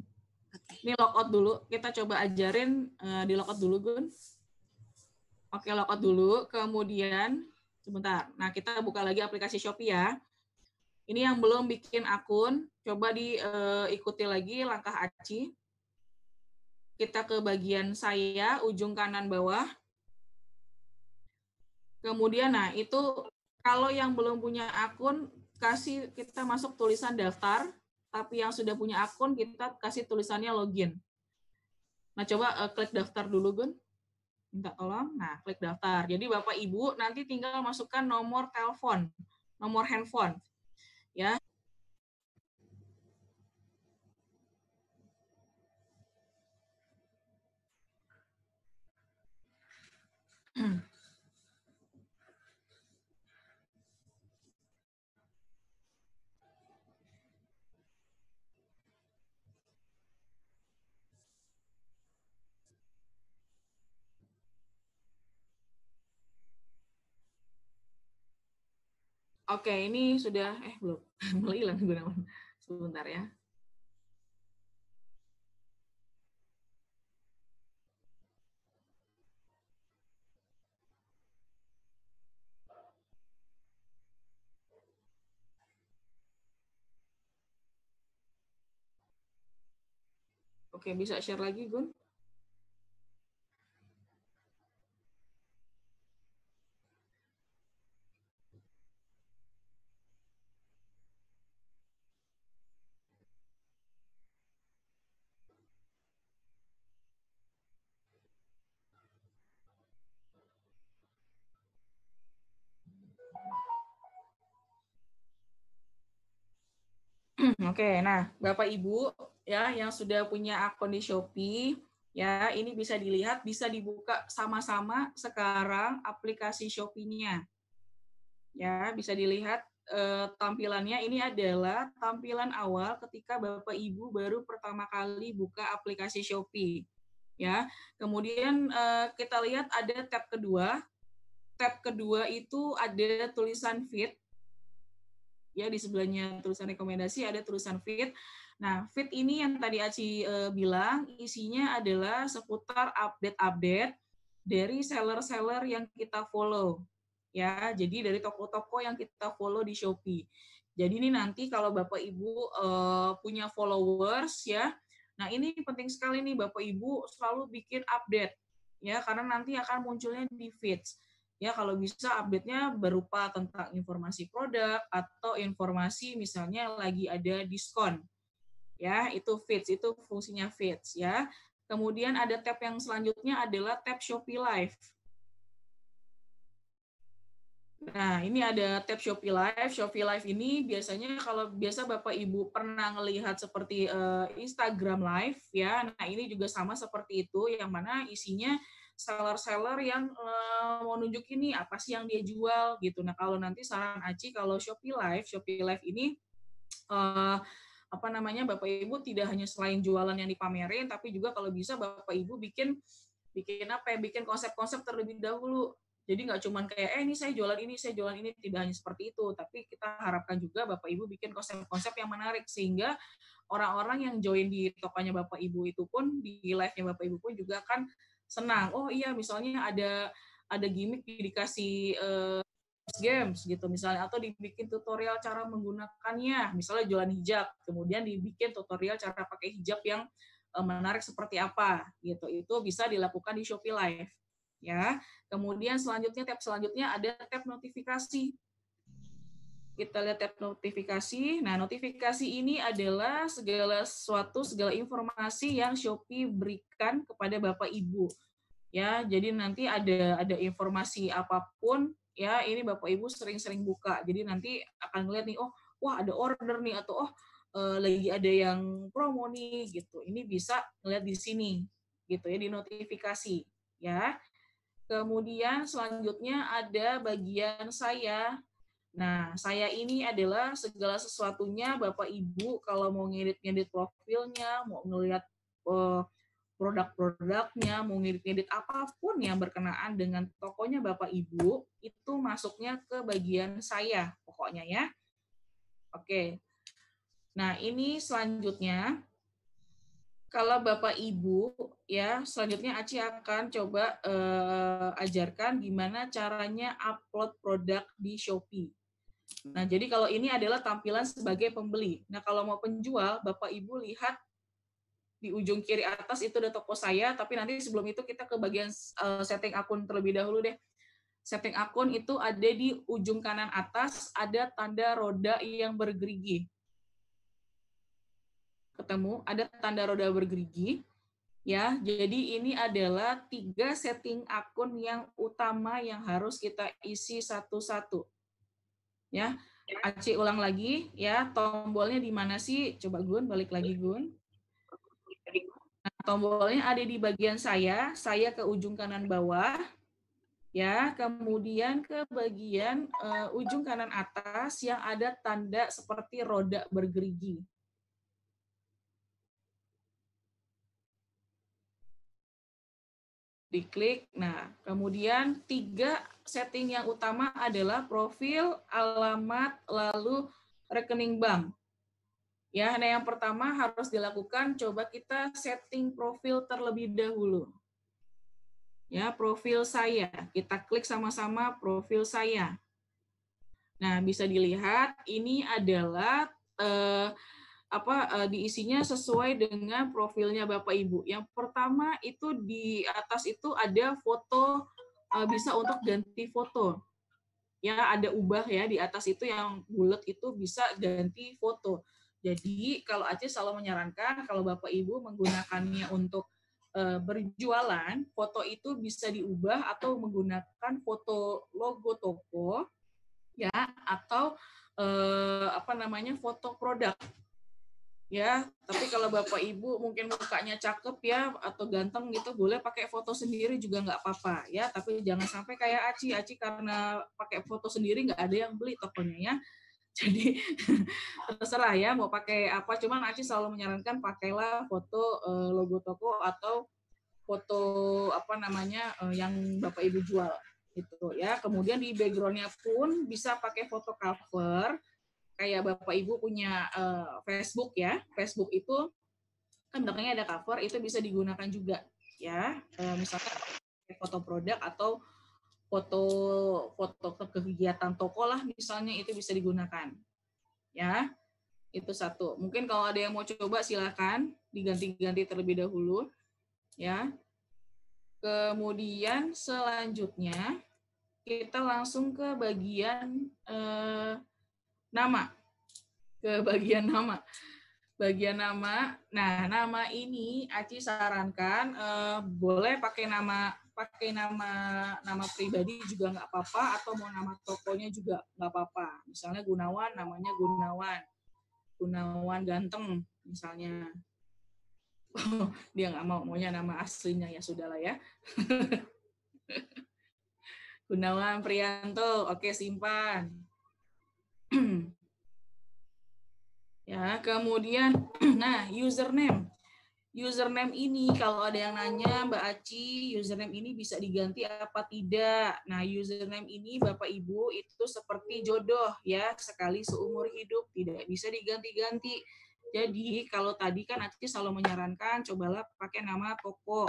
Okay. Ini log out dulu. Kita coba ajarin uh, di log out dulu Gun. Oke log out dulu. Kemudian sebentar. Nah kita buka lagi aplikasi Shopee ya. Ini yang belum bikin akun, coba diikuti uh, lagi langkah Aci. Kita ke bagian saya, ujung kanan bawah. Kemudian, nah itu kalau yang belum punya akun, kasih kita masuk tulisan daftar, tapi yang sudah punya akun, kita kasih tulisannya login. Nah, coba uh, klik daftar dulu, Gun. Minta tolong. Nah, klik daftar. Jadi Bapak Ibu nanti tinggal masukkan nomor telepon, nomor handphone ya Oke, ini sudah eh belum mulai hilang Gunawan. Sebentar ya. Oke, bisa share lagi, Gun? Oke, nah Bapak Ibu ya yang sudah punya akun di Shopee ya ini bisa dilihat bisa dibuka sama-sama sekarang aplikasi Shopee-nya. Ya, bisa dilihat eh, tampilannya ini adalah tampilan awal ketika Bapak Ibu baru pertama kali buka aplikasi Shopee. Ya. Kemudian eh, kita lihat ada tab kedua. Tab kedua itu ada tulisan feed ya di sebelahnya tulisan rekomendasi ada tulisan feed. Nah, feed ini yang tadi Aci e, bilang isinya adalah seputar update-update dari seller-seller yang kita follow. Ya, jadi dari toko-toko yang kita follow di Shopee. Jadi ini nanti kalau Bapak Ibu e, punya followers ya. Nah, ini penting sekali nih Bapak Ibu selalu bikin update ya karena nanti akan munculnya di feeds ya kalau bisa update-nya berupa tentang informasi produk atau informasi misalnya lagi ada diskon ya itu feeds itu fungsinya feeds ya kemudian ada tab yang selanjutnya adalah tab Shopee Live Nah, ini ada tab Shopee Live. Shopee Live ini biasanya kalau biasa Bapak Ibu pernah melihat seperti uh, Instagram Live ya. Nah, ini juga sama seperti itu yang mana isinya seller-seller yang uh, mau nunjukin nih apa sih yang dia jual gitu. Nah kalau nanti saran Aci kalau Shopee Live, Shopee Live ini uh, apa namanya Bapak Ibu tidak hanya selain jualan yang dipamerin, tapi juga kalau bisa Bapak Ibu bikin bikin apa ya, bikin konsep-konsep terlebih dahulu. Jadi nggak cuma kayak, eh ini saya jualan ini, saya jualan ini, tidak hanya seperti itu. Tapi kita harapkan juga Bapak Ibu bikin konsep-konsep yang menarik, sehingga orang-orang yang join di tokonya Bapak Ibu itu pun, di live-nya Bapak Ibu pun juga akan senang oh iya misalnya ada ada gimmick dikasih uh, games gitu misalnya atau dibikin tutorial cara menggunakannya misalnya jualan hijab kemudian dibikin tutorial cara pakai hijab yang uh, menarik seperti apa gitu. Itu bisa dilakukan di Shopee Live ya. Kemudian selanjutnya tab selanjutnya ada tab notifikasi kita lihat tab notifikasi. Nah, notifikasi ini adalah segala sesuatu, segala informasi yang Shopee berikan kepada Bapak Ibu. Ya, jadi nanti ada ada informasi apa pun ya, ini Bapak Ibu sering-sering buka. Jadi nanti akan ngeliat nih, oh, wah ada order nih atau oh eh, lagi ada yang promo nih gitu. Ini bisa ngeliat di sini gitu ya di notifikasi ya. Kemudian selanjutnya ada bagian saya Nah, saya ini adalah segala sesuatunya Bapak Ibu kalau mau ngedit-ngedit profilnya, mau ngelihat uh, produk-produknya, mau ngedit-ngedit apa pun yang berkenaan dengan tokonya Bapak Ibu, itu masuknya ke bagian saya pokoknya ya. Oke. Nah, ini selanjutnya kalau Bapak Ibu ya, selanjutnya Aci akan coba uh, ajarkan gimana caranya upload produk di Shopee. Nah, jadi kalau ini adalah tampilan sebagai pembeli. Nah, kalau mau penjual, Bapak Ibu lihat di ujung kiri atas itu ada toko saya, tapi nanti sebelum itu kita ke bagian uh, setting akun terlebih dahulu deh. Setting akun itu ada di ujung kanan atas, ada tanda roda yang bergerigi. Ketemu, ada tanda roda bergerigi. Ya, jadi ini adalah tiga setting akun yang utama yang harus kita isi satu-satu Ya, Aci ulang lagi ya, tombolnya di mana sih? Coba Gun, balik lagi Gun. Nah, tombolnya ada di bagian saya, saya ke ujung kanan bawah. Ya, kemudian ke bagian uh, ujung kanan atas yang ada tanda seperti roda bergerigi. Diklik. Nah, kemudian tiga setting yang utama adalah profil, alamat, lalu rekening bank. Ya, nah yang pertama harus dilakukan coba kita setting profil terlebih dahulu. Ya, profil saya. Kita klik sama-sama profil saya. Nah, bisa dilihat ini adalah eh, apa uh, diisinya sesuai dengan profilnya Bapak Ibu. Yang pertama itu di atas itu ada foto uh, bisa untuk ganti foto. Ya, ada ubah ya di atas itu yang bulat itu bisa ganti foto. Jadi kalau Aceh selalu menyarankan kalau Bapak Ibu menggunakannya untuk uh, berjualan, foto itu bisa diubah atau menggunakan foto logo toko ya atau uh, apa namanya foto produk ya tapi kalau bapak ibu mungkin mukanya cakep ya atau ganteng gitu boleh pakai foto sendiri juga nggak apa-apa ya. Tapi jangan sampai kayak Aci. Aci karena pakai foto sendiri nggak ada yang beli tokonya ya. Jadi terserah ya mau pakai apa. Cuman Aci selalu menyarankan pakailah foto uh, logo toko atau foto apa namanya uh, yang bapak ibu jual itu ya. Kemudian di backgroundnya pun bisa pakai foto cover kayak bapak ibu punya uh, Facebook ya. Facebook itu kan belakangnya ada cover itu bisa digunakan juga ya. Uh, misalnya foto produk atau foto foto kegiatan toko lah misalnya itu bisa digunakan ya. Itu satu. Mungkin kalau ada yang mau coba silakan diganti-ganti terlebih dahulu ya. Kemudian selanjutnya kita langsung ke bagian eh, nama. Ke bagian nama. Bagian nama. Nah nama ini Aci sarankan eh, boleh pakai nama pakai nama nama pribadi juga nggak apa-apa atau mau nama tokonya juga nggak apa-apa. Misalnya Gunawan namanya Gunawan. Gunawan ganteng misalnya. Oh, dia nggak mau maunya nama aslinya ya sudahlah ya. Gunawan Prianto. Oke simpan ya kemudian nah username. Username ini kalau ada yang nanya Mbak Aci username ini bisa diganti apa tidak? Nah username ini Bapak Ibu itu seperti jodoh ya sekali seumur hidup tidak bisa diganti-ganti. Jadi kalau tadi kan Aci selalu menyarankan cobalah pakai nama toko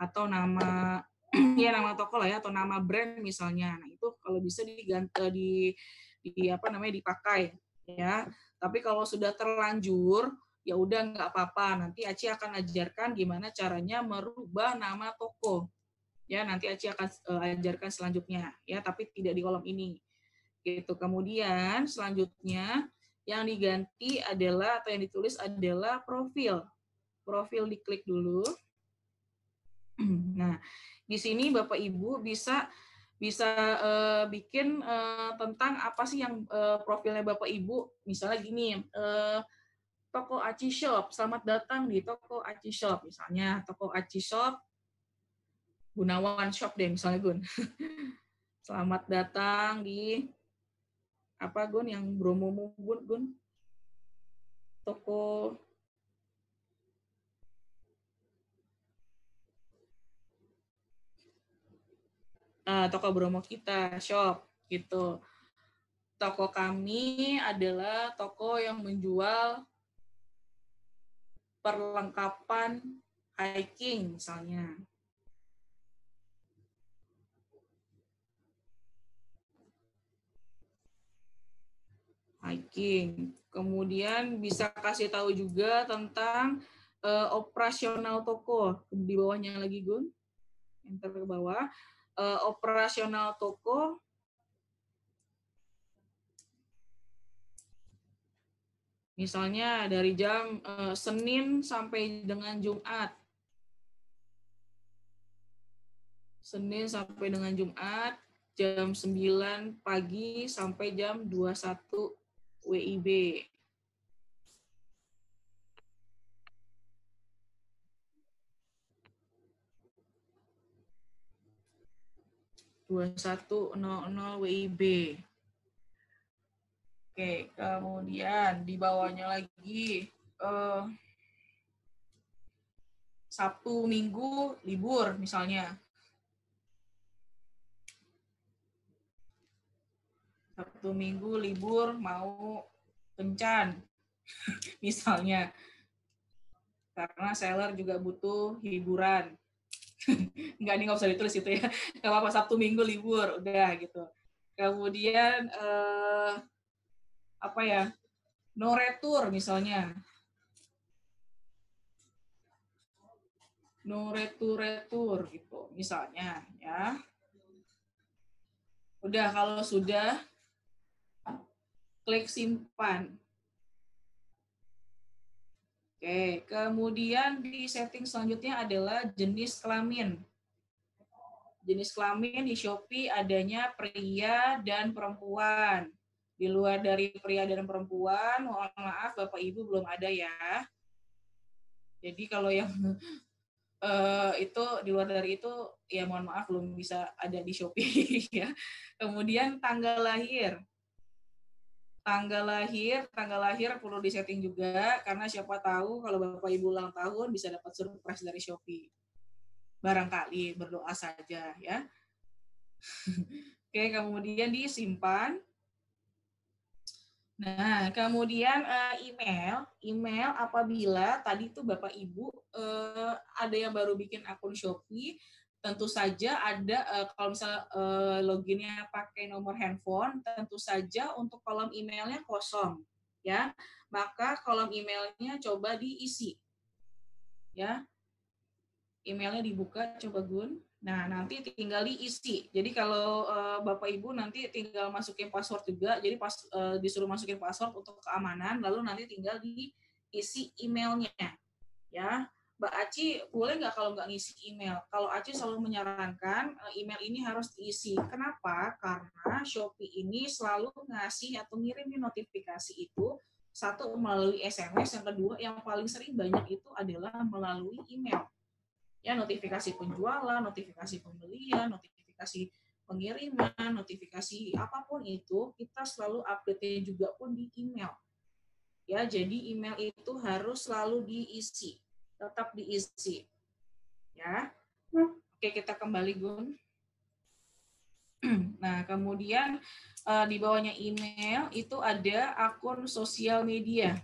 atau nama ya nama toko lah ya atau nama brand misalnya. Nah itu kalau bisa diganti di, di apa namanya dipakai ya tapi kalau sudah terlanjur, ya udah nggak apa-apa. Nanti Aci akan ajarkan gimana caranya merubah nama toko. Ya, nanti Aci akan uh, ajarkan selanjutnya. Ya, tapi tidak di kolom ini. Gitu. Kemudian selanjutnya yang diganti adalah atau yang ditulis adalah profil. Profil diklik dulu. Nah, di sini Bapak Ibu bisa bisa uh, bikin uh, tentang apa sih yang uh, profilnya Bapak Ibu. Misalnya gini, uh, toko Aci Shop, selamat datang di toko Aci Shop. Misalnya toko Aci Shop, Gunawan Shop deh misalnya Gun. selamat datang di apa Gun yang Bromo Gun, Gun? Toko uh, toko Bromo kita, shop gitu. Toko kami adalah toko yang menjual perlengkapan hiking misalnya. Hiking. Kemudian bisa kasih tahu juga tentang uh, operasional toko di bawahnya lagi Gun. Enter ke bawah uh, operasional toko. Misalnya dari jam uh, Senin sampai dengan Jumat. Senin sampai dengan Jumat jam 9 pagi sampai jam 21 WIB 2100 WIB. Oke, kemudian di bawahnya lagi eh, Sabtu Minggu libur misalnya. Sabtu Minggu libur mau kencan misalnya. Karena seller juga butuh hiburan. Enggak, ini nggak usah ditulis itu ya. Nggak apa-apa, Sabtu Minggu libur, udah gitu. Kemudian, eh, apa ya, no retur misalnya. No retur-retur gitu, misalnya ya. Udah, kalau sudah, klik simpan. Oke, kemudian di setting selanjutnya adalah jenis kelamin. Jenis kelamin di Shopee adanya pria dan perempuan. Di luar dari pria dan perempuan, mohon maaf Bapak Ibu belum ada ya. Jadi kalau yang uh, itu di luar dari itu ya mohon maaf belum bisa ada di Shopee ya. Kemudian tanggal lahir. Tanggal lahir, tanggal lahir perlu disetting juga karena siapa tahu kalau Bapak Ibu ulang tahun bisa dapat surprise dari Shopee. Barangkali berdoa saja ya. Oke, kemudian disimpan Nah, kemudian uh, email, email apabila tadi tuh Bapak Ibu uh, ada yang baru bikin akun Shopee, tentu saja ada uh, kalau misalnya uh, loginnya pakai nomor handphone, tentu saja untuk kolom emailnya kosong, ya. Maka kolom emailnya coba diisi, ya. Emailnya dibuka, coba Gun. Nah, nanti tinggal diisi. Jadi kalau uh, Bapak Ibu nanti tinggal masukin password juga, jadi pas uh, disuruh masukin password untuk keamanan, lalu nanti tinggal diisi emailnya. Ya, Mbak Aci boleh nggak kalau nggak ngisi email? Kalau Aci selalu menyarankan uh, email ini harus diisi. Kenapa? Karena Shopee ini selalu ngasih atau ngirimin notifikasi itu satu melalui SMS, yang kedua yang paling sering banyak itu adalah melalui email ya notifikasi penjualan, notifikasi pembelian, notifikasi pengiriman, notifikasi apa pun itu kita selalu update juga pun di email. Ya, jadi email itu harus selalu diisi, tetap diisi. Ya. Oke, kita kembali Gun. Nah, kemudian eh, di bawahnya email itu ada akun sosial media.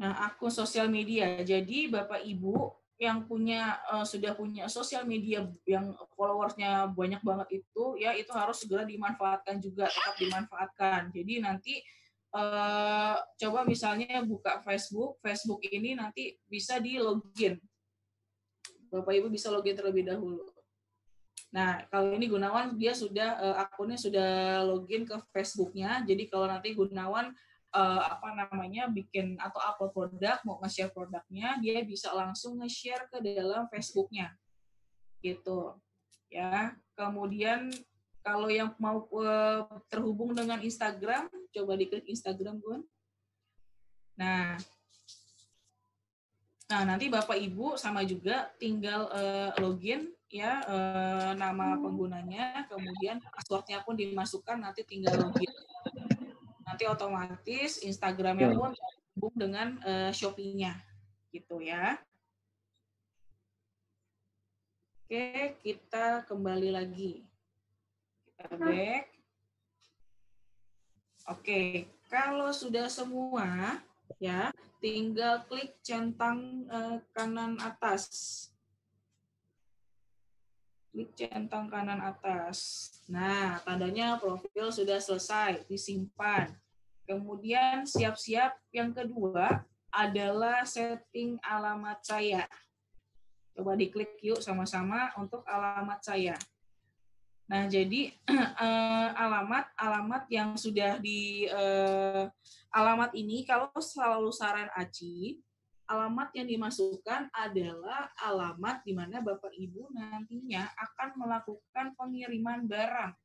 Nah, akun sosial media. Jadi Bapak Ibu yang punya uh, sudah punya sosial media yang followersnya banyak banget itu ya itu harus segera dimanfaatkan juga tetap dimanfaatkan jadi nanti uh, coba misalnya buka Facebook Facebook ini nanti bisa di login. Bapak Ibu bisa login terlebih dahulu. Nah, kalau ini Gunawan dia sudah uh, akunnya sudah login ke Facebooknya. Jadi kalau nanti Gunawan uh, apa namanya bikin atau upload produk mau nge-share produknya dia bisa langsung nge-share ke dalam Facebooknya. Gitu. Ya kemudian kalau yang mau uh, terhubung dengan Instagram coba diklik Instagram gue nah nah nanti bapak ibu sama juga tinggal uh, login ya uh, nama penggunanya kemudian passwordnya pun dimasukkan nanti tinggal login nanti otomatis Instagramnya ya. pun terhubung dengan uh, Shopee-nya gitu ya. Oke, kita kembali lagi. Back. Oke, kalau sudah semua ya, tinggal klik centang uh, kanan atas. Klik centang kanan atas. Nah, tandanya profil sudah selesai, disimpan. Kemudian siap-siap yang kedua adalah setting alamat saya. Coba diklik yuk sama-sama untuk alamat saya. Nah, jadi eh, alamat alamat yang sudah di eh, alamat ini kalau selalu saran Aci, alamat yang dimasukkan adalah alamat di mana Bapak Ibu nantinya akan melakukan pengiriman barang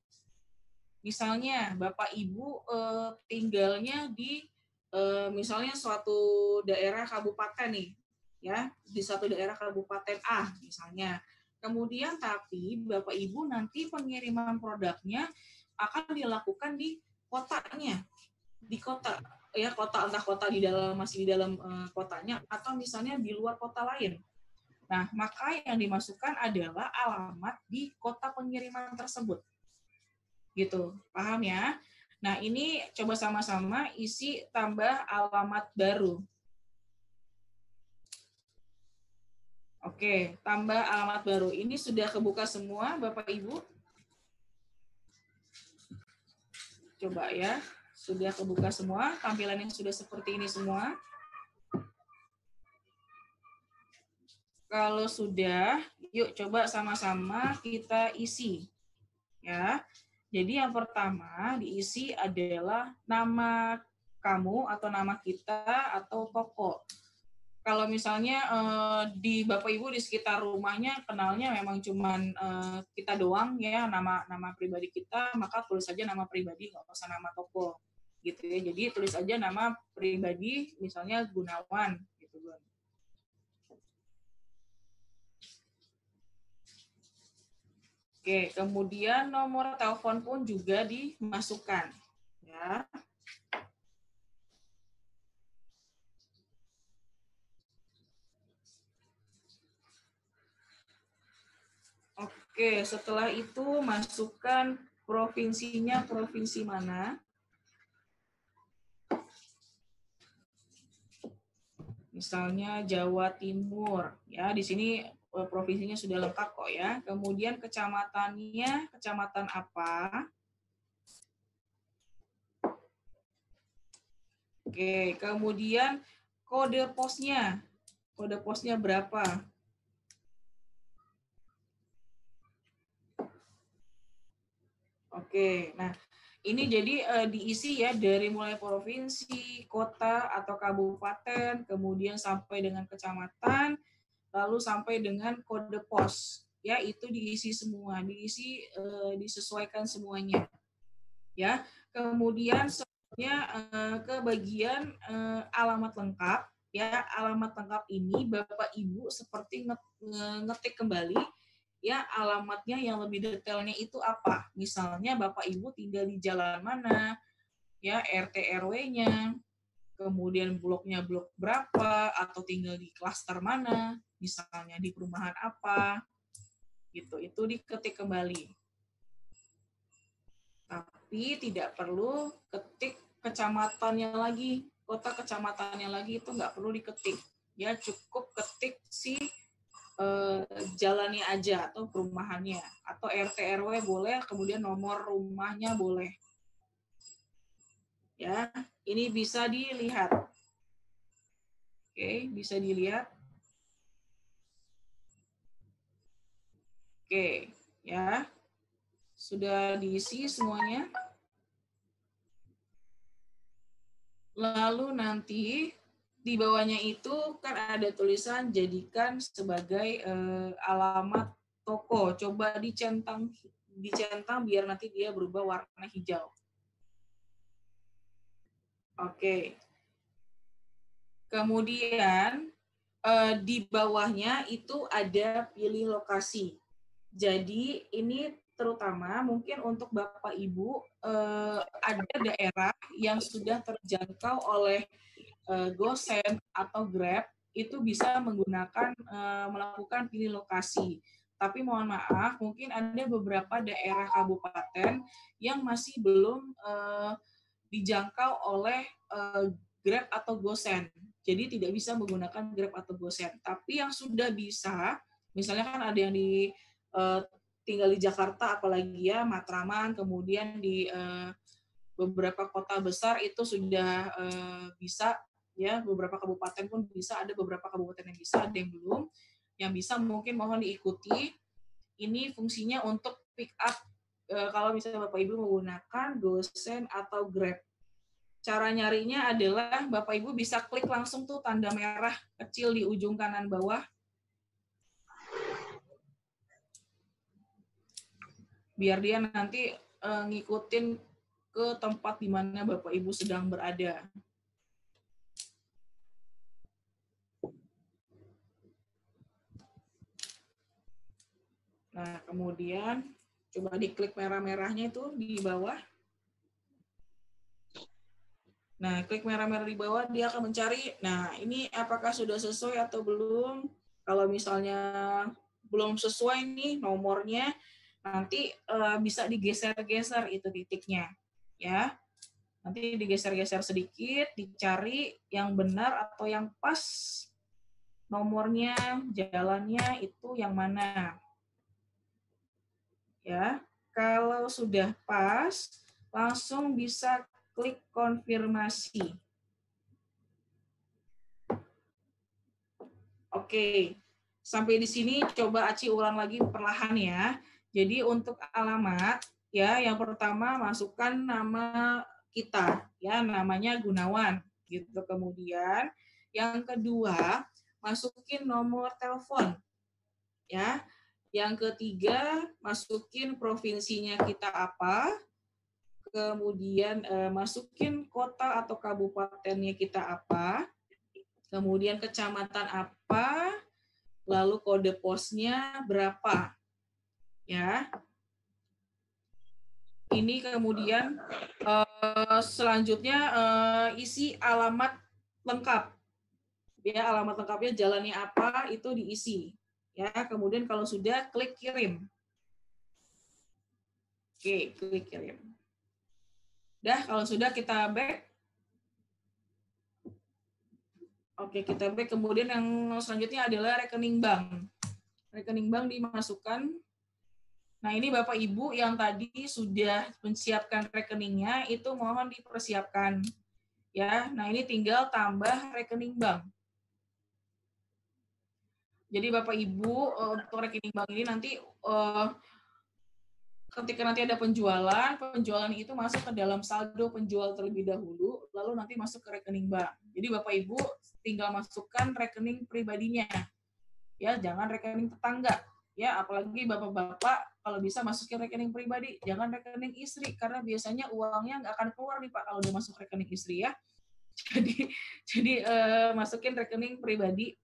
Misalnya Bapak Ibu eh, tinggalnya di eh, misalnya suatu daerah kabupaten nih, ya di satu daerah kabupaten A misalnya. Kemudian tapi Bapak Ibu nanti pengiriman produknya akan dilakukan di kotanya, di kota ya kota entah kota di dalam masih di dalam uh, kotanya atau misalnya di luar kota lain. Nah, maka yang dimasukkan adalah alamat di kota pengiriman tersebut gitu. Paham ya? Nah, ini coba sama-sama isi tambah alamat baru. Oke, tambah alamat baru. Ini sudah kebuka semua, Bapak Ibu? Coba ya, sudah kebuka semua. Tampilannya sudah seperti ini semua. Kalau sudah, yuk coba sama-sama kita isi. Ya, jadi yang pertama diisi adalah nama kamu atau nama kita atau toko. Kalau misalnya uh, di Bapak Ibu di sekitar rumahnya kenalnya memang cuman uh, kita doang ya nama nama pribadi kita, maka tulis saja nama pribadi nggak usah nama toko gitu ya. Jadi tulis aja nama pribadi misalnya Gunawan gitu Bun. Oke, kemudian nomor telepon pun juga dimasukkan ya. Oke, setelah itu masukkan provinsinya provinsi mana. Misalnya Jawa Timur, ya di sini eh, provinsinya sudah lengkap kok ya. Kemudian kecamatannya, kecamatan apa? Oke, kemudian kode posnya, kode posnya berapa? Oke, nah ini jadi uh, diisi ya dari mulai provinsi, kota atau kabupaten, kemudian sampai dengan kecamatan, lalu sampai dengan kode pos. Ya, itu diisi semua, diisi uh, disesuaikan semuanya. Ya. Kemudian selanjutnya uh, ke bagian uh, alamat lengkap. Ya, alamat lengkap ini Bapak Ibu seperti ngetik kembali ya alamatnya yang lebih detailnya itu apa. Misalnya Bapak Ibu tinggal di jalan mana, ya RT RW-nya, kemudian bloknya blok berapa atau tinggal di klaster mana, misalnya di perumahan apa. Gitu. Itu diketik kembali. Tapi tidak perlu ketik kecamatannya lagi, kota kecamatannya lagi itu nggak perlu diketik. Ya cukup ketik si eh, jalannya aja atau perumahannya atau RT RW boleh kemudian nomor rumahnya boleh. Ya ini bisa dilihat. Oke bisa dilihat. Oke ya. Sudah diisi semuanya. Lalu nanti di bawahnya itu kan ada tulisan jadikan sebagai uh, alamat toko. Coba dicentang dicentang biar nanti dia berubah warna hijau. Oke. Kemudian uh, di bawahnya itu ada pilih lokasi. Jadi ini terutama mungkin untuk Bapak Ibu uh, ada daerah yang sudah terjangkau oleh uh, GoSend atau Grab itu bisa menggunakan uh, melakukan pilih lokasi. Tapi mohon maaf, mungkin ada beberapa daerah kabupaten yang masih belum uh, dijangkau oleh uh, Grab atau GoSend. Jadi tidak bisa menggunakan Grab atau GoSend. Tapi yang sudah bisa, misalnya kan ada yang di uh, tinggal di Jakarta, apalagi ya Matraman, kemudian di uh, beberapa kota besar itu sudah uh, bisa ya beberapa kabupaten pun bisa ada beberapa kabupaten yang bisa ada yang belum. Yang bisa mungkin mohon diikuti. Ini fungsinya untuk pick up e, kalau misalnya bapak ibu menggunakan GoSend atau Grab. Cara nyarinya adalah bapak ibu bisa klik langsung tuh tanda merah kecil di ujung kanan bawah. Biar dia nanti e, ngikutin ke tempat di mana bapak ibu sedang berada Nah, kemudian coba diklik merah-merahnya itu di bawah. Nah, klik merah-merah di bawah, dia akan mencari, nah ini apakah sudah sesuai atau belum. Kalau misalnya belum sesuai nih nomornya, nanti uh, bisa digeser-geser itu titiknya. ya. Nanti digeser-geser sedikit, dicari yang benar atau yang pas nomornya, jalannya itu yang mana ya. Kalau sudah pas, langsung bisa klik konfirmasi. Oke, sampai di sini coba Aci ulang lagi perlahan ya. Jadi untuk alamat, ya yang pertama masukkan nama kita, ya namanya Gunawan, gitu. Kemudian yang kedua masukin nomor telepon. Ya. Yang ketiga, masukin provinsinya kita apa, kemudian eh, masukin kota atau kabupatennya kita apa, kemudian kecamatan apa, lalu kode posnya berapa. Ya. Ini kemudian eh, selanjutnya eh, isi alamat lengkap. Ya, alamat lengkapnya jalannya apa itu diisi. Ya, kemudian kalau sudah klik kirim. Oke, klik kirim. Dah, kalau sudah kita back. Oke, kita back. Kemudian yang selanjutnya adalah rekening bank. Rekening bank dimasukkan. Nah, ini Bapak Ibu yang tadi sudah menyiapkan rekeningnya, itu mohon dipersiapkan. Ya, nah ini tinggal tambah rekening bank. Jadi Bapak Ibu eh, untuk rekening bank ini nanti uh, ketika nanti ada penjualan, penjualan itu masuk ke dalam saldo penjual terlebih dahulu, lalu nanti masuk ke rekening bank. Jadi Bapak Ibu tinggal masukkan rekening pribadinya. Ya, jangan rekening tetangga. Ya, apalagi Bapak-bapak kalau bisa masukin rekening pribadi, jangan rekening istri karena biasanya uangnya nggak akan keluar nih Pak kalau udah masuk rekening istri ya. Jadi jadi eh, masukin rekening pribadi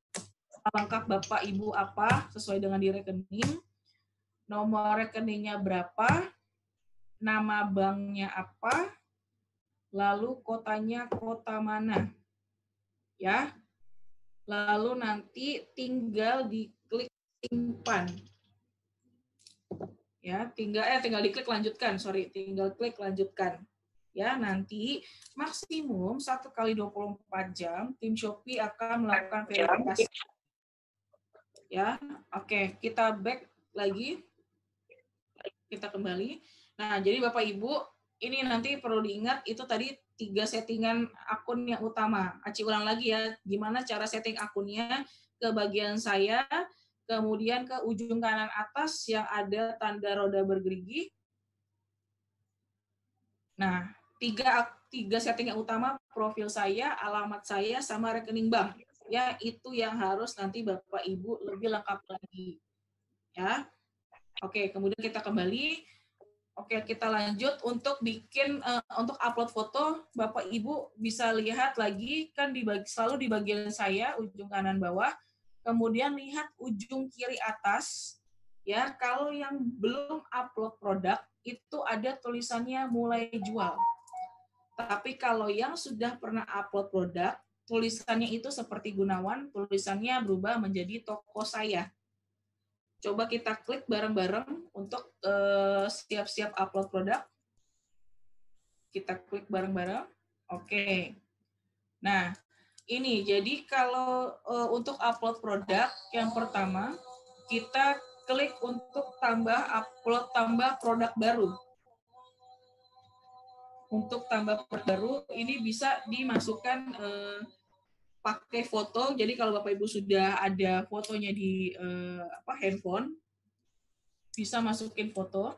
lengkap Bapak Ibu apa sesuai dengan di rekening nomor rekeningnya berapa, nama banknya apa, lalu kotanya kota mana. Ya. Lalu nanti tinggal diklik simpan. Ya, tinggal eh tinggal diklik lanjutkan, sorry, tinggal klik lanjutkan. Ya, nanti maksimum satu kali 24 jam tim Shopee akan melakukan verifikasi. Ya, oke, kita back lagi kita kembali. Nah, jadi Bapak Ibu, ini nanti perlu diingat itu tadi tiga settingan akun yang utama. Aci ulang lagi ya, gimana cara setting akunnya ke bagian saya, kemudian ke ujung kanan atas yang ada tanda roda bergerigi. Nah, tiga tiga setting yang utama profil saya, alamat saya, sama rekening bank. Ya, itu yang harus nanti Bapak Ibu lebih lengkap lagi. Ya. Oke, kemudian kita kembali. Oke, kita lanjut untuk bikin uh, untuk upload foto. Bapak Ibu bisa lihat lagi kan di selalu di bagian saya ujung kanan bawah. Kemudian lihat ujung kiri atas. Ya, kalau yang belum upload produk itu ada tulisannya mulai jual. Tapi kalau yang sudah pernah upload produk, tulisannya itu seperti Gunawan, tulisannya berubah menjadi toko saya Coba kita klik bareng-bareng untuk eh, siap-siap upload produk. Kita klik bareng-bareng. Oke. Okay. Nah, ini jadi kalau uh, untuk upload produk yang pertama kita klik untuk tambah upload tambah produk baru. Untuk tambah produk baru ini bisa dimasukkan uh, pakai foto. Jadi kalau Bapak Ibu sudah ada fotonya di eh, apa handphone, bisa masukin foto.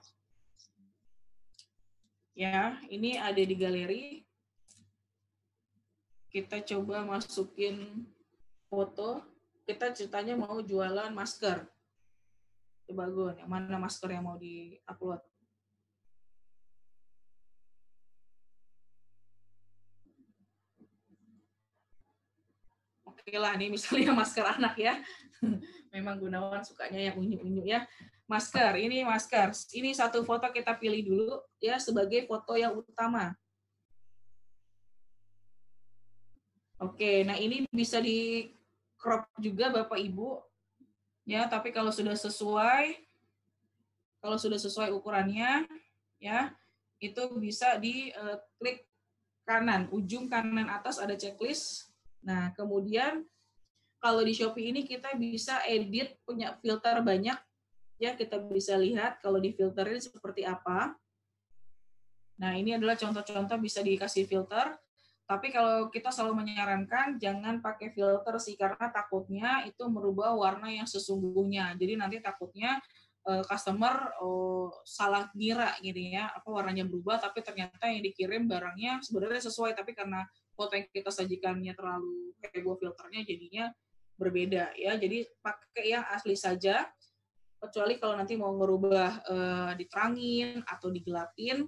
Ya, ini ada di galeri. Kita coba masukin foto. Kita ceritanya mau jualan masker. Coba gue, yang mana masker yang mau di-upload. Oke lah nih misalnya masker anak ya. Memang Gunawan sukanya yang unyu-unyu ya. Masker, ini masker. Ini satu foto kita pilih dulu ya sebagai foto yang utama. Oke, nah ini bisa di crop juga Bapak Ibu. Ya, tapi kalau sudah sesuai kalau sudah sesuai ukurannya ya, itu bisa di uh, klik kanan, ujung kanan atas ada checklist Nah, kemudian kalau di Shopee ini kita bisa edit punya filter banyak ya kita bisa lihat kalau di filter ini seperti apa. Nah, ini adalah contoh-contoh bisa dikasih filter. Tapi kalau kita selalu menyarankan jangan pakai filter sih karena takutnya itu merubah warna yang sesungguhnya. Jadi nanti takutnya uh, customer uh, salah ngira gitu ya, apa warnanya berubah tapi ternyata yang dikirim barangnya sebenarnya sesuai tapi karena foto yang kita sajikannya terlalu heboh filternya jadinya berbeda ya. Jadi pakai yang asli saja kecuali kalau nanti mau ngerubah uh, diterangin atau digelapin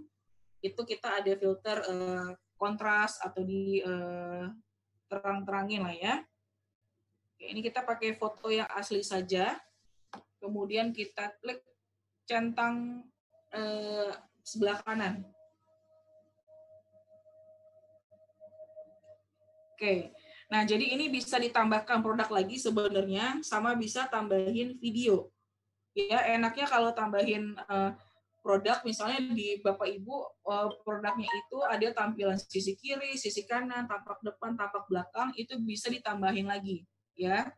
itu kita ada filter uh, kontras atau di uh, terang-terangin lah ya. Oke, ini kita pakai foto yang asli saja. Kemudian kita klik centang uh, sebelah kanan. Oke, nah jadi ini bisa ditambahkan produk lagi sebenarnya, sama bisa tambahin video ya enaknya kalau tambahin uh, produk misalnya di Bapak Ibu uh, produknya itu ada tampilan sisi kiri, sisi kanan, tampak depan, tampak belakang itu bisa ditambahin lagi ya.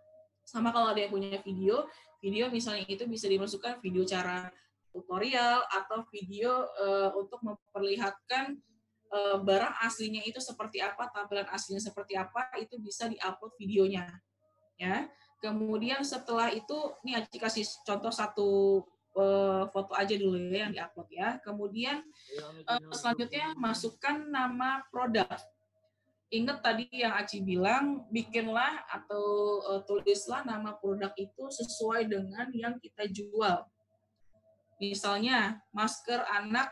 Sama kalau ada yang punya video, video misalnya itu bisa dimasukkan video cara tutorial atau video uh, untuk memperlihatkan uh, barang aslinya itu seperti apa, tampilan aslinya seperti apa, itu bisa diupload videonya. Ya. Kemudian setelah itu, ini Aci kasih contoh satu uh, foto aja dulu ya yang diupload ya. Kemudian uh, selanjutnya masukkan nama produk. Ingat tadi yang Aci bilang, bikinlah atau uh, tulislah nama produk itu sesuai dengan yang kita jual. Misalnya masker anak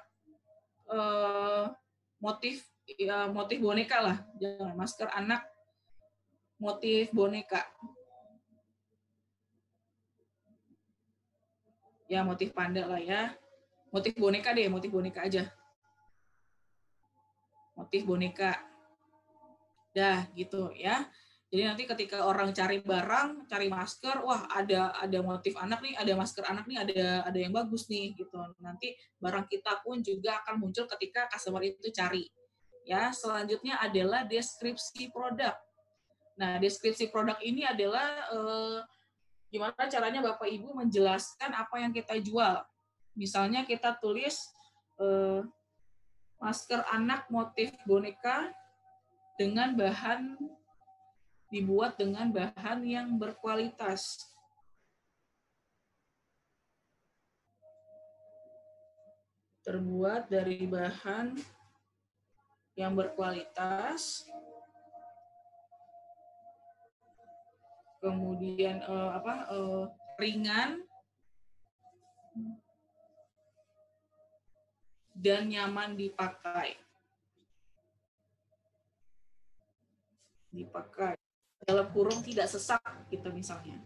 uh, motif uh, motif boneka lah, jangan masker anak. Motif boneka. Ya motif panda lah ya. Motif boneka deh motif boneka aja. Motif boneka. Dah gitu ya jadi nanti ketika orang cari barang cari masker wah ada ada motif anak nih ada masker anak nih ada ada yang bagus nih gitu. Nanti barang kita pun juga akan muncul ketika customer itu cari. Ya selanjutnya adalah deskripsi produk. Nah deskripsi produk ini adalah eh, gimana caranya Bapak Ibu menjelaskan apa yang kita jual. Misalnya kita tulis eh, masker anak motif boneka dengan bahan dibuat dengan bahan yang berkualitas. Terbuat dari bahan yang berkualitas kemudian uh, apa uh, ringan dan nyaman dipakai. Dipakai dalam kurung tidak sesak gitu misalnya.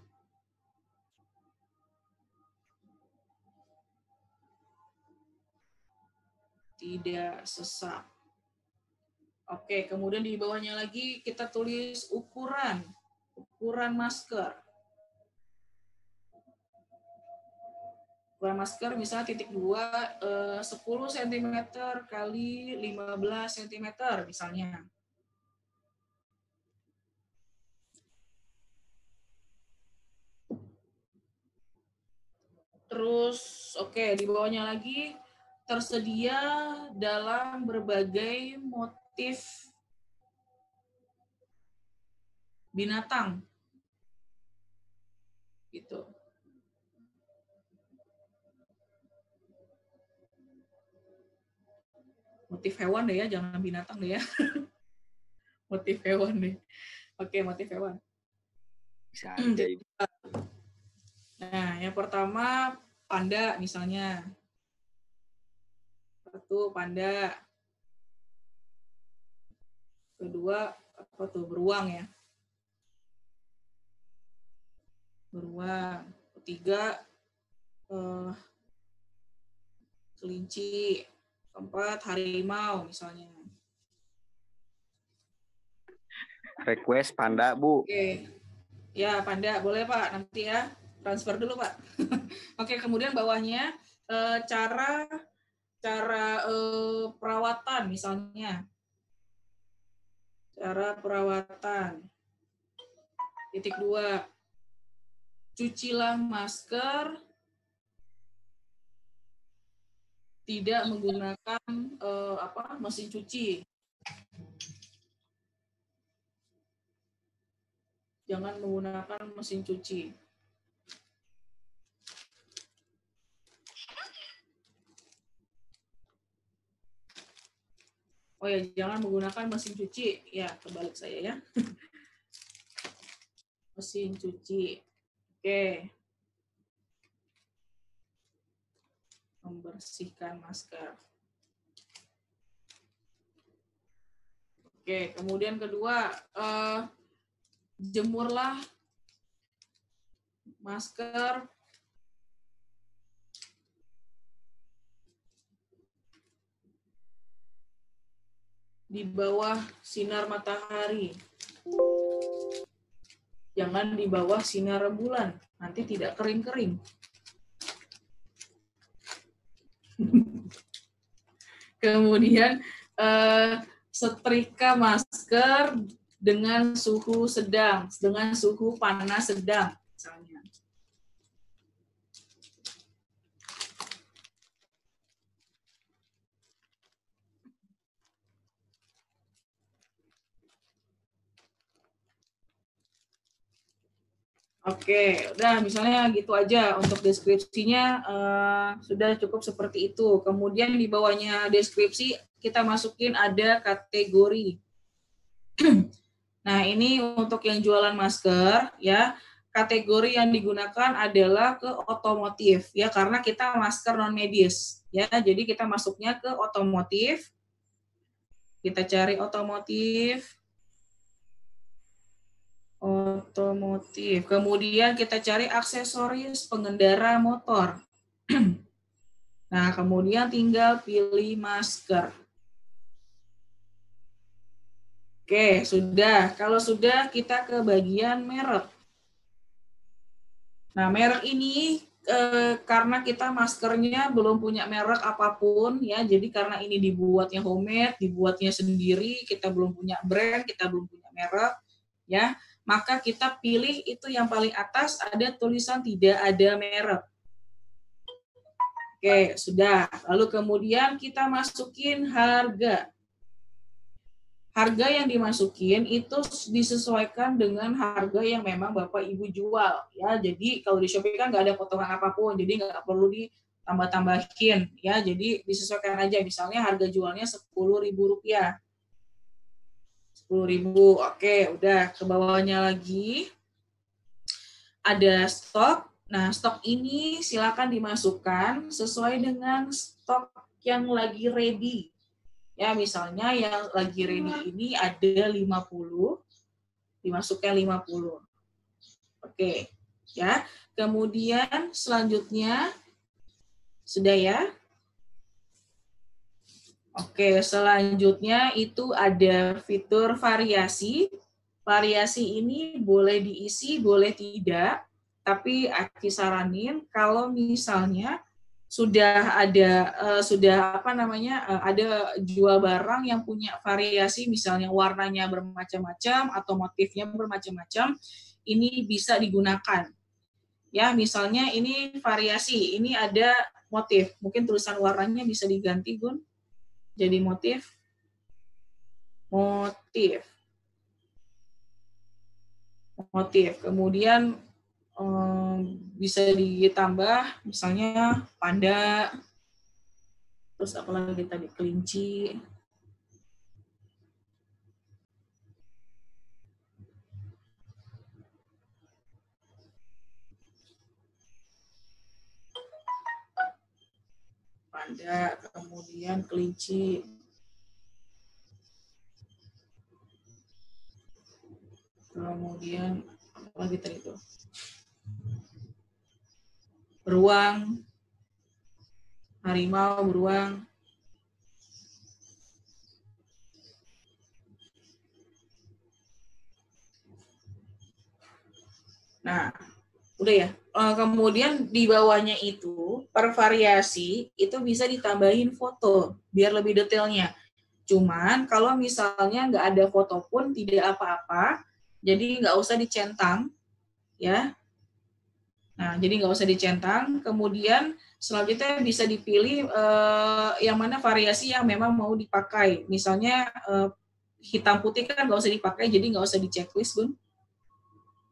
Tidak sesak. Oke, kemudian di bawahnya lagi kita tulis ukuran ukuran masker. Ukuran masker misalnya titik dua eh, 10 cm kali 15 cm misalnya. Terus oke okay, di bawahnya lagi tersedia dalam berbagai motif binatang. Gitu. Motif hewan deh ya, jangan binatang deh ya. motif hewan deh. Oke, motif hewan. Bisa Nah, yang pertama panda misalnya. Satu panda. Kedua apa tuh beruang ya beruang. Ketiga, eh, kelinci. Keempat, harimau misalnya. Request panda, Bu. Oke. Ya, panda. Boleh, Pak. Nanti ya. Transfer dulu, Pak. Oke, kemudian bawahnya eh, cara cara eh, perawatan misalnya. Cara perawatan. Titik dua cucilah masker, tidak menggunakan uh, apa mesin cuci. Jangan menggunakan mesin cuci. Oh ya, jangan menggunakan mesin cuci. Ya, kebalik saya ya. mesin cuci. Oke. Membersihkan masker. Oke, kemudian kedua, eh, jemurlah masker di bawah sinar matahari. Jangan di bawah sinar rembulan, nanti tidak kering-kering. Kemudian eh, setrika masker dengan suhu sedang, dengan suhu panas sedang misalnya. Oke, udah misalnya gitu aja untuk deskripsinya eh, sudah cukup seperti itu. Kemudian di bawahnya deskripsi kita masukin ada kategori. nah, ini untuk yang jualan masker ya. Kategori yang digunakan adalah ke otomotif ya karena kita masker non medis ya. Jadi kita masuknya ke otomotif. Kita cari otomotif otomotif. Kemudian kita cari aksesoris pengendara motor. nah, kemudian tinggal pilih masker. Oke, sudah. Kalau sudah, kita ke bagian merek. Nah, merek ini eh, karena kita maskernya belum punya merek apa pun ya, jadi karena ini dibuatnya homemade, dibuatnya sendiri, kita belum punya brand, kita belum punya merek, ya maka kita pilih itu yang paling atas ada tulisan tidak ada merek. Oke, sudah. Lalu kemudian kita masukin harga. Harga yang dimasukin itu disesuaikan dengan harga yang memang Bapak Ibu jual. ya. Jadi kalau di Shopee kan nggak ada potongan apa pun, jadi nggak perlu ditambah-tambahin. ya. Jadi disesuaikan aja. Misalnya harga jualnya Rp10.000 10.000. Oke, udah ke bawahnya lagi. Ada stok. Nah, stok ini silakan dimasukkan sesuai dengan stok yang lagi ready. Ya, misalnya yang lagi ready ini ada 50, dimasukkan 50. Oke, ya. Kemudian selanjutnya sudah ya. Oke, selanjutnya itu ada fitur variasi. Variasi ini boleh diisi, boleh tidak. Tapi Aki saranin kalau misalnya sudah ada uh, sudah apa namanya uh, ada jual barang yang punya variasi misalnya warnanya bermacam-macam atau motifnya bermacam-macam ini bisa digunakan ya misalnya ini variasi ini ada motif mungkin tulisan warnanya bisa diganti Gun jadi motif? Motif. Motif. Kemudian um, bisa ditambah misalnya panda. Terus apalagi tadi? Kelinci ada kemudian kelinci. Kemudian apa lagi tadi itu beruang. Harimau beruang. Nah udah ya kemudian di bawahnya itu per variasi itu bisa ditambahin foto biar lebih detailnya. Cuman kalau misalnya nggak ada foto pun tidak apa-apa, jadi nggak usah dicentang, ya. Nah, jadi nggak usah dicentang. Kemudian selanjutnya bisa dipilih uh, yang mana variasi yang memang mau dipakai. Misalnya uh, hitam putih kan nggak usah dipakai, jadi nggak usah di checklist, bun.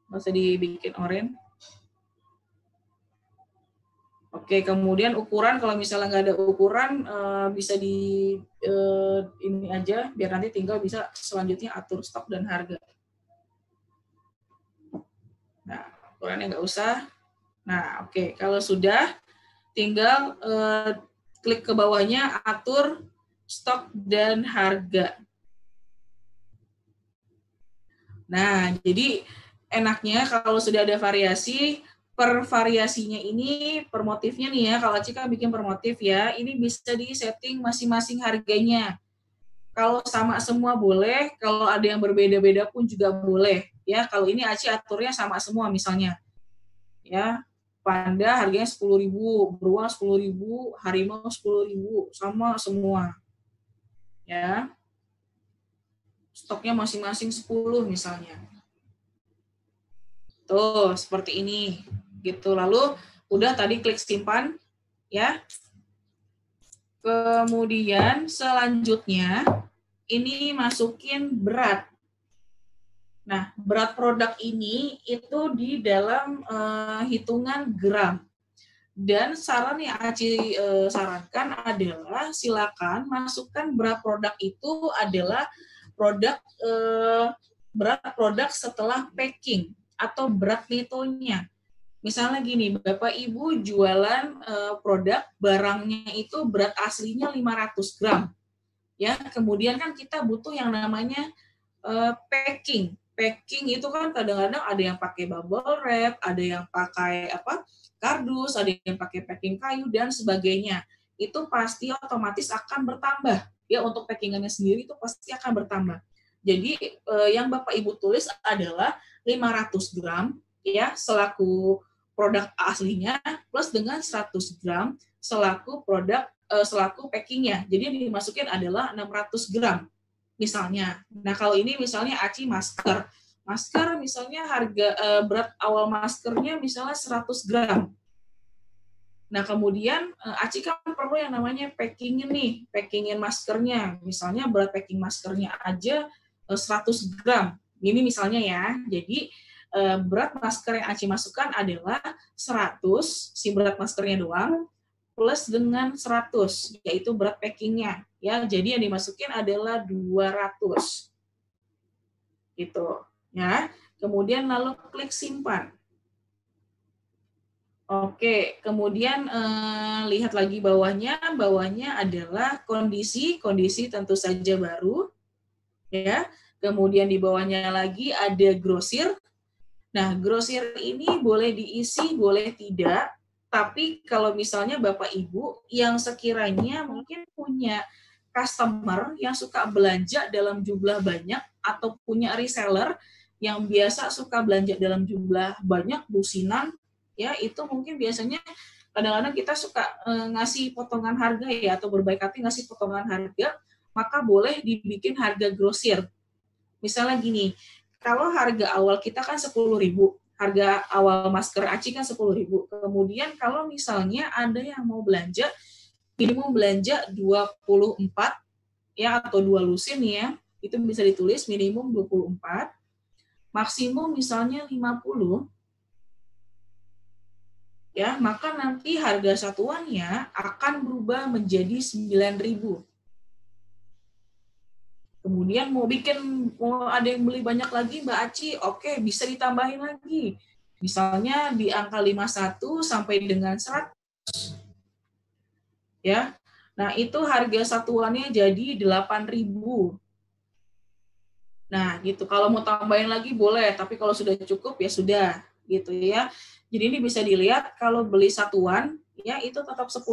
Nggak usah dibikin oranye Oke, kemudian ukuran kalau misalnya nggak ada ukuran uh, bisa di uh, ini aja biar nanti tinggal bisa selanjutnya atur stok dan harga. ukurannya nggak usah. Nah, oke. Kalau sudah, tinggal uh, klik ke bawahnya, atur stok dan harga. Nah, jadi enaknya kalau sudah ada variasi, per variasinya ini, per motifnya nih ya, kalau Cika bikin per motif ya, ini bisa di setting masing-masing harganya. Kalau sama semua boleh, kalau ada yang berbeda-beda pun juga boleh. Ya, kalau ini Aci aturnya sama semua misalnya. Ya, panda harganya 10.000, beruang 10.000, harimau 10.000, sama semua. Ya. Stoknya masing-masing 10 misalnya. Tuh, seperti ini. Gitu. Lalu udah tadi klik simpan ya. Kemudian selanjutnya ini masukin berat. Nah, berat produk ini itu di dalam uh, hitungan gram. Dan saran yang Aci uh, sarankan adalah silakan masukkan berat produk itu adalah produk uh, berat produk setelah packing atau berat netonya. Misalnya gini, Bapak Ibu jualan uh, produk barangnya itu berat aslinya 500 gram. Ya kemudian kan kita butuh yang namanya uh, packing. Packing itu kan kadang-kadang ada yang pakai bubble wrap ada yang pakai apa kardus ada yang pakai packing kayu dan sebagainya. Itu pasti otomatis akan bertambah. Ya untuk packingannya sendiri itu pasti akan bertambah. Jadi uh, yang bapak ibu tulis adalah 500 gram ya selaku produk aslinya plus dengan 100 gram selaku produk uh, selaku packingnya. Jadi yang dimasukin adalah 600 gram misalnya. Nah kalau ini misalnya aci masker, masker misalnya harga uh, berat awal maskernya misalnya 100 gram. Nah kemudian uh, aci kan perlu yang namanya packingin nih, packingin maskernya. Misalnya berat packing maskernya aja uh, 100 gram. Ini misalnya ya. Jadi berat masker yang Aci masukkan adalah 100 si berat maskernya doang plus dengan 100 yaitu berat packingnya ya jadi yang dimasukin adalah 200 gitu ya kemudian lalu klik simpan Oke, kemudian eh, lihat lagi bawahnya. Bawahnya adalah kondisi, kondisi tentu saja baru, ya. Kemudian di bawahnya lagi ada grosir. Nah, grosir ini boleh diisi, boleh tidak. Tapi kalau misalnya Bapak Ibu yang sekiranya mungkin punya customer yang suka belanja dalam jumlah banyak atau punya reseller yang biasa suka belanja dalam jumlah banyak businan ya itu mungkin biasanya kadang-kadang kita suka e, ngasih potongan harga ya atau berbaik hati ngasih potongan harga maka boleh dibikin harga grosir misalnya gini kalau harga awal kita kan 10.000 harga awal masker aci kan 10.000. Kemudian kalau misalnya ada yang mau belanja minimum belanja 24 ya atau dua lusin ya, itu bisa ditulis minimum 24. Maksimum misalnya 50 ya, maka nanti harga satuannya akan berubah menjadi 9.000 Kemudian mau bikin mau ada yang beli banyak lagi Mbak Aci, oke bisa ditambahin lagi. Misalnya di angka 51 sampai dengan 100. Ya. Nah, itu harga satuannya jadi 8.000. Nah, gitu. Kalau mau tambahin lagi boleh, tapi kalau sudah cukup ya sudah, gitu ya. Jadi ini bisa dilihat kalau beli satuan ya itu tetap 10.000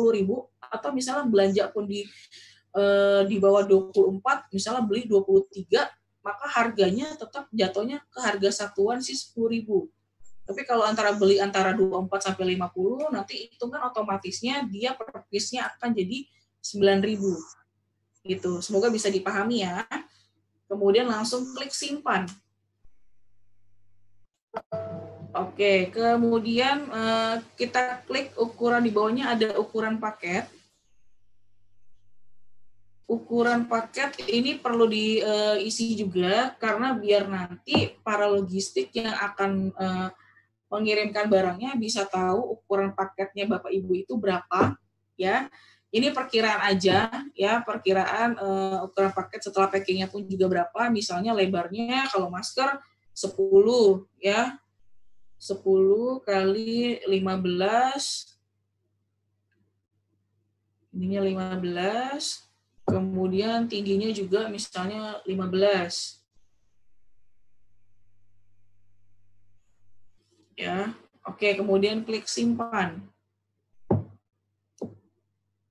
atau misalnya belanja pun di Eh, di bawah 24 misalnya beli 23 maka harganya tetap jatuhnya ke harga satuan sih 10.000. Tapi kalau antara beli antara 24 sampai 50 nanti hitungan otomatisnya dia per piece-nya akan jadi 9.000. Gitu. Semoga bisa dipahami ya. Kemudian langsung klik simpan. Oke, kemudian eh, kita klik ukuran di bawahnya ada ukuran paket ukuran paket ini perlu diisi juga karena biar nanti para logistik yang akan uh, mengirimkan barangnya bisa tahu ukuran paketnya Bapak Ibu itu berapa ya. Ini perkiraan aja ya, perkiraan uh, ukuran paket setelah packingnya pun juga berapa. Misalnya lebarnya kalau masker 10 ya. 10 kali 15 ininya 15 kemudian tingginya juga misalnya 15 ya oke kemudian klik simpan.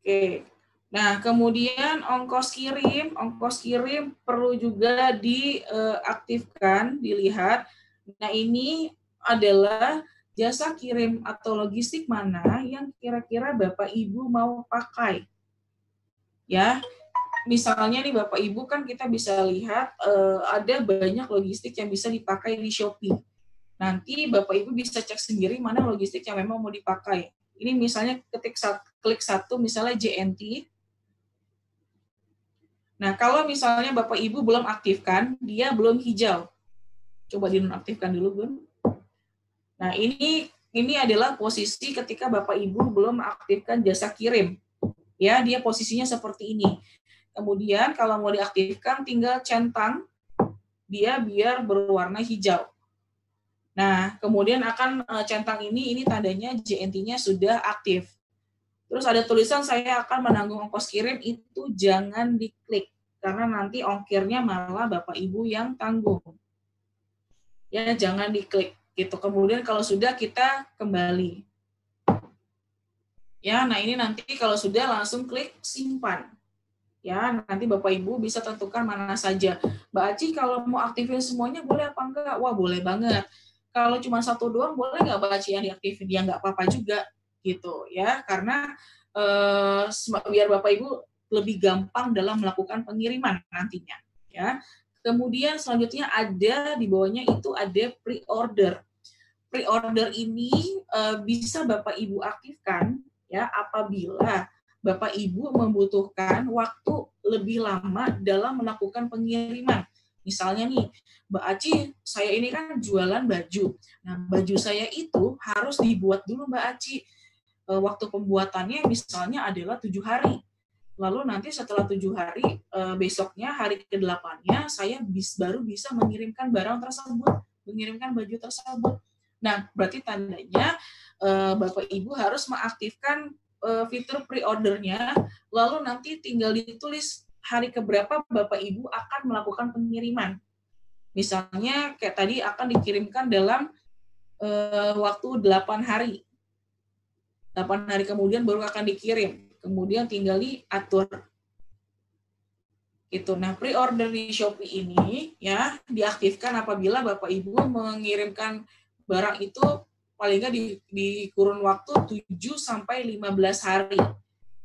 Oke nah kemudian ongkos kirim. Ongkos kirim perlu juga diaktifkan dilihat. Nah ini adalah jasa kirim atau logistik mana yang kira-kira Bapak Ibu mau pakai? Ya misalnya nih Bapak Ibu kan kita bisa lihat uh, ada banyak logistik yang bisa dipakai di Shopee Nanti Bapak Ibu bisa cek sendiri mana logistik yang memang mau dipakai. Ini misalnya ketik klik satu misalnya JNT. Nah, kalau misalnya Bapak Ibu belum aktifkan, dia belum hijau. Coba dinonaktifkan dulu, Bun. Nah, ini ini adalah posisi ketika Bapak Ibu belum aktifkan jasa kirim. Ya, dia posisinya seperti ini. Kemudian kalau mau diaktifkan tinggal centang dia biar berwarna hijau. Nah, kemudian akan uh, centang ini, ini tandanya JNT-nya sudah aktif. Terus ada tulisan saya akan menanggung ongkos kirim, itu jangan diklik. Karena nanti ongkirnya malah Bapak Ibu yang tanggung. Ya, jangan diklik. gitu. Kemudian kalau sudah kita kembali. Ya, nah ini nanti kalau sudah langsung klik simpan. Ya, nanti Bapak Ibu bisa tentukan mana saja. Mbak Aci kalau mau aktifin semuanya boleh apa enggak? Wah, boleh banget. Kalau cuma satu doang boleh nggak baca yang diaktifin? Dia nggak apa-apa juga gitu ya. Karena eh, biar bapak ibu lebih gampang dalam melakukan pengiriman nantinya ya. Kemudian selanjutnya ada di bawahnya itu ada pre-order. Pre-order ini eh, bisa bapak ibu aktifkan ya apabila bapak ibu membutuhkan waktu lebih lama dalam melakukan pengiriman Misalnya nih, Mbak Aci, saya ini kan jualan baju. Nah, baju saya itu harus dibuat dulu Mbak Aci. E, waktu pembuatannya misalnya adalah tujuh hari. Lalu nanti setelah tujuh hari, e, besoknya hari ke-8-nya, saya bis, baru bisa mengirimkan barang tersebut, mengirimkan baju tersebut. Nah, berarti tandanya e, Bapak Ibu harus mengaktifkan fitur pre-ordernya, lalu nanti tinggal ditulis hari keberapa Bapak Ibu akan melakukan pengiriman. Misalnya kayak tadi akan dikirimkan dalam e, waktu 8 hari. 8 hari kemudian baru akan dikirim. Kemudian tinggal diatur. Itu. Nah, pre-order di Shopee ini ya diaktifkan apabila Bapak Ibu mengirimkan barang itu paling nggak di, di kurun waktu 7 sampai 15 hari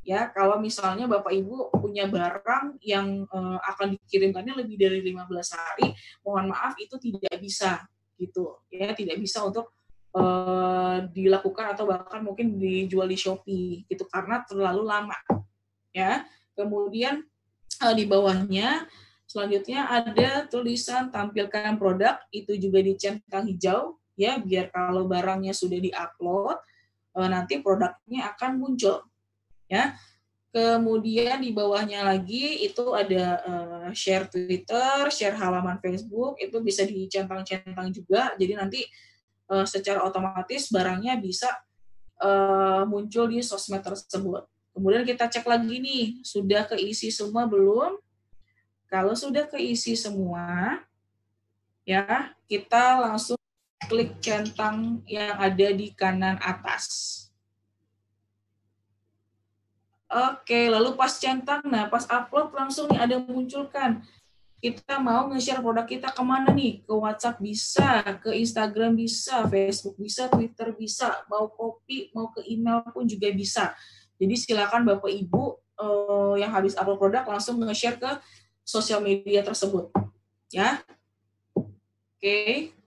ya kalau misalnya Bapak Ibu punya barang yang uh, akan dikirimkannya lebih dari 15 hari, mohon maaf itu tidak bisa gitu ya, tidak bisa untuk uh, dilakukan atau bahkan mungkin dijual di Shopee gitu karena terlalu lama. Ya. Kemudian uh, di bawahnya selanjutnya ada tulisan tampilkan produk itu juga dicentang hijau ya biar kalau barangnya sudah diupload nanti produknya akan muncul ya. Kemudian di bawahnya lagi itu ada uh, share Twitter, share halaman Facebook, itu bisa dicentang-centang juga. Jadi nanti uh, secara otomatis barangnya bisa muncul di sosmed tersebut. Kemudian kita cek lagi nih, sudah keisi semua belum? Kalau sudah keisi semua, ya kita langsung klik centang yang ada di kanan atas. Oke, lalu pas centang, nah pas upload langsung nih ada munculkan. Kita mau nge-share produk kita ke mana nih? Ke WhatsApp bisa, ke Instagram bisa, Facebook bisa, Twitter bisa, mau copy, mau ke email pun juga bisa. Jadi silakan Bapak Ibu eh, yang habis upload produk langsung nge-share ke sosial media tersebut. Ya. Oke.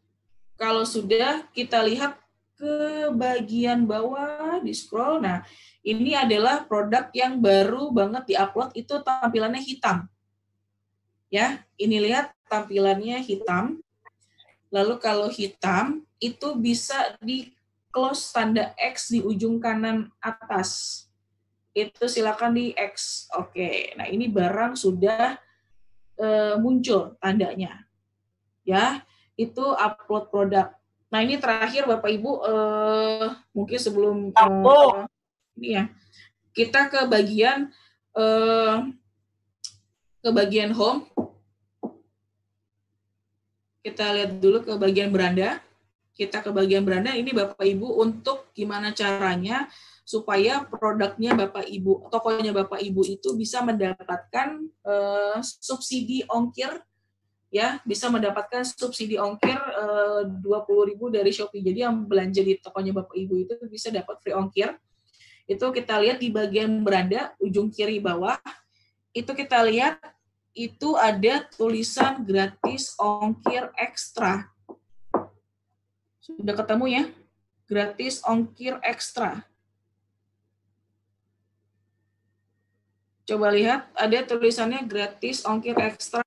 Kalau sudah kita lihat ke bagian bawah di scroll. Nah, ini adalah produk yang baru banget diupload itu tampilannya hitam. Ya, ini lihat tampilannya hitam. Lalu kalau hitam itu bisa di close tanda X di ujung kanan atas. Itu silakan di X. Oke. Nah, ini barang sudah e, muncul tandanya. Ya, itu upload produk. Nah ini terakhir Bapak Ibu, eh, mungkin sebelum eh, ini ya, kita ke bagian eh, ke bagian home. Kita lihat dulu ke bagian beranda. Kita ke bagian beranda. Ini Bapak Ibu untuk gimana caranya supaya produknya Bapak Ibu, tokonya Bapak Ibu itu bisa mendapatkan uh, subsidi ongkir ya, bisa mendapatkan subsidi ongkir eh, dua puluh ribu dari Shopee. Jadi yang belanja di tokonya Bapak Ibu itu bisa dapat free ongkir. Itu kita lihat di bagian beranda ujung kiri bawah. Itu kita lihat itu ada tulisan gratis ongkir ekstra. Sudah ketemu ya? Gratis ongkir ekstra. Coba lihat, ada tulisannya gratis ongkir ekstra.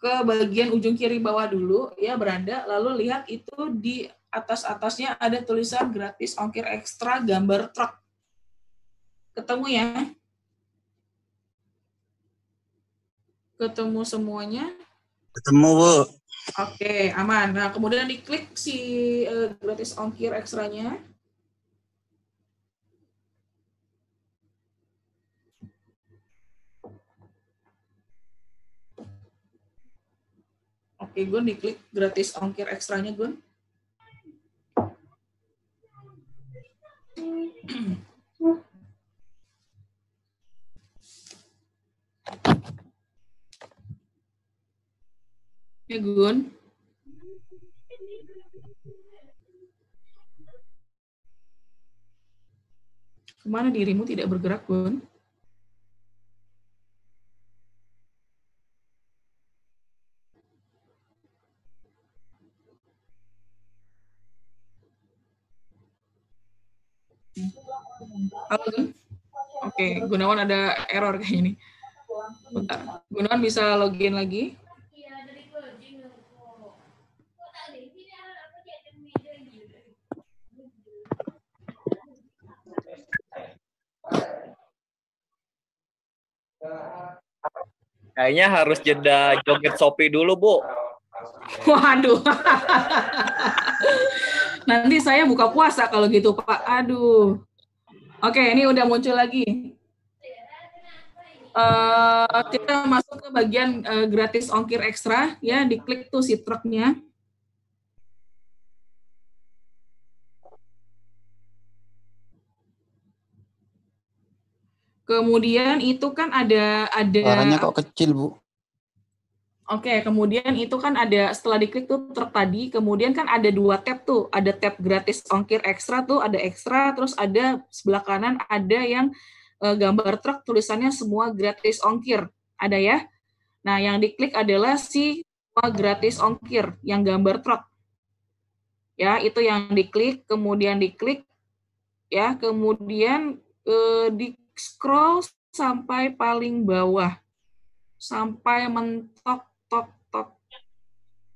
Ke bagian ujung kiri bawah dulu, ya beranda. Lalu lihat itu di atas-atasnya ada tulisan gratis ongkir ekstra gambar truk. Ketemu ya? Ketemu semuanya? Ketemu, Bu. Oke, aman. Nah, kemudian diklik si uh, gratis ongkir ekstranya. Oke, Gun, diklik gratis ongkir ekstranya, Gun. Ya, Gun. Ke mana dirimu tidak bergerak, Gun? Halo, Gun? Oke, Gunawan ada error kayak ini. Bentar. Gunawan bisa login lagi. Kayaknya harus jeda joget Shopee dulu, Bu. Waduh. Nanti saya buka puasa kalau gitu, Pak. Aduh. Oke, ini udah muncul lagi. Uh, kita masuk ke bagian uh, gratis ongkir ekstra ya diklik tuh si truknya kemudian itu kan ada ada Suaranya kok kecil, Bu. Oke, kemudian itu kan ada setelah diklik tuh truk tadi, kemudian kan ada dua tab tuh, ada tab gratis ongkir ekstra tuh, ada ekstra, terus ada sebelah kanan ada yang uh, gambar truk tulisannya semua gratis ongkir, ada ya. Nah, yang diklik adalah si semua gratis ongkir yang gambar truk. Ya, itu yang diklik, kemudian diklik ya, kemudian uh, di scroll sampai paling bawah sampai mentok.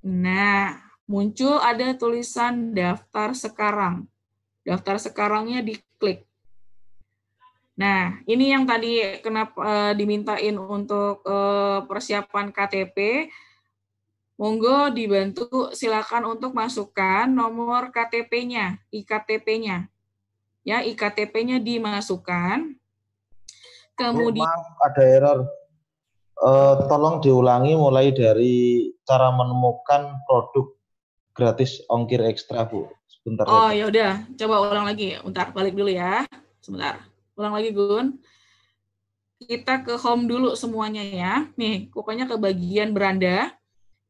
Nah, muncul ada tulisan daftar sekarang. Daftar sekarangnya diklik. Nah, ini yang tadi kenapa uh, dimintain untuk uh, persiapan KTP. Monggo dibantu silakan untuk masukkan nomor KTP-nya, IKTP-nya. Ya, IKTP-nya dimasukkan. Kemudian Maaf, ada error. Uh, tolong diulangi mulai dari cara menemukan produk gratis ongkir ekstra, Bu. Sebentar. Oh, ya udah, coba ulang lagi. Bentar, balik dulu ya. Sebentar. Ulang lagi, Gun. Kita ke home dulu semuanya ya. Nih, pokoknya ke bagian beranda.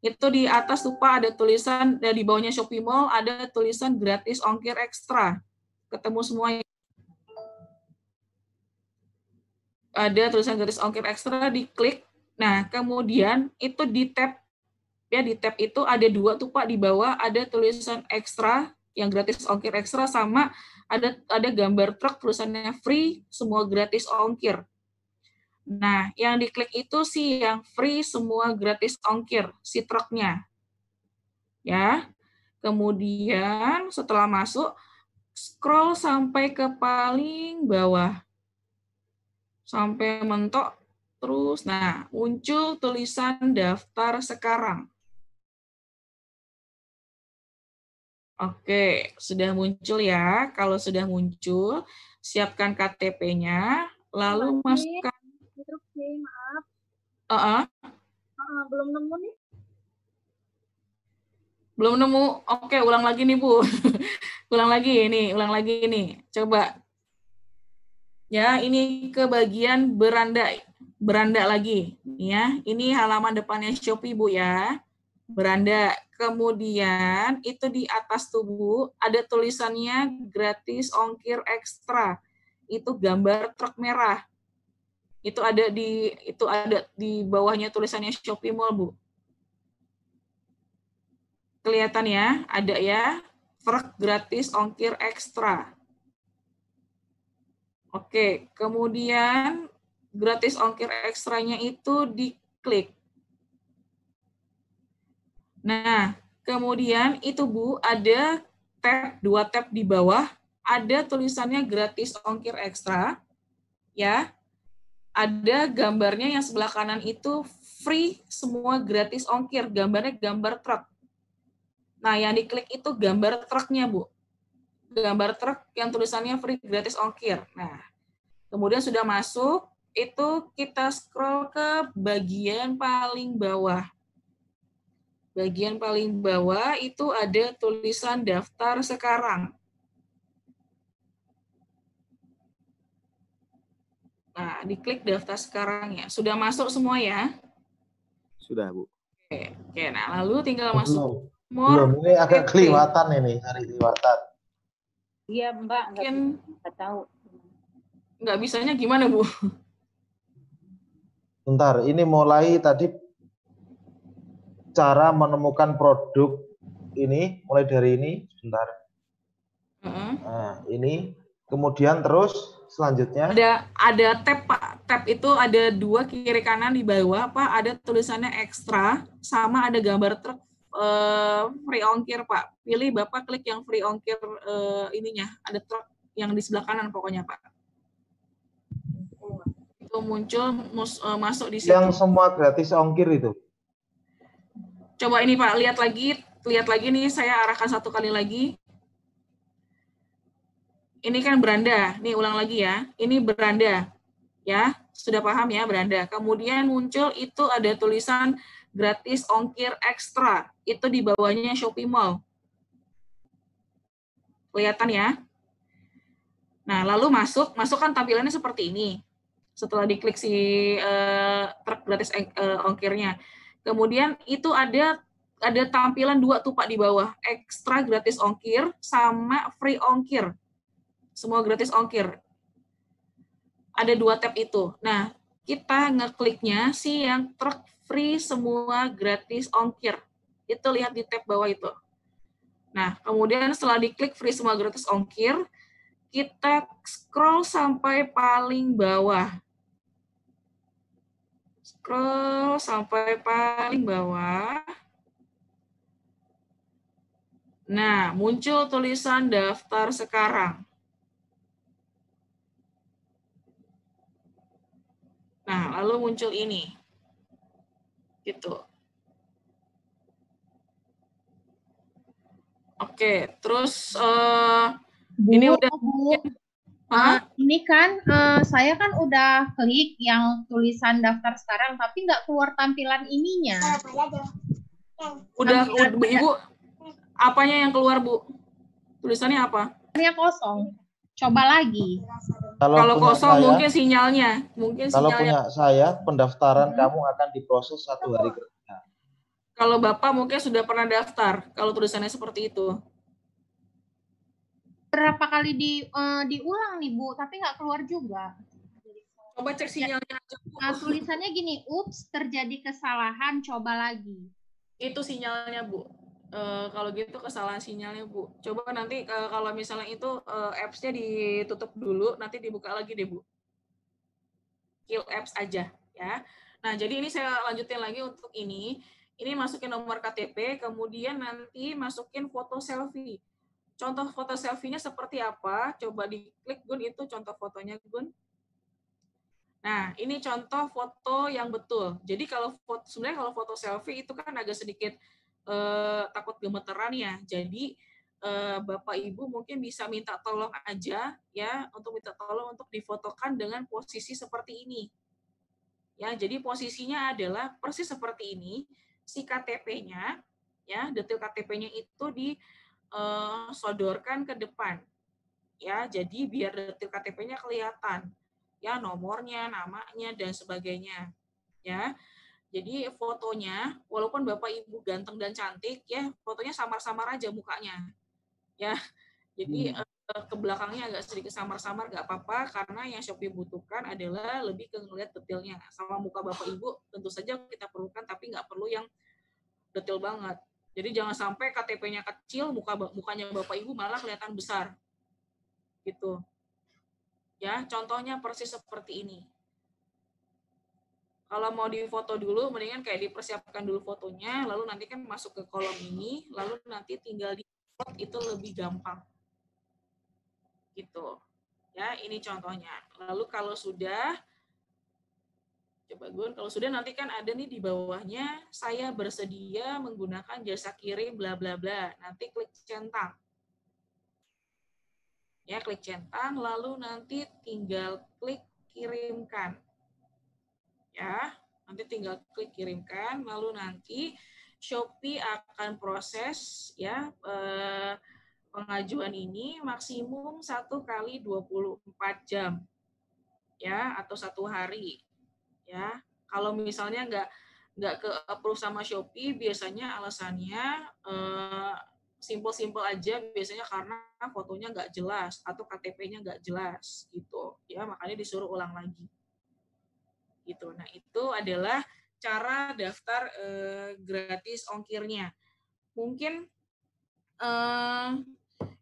Itu di atas tuh Pak ada tulisan dan di bawahnya Shopee Mall ada tulisan gratis ongkir ekstra. Ketemu semuanya. Ada tulisan gratis ongkir ekstra, diklik Nah, kemudian itu di tab ya di tab itu ada dua tuh Pak di bawah ada tulisan ekstra yang gratis ongkir ekstra sama ada ada gambar truk tulisannya free semua gratis ongkir. Nah, yang diklik itu sih yang free semua gratis ongkir si truknya. Ya. Kemudian setelah masuk scroll sampai ke paling bawah. Sampai mentok terus. Nah, muncul tulisan daftar sekarang. Oke, sudah muncul ya. Kalau sudah muncul, siapkan KTP-nya, lalu masukkan. Oke, maaf. Uh-uh. Uh, belum nemu nih. Belum nemu. Oke, ulang lagi nih, Bu. ulang lagi ini, ulang lagi ini. Coba. Ya, ini ke bagian beranda. Beranda lagi. Ya, ini halaman depannya Shopee, Bu ya. Beranda. Kemudian itu di atas tubuh ada tulisannya gratis ongkir ekstra. Itu gambar truk merah. Itu ada di itu ada di bawahnya tulisannya Shopee Mall, Bu. Kelihatan ya, ada ya. Truk gratis ongkir ekstra. Oke, kemudian gratis ongkir ekstranya itu diklik. Nah, kemudian itu Bu, ada tab, dua tab di bawah, ada tulisannya gratis ongkir ekstra, ya. Ada gambarnya yang sebelah kanan itu free semua gratis ongkir, gambarnya gambar truk. Nah, yang diklik itu gambar truknya, Bu. Gambar truk yang tulisannya free gratis ongkir. Nah, kemudian sudah masuk, itu kita scroll ke bagian paling bawah bagian paling bawah itu ada tulisan daftar sekarang. Nah, diklik daftar sekarang ya. Sudah masuk semua ya? Sudah, Bu. Oke, oke. Nah, lalu tinggal masuk Belum. Belum, ini agak kelewatan ini, hari kelewatan. Iya, Mbak. Mungkin nggak tahu. Nggak bisanya gimana, Bu? Bentar, ini mulai tadi cara menemukan produk ini mulai dari ini sebentar. Nah, ini kemudian terus selanjutnya ada ada tab Pak. Tab itu ada dua kiri kanan di bawah Pak, ada tulisannya ekstra sama ada gambar truk uh, free ongkir Pak. Pilih Bapak klik yang free ongkir uh, ininya, ada truk yang di sebelah kanan pokoknya Pak. Itu muncul mus, uh, masuk di situ. Yang semua gratis ongkir itu. Coba ini Pak, lihat lagi, lihat lagi nih saya arahkan satu kali lagi. Ini kan beranda, nih ulang lagi ya. Ini beranda, ya sudah paham ya beranda. Kemudian muncul itu ada tulisan gratis ongkir ekstra, itu di bawahnya Shopee Mall. Kelihatan ya? Nah, lalu masuk, masuk kan tampilannya seperti ini. Setelah diklik si uh, truk gratis uh, ongkirnya. Kemudian itu ada ada tampilan dua tuh Pak di bawah, ekstra gratis ongkir sama free ongkir. Semua gratis ongkir. Ada dua tab itu. Nah, kita ngekliknya sih yang truk free semua gratis ongkir. Itu lihat di tab bawah itu. Nah, kemudian setelah diklik free semua gratis ongkir, kita scroll sampai paling bawah scroll sampai paling bawah. Nah, muncul tulisan daftar sekarang. Nah, lalu muncul ini. Gitu. Oke, terus uh, Bu, ini udah Bu, Uh, ini kan uh, saya kan udah klik yang tulisan daftar sekarang tapi nggak keluar tampilan ininya. Udah, udah Ibu apanya yang keluar, Bu? Tulisannya apa? Tulisannya kosong. Coba lagi. Kalau, Kalau kosong saya, mungkin sinyalnya, mungkin kalau sinyalnya. punya saya pendaftaran kamu akan diproses satu hari kerja. Kalau Bapak mungkin sudah pernah daftar kalau tulisannya seperti itu. Berapa kali di uh, diulang nih Bu, tapi nggak keluar juga. Coba cek sinyalnya aja. Bu. Nah, tulisannya gini, ups terjadi kesalahan, coba lagi. Itu sinyalnya, Bu. E, kalau gitu kesalahan sinyalnya, Bu. Coba nanti e, kalau misalnya itu e, apps-nya ditutup dulu, nanti dibuka lagi deh, Bu. Kill apps aja, ya. Nah, jadi ini saya lanjutin lagi untuk ini. Ini masukin nomor KTP, kemudian nanti masukin foto selfie. Contoh foto selfie-nya seperti apa? Coba diklik, Gun, itu contoh fotonya, Gun. Nah, ini contoh foto yang betul. Jadi kalau foto, sebenarnya kalau foto selfie itu kan agak sedikit eh, takut gemeteran ya. Jadi eh, Bapak Ibu mungkin bisa minta tolong aja ya untuk minta tolong untuk difotokan dengan posisi seperti ini. Ya, jadi posisinya adalah persis seperti ini, si KTP-nya ya, detail KTP-nya itu disodorkan ke depan. Ya, jadi biar detail KTP-nya kelihatan. Ya, nomornya, namanya dan sebagainya. Ya. Jadi fotonya walaupun Bapak Ibu ganteng dan cantik ya, fotonya samar-samar aja mukanya. Ya. Jadi Hmm. eh, ke belakangnya agak sedikit samar-samar nggak apa-apa karena yang Shopee butuhkan adalah lebih ke ngelihat detailnya. Sama muka Bapak Ibu tentu saja kita perlukan tapi nggak perlu yang detail banget. Jadi jangan sampai KTP-nya kecil, muka mukanya Bapak Ibu malah kelihatan besar. Gitu. Ya, contohnya persis seperti ini. Kalau mau difoto dulu, mendingan kayak dipersiapkan dulu fotonya, lalu nanti kan masuk ke kolom ini, lalu nanti tinggal di itu lebih gampang. Gitu. Ya, ini contohnya. Lalu kalau sudah coba Gun, kalau sudah nanti kan ada nih di bawahnya saya bersedia menggunakan jasa kirim bla bla bla. Nanti klik centang. Ya, klik centang lalu nanti tinggal klik kirimkan. Ya, nanti tinggal klik kirimkan lalu nanti Shopee akan proses ya eh, pengajuan ini maksimum satu kali 24 jam ya atau satu hari ya. Kalau misalnya nggak nggak ke approve sama Shopee biasanya alasannya eh, simple-simple aja biasanya karena fotonya nggak jelas atau KTP-nya nggak jelas gitu. Ya makanya disuruh ulang lagi. Gitu. Nah itu adalah cara daftar eh, gratis ongkirnya. Mungkin eh,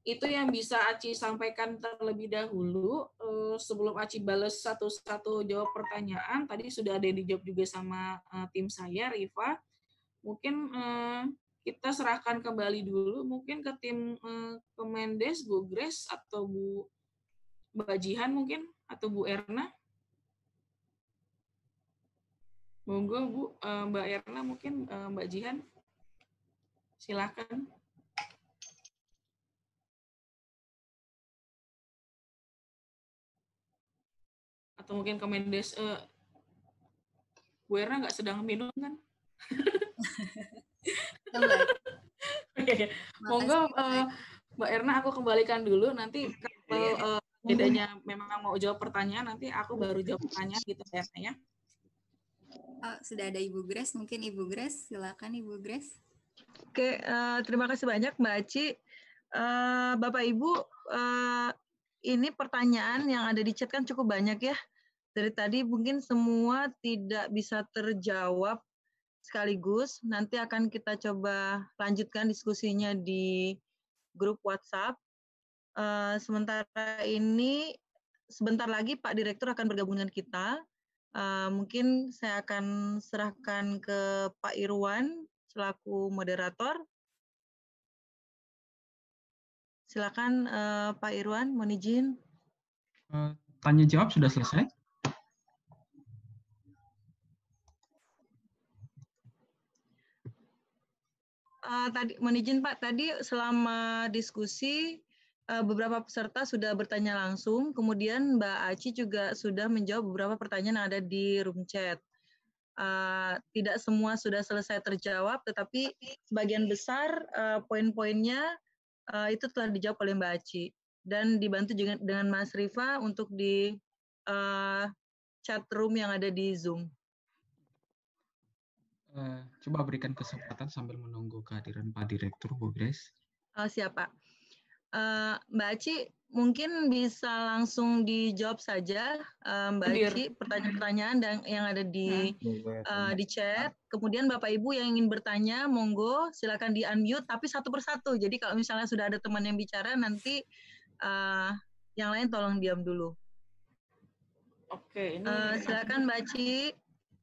itu yang bisa Aci sampaikan terlebih dahulu. Eh, sebelum Aci balas satu-satu jawab pertanyaan tadi sudah ada yang dijawab juga sama eh, tim saya Riva. Mungkin eh, kita serahkan kembali dulu mungkin ke tim Kemendes Bu Grace atau Bu Mbak Jihan mungkin atau Bu Erna? Monggo Bu. Mbak Erna mungkin Mbak Jihan. Silakan atau mungkin Kemendes eh, Bu Erna nggak sedang minum kan? Oke, monggo eh, Mbak Erna aku kembalikan dulu nanti kalau eh, bedanya memang mau jawab pertanyaan nanti aku baru jawab pertanyaan gitu Mbak Erna ya. Oh, sudah ada Ibu Grace, mungkin Ibu Grace, silakan Ibu Grace. Oke, eh, terima kasih banyak Mbak Aci. Eh, Bapak Ibu, eh, ini pertanyaan yang ada di chat kan cukup banyak ya. Dari tadi mungkin semua tidak bisa terjawab sekaligus. Nanti akan kita coba lanjutkan diskusinya di grup WhatsApp. Eh, sementara ini, sebentar lagi Pak Direktur akan bergabung dengan kita. Eh, mungkin saya akan serahkan ke Pak Irwan selaku moderator. Silakan eh, Pak Irwan, mohon izin. Tanya jawab sudah selesai? Eh, tadi mohon Pak, tadi selama diskusi eh, beberapa peserta sudah bertanya langsung, kemudian Mbak Aci juga sudah menjawab beberapa pertanyaan yang ada di room chat. Eh, tidak semua sudah selesai terjawab, tetapi sebagian besar eh, poin-poinnya eh, itu telah dijawab oleh Mbak Aci dan dibantu juga dengan Mas Rifa untuk di eh, chat room yang ada di Zoom. Eh, coba berikan kesempatan sambil menunggu kehadiran Pak Direktur, Bu Grace. Oh, siap, Pak. Eh, Mbak Aci, mungkin bisa langsung dijawab saja, eh, Mbak. Aci, pertanyaan-pertanyaan dan yang ada di eh, di chat. Kemudian Bapak Ibu yang ingin bertanya, monggo silakan di unmute, tapi satu persatu. Jadi kalau misalnya sudah ada teman yang bicara, nanti eh, yang lain tolong diam dulu. Oke, ini Eh, silakan Mbak Aci.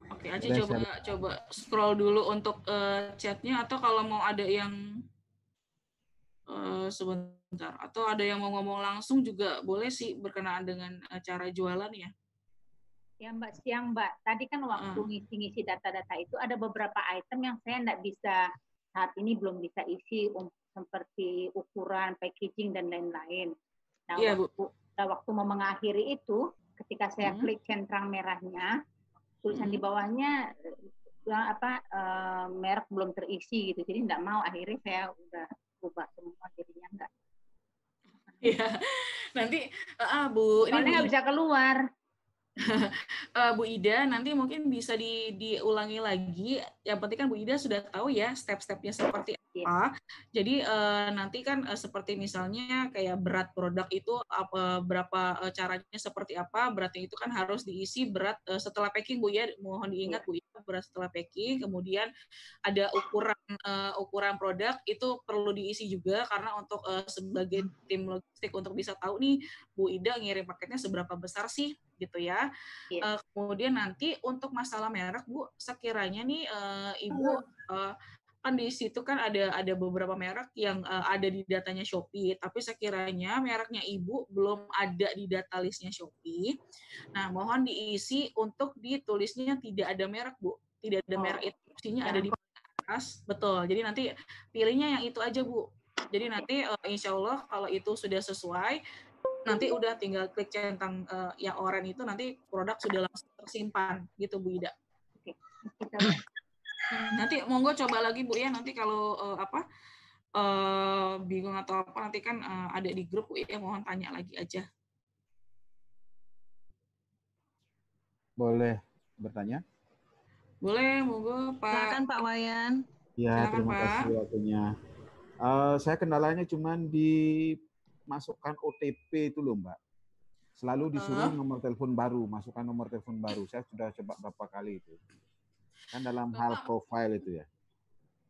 Oke, Aci Udah, coba coba scroll dulu untuk eh, chatnya atau kalau mau ada yang eh, sebentar atau ada yang mau ngomong langsung juga boleh sih berkenaan dengan eh, cara jualan ya. Ya Mbak, siang Mbak. Tadi kan waktu ngisi-ngisi data-data itu ada beberapa item yang saya nggak bisa saat ini belum bisa isi um- seperti ukuran, packaging dan lain-lain. Nah, Iya, Bu. waktu, nah, waktu mau mengakhiri itu, ketika saya Hmm. klik centang merahnya, tulisan di bawahnya eh, bilang apa eh, merek belum terisi gitu. Jadi nggak mau akhirnya saya udah ubah semua jadinya enggak. Iya. Nanti ah, Bu, ini Soalnya Bu nggak bisa keluar. Eh, Bu Ida nanti mungkin bisa di, diulangi lagi. Yang penting kan Bu Ida sudah tahu ya step-stepnya seperti apa. Jadi eh, nanti kan eh, seperti misalnya kayak berat produk itu apa berapa eh, caranya seperti apa. Beratnya itu kan harus diisi berat eh, setelah packing Bu ya. Mohon diingat Bu Ida berat setelah packing. Kemudian ada ukuran eh, ukuran produk itu perlu diisi juga karena untuk eh, sebagai tim logistik untuk bisa tahu nih Bu Ida ngirim paketnya seberapa besar sih gitu ya. Eh, kemudian nanti untuk masalah merek Bu, sekiranya nih eh, Ibu eh, kan di situ kan ada ada beberapa merek yang eh, ada di datanya Shopee, tapi sekiranya mereknya Ibu belum ada di data listnya Shopee. Nah, mohon diisi untuk ditulisnya tidak ada merek Bu, tidak ada Oh, merek itu opsinya ya. ada di atas, betul. Jadi nanti pilihnya yang itu aja Bu. Jadi nanti eh, insya Allah kalau itu sudah sesuai, nanti udah tinggal klik centang eh, yang oranye itu nanti produk sudah langsung tersimpan gitu Bu Ida. Hmm, Nanti monggo coba lagi Bu ya nanti kalau eh, apa eh, bingung atau apa nanti kan eh, ada di grup Bu ya mohon tanya lagi aja. Boleh bertanya? Boleh monggo Pak. Silakan Pak Wayan. Ya, Silakan, terima Pak. kasih waktunya. Eh, saya kendalanya cuma dimasukkan OTP itu loh, Mbak. Selalu disuruh Eh. nomor telepon baru, masukkan nomor telepon baru. Saya sudah coba berapa kali itu. Kan dalam hal profile itu ya.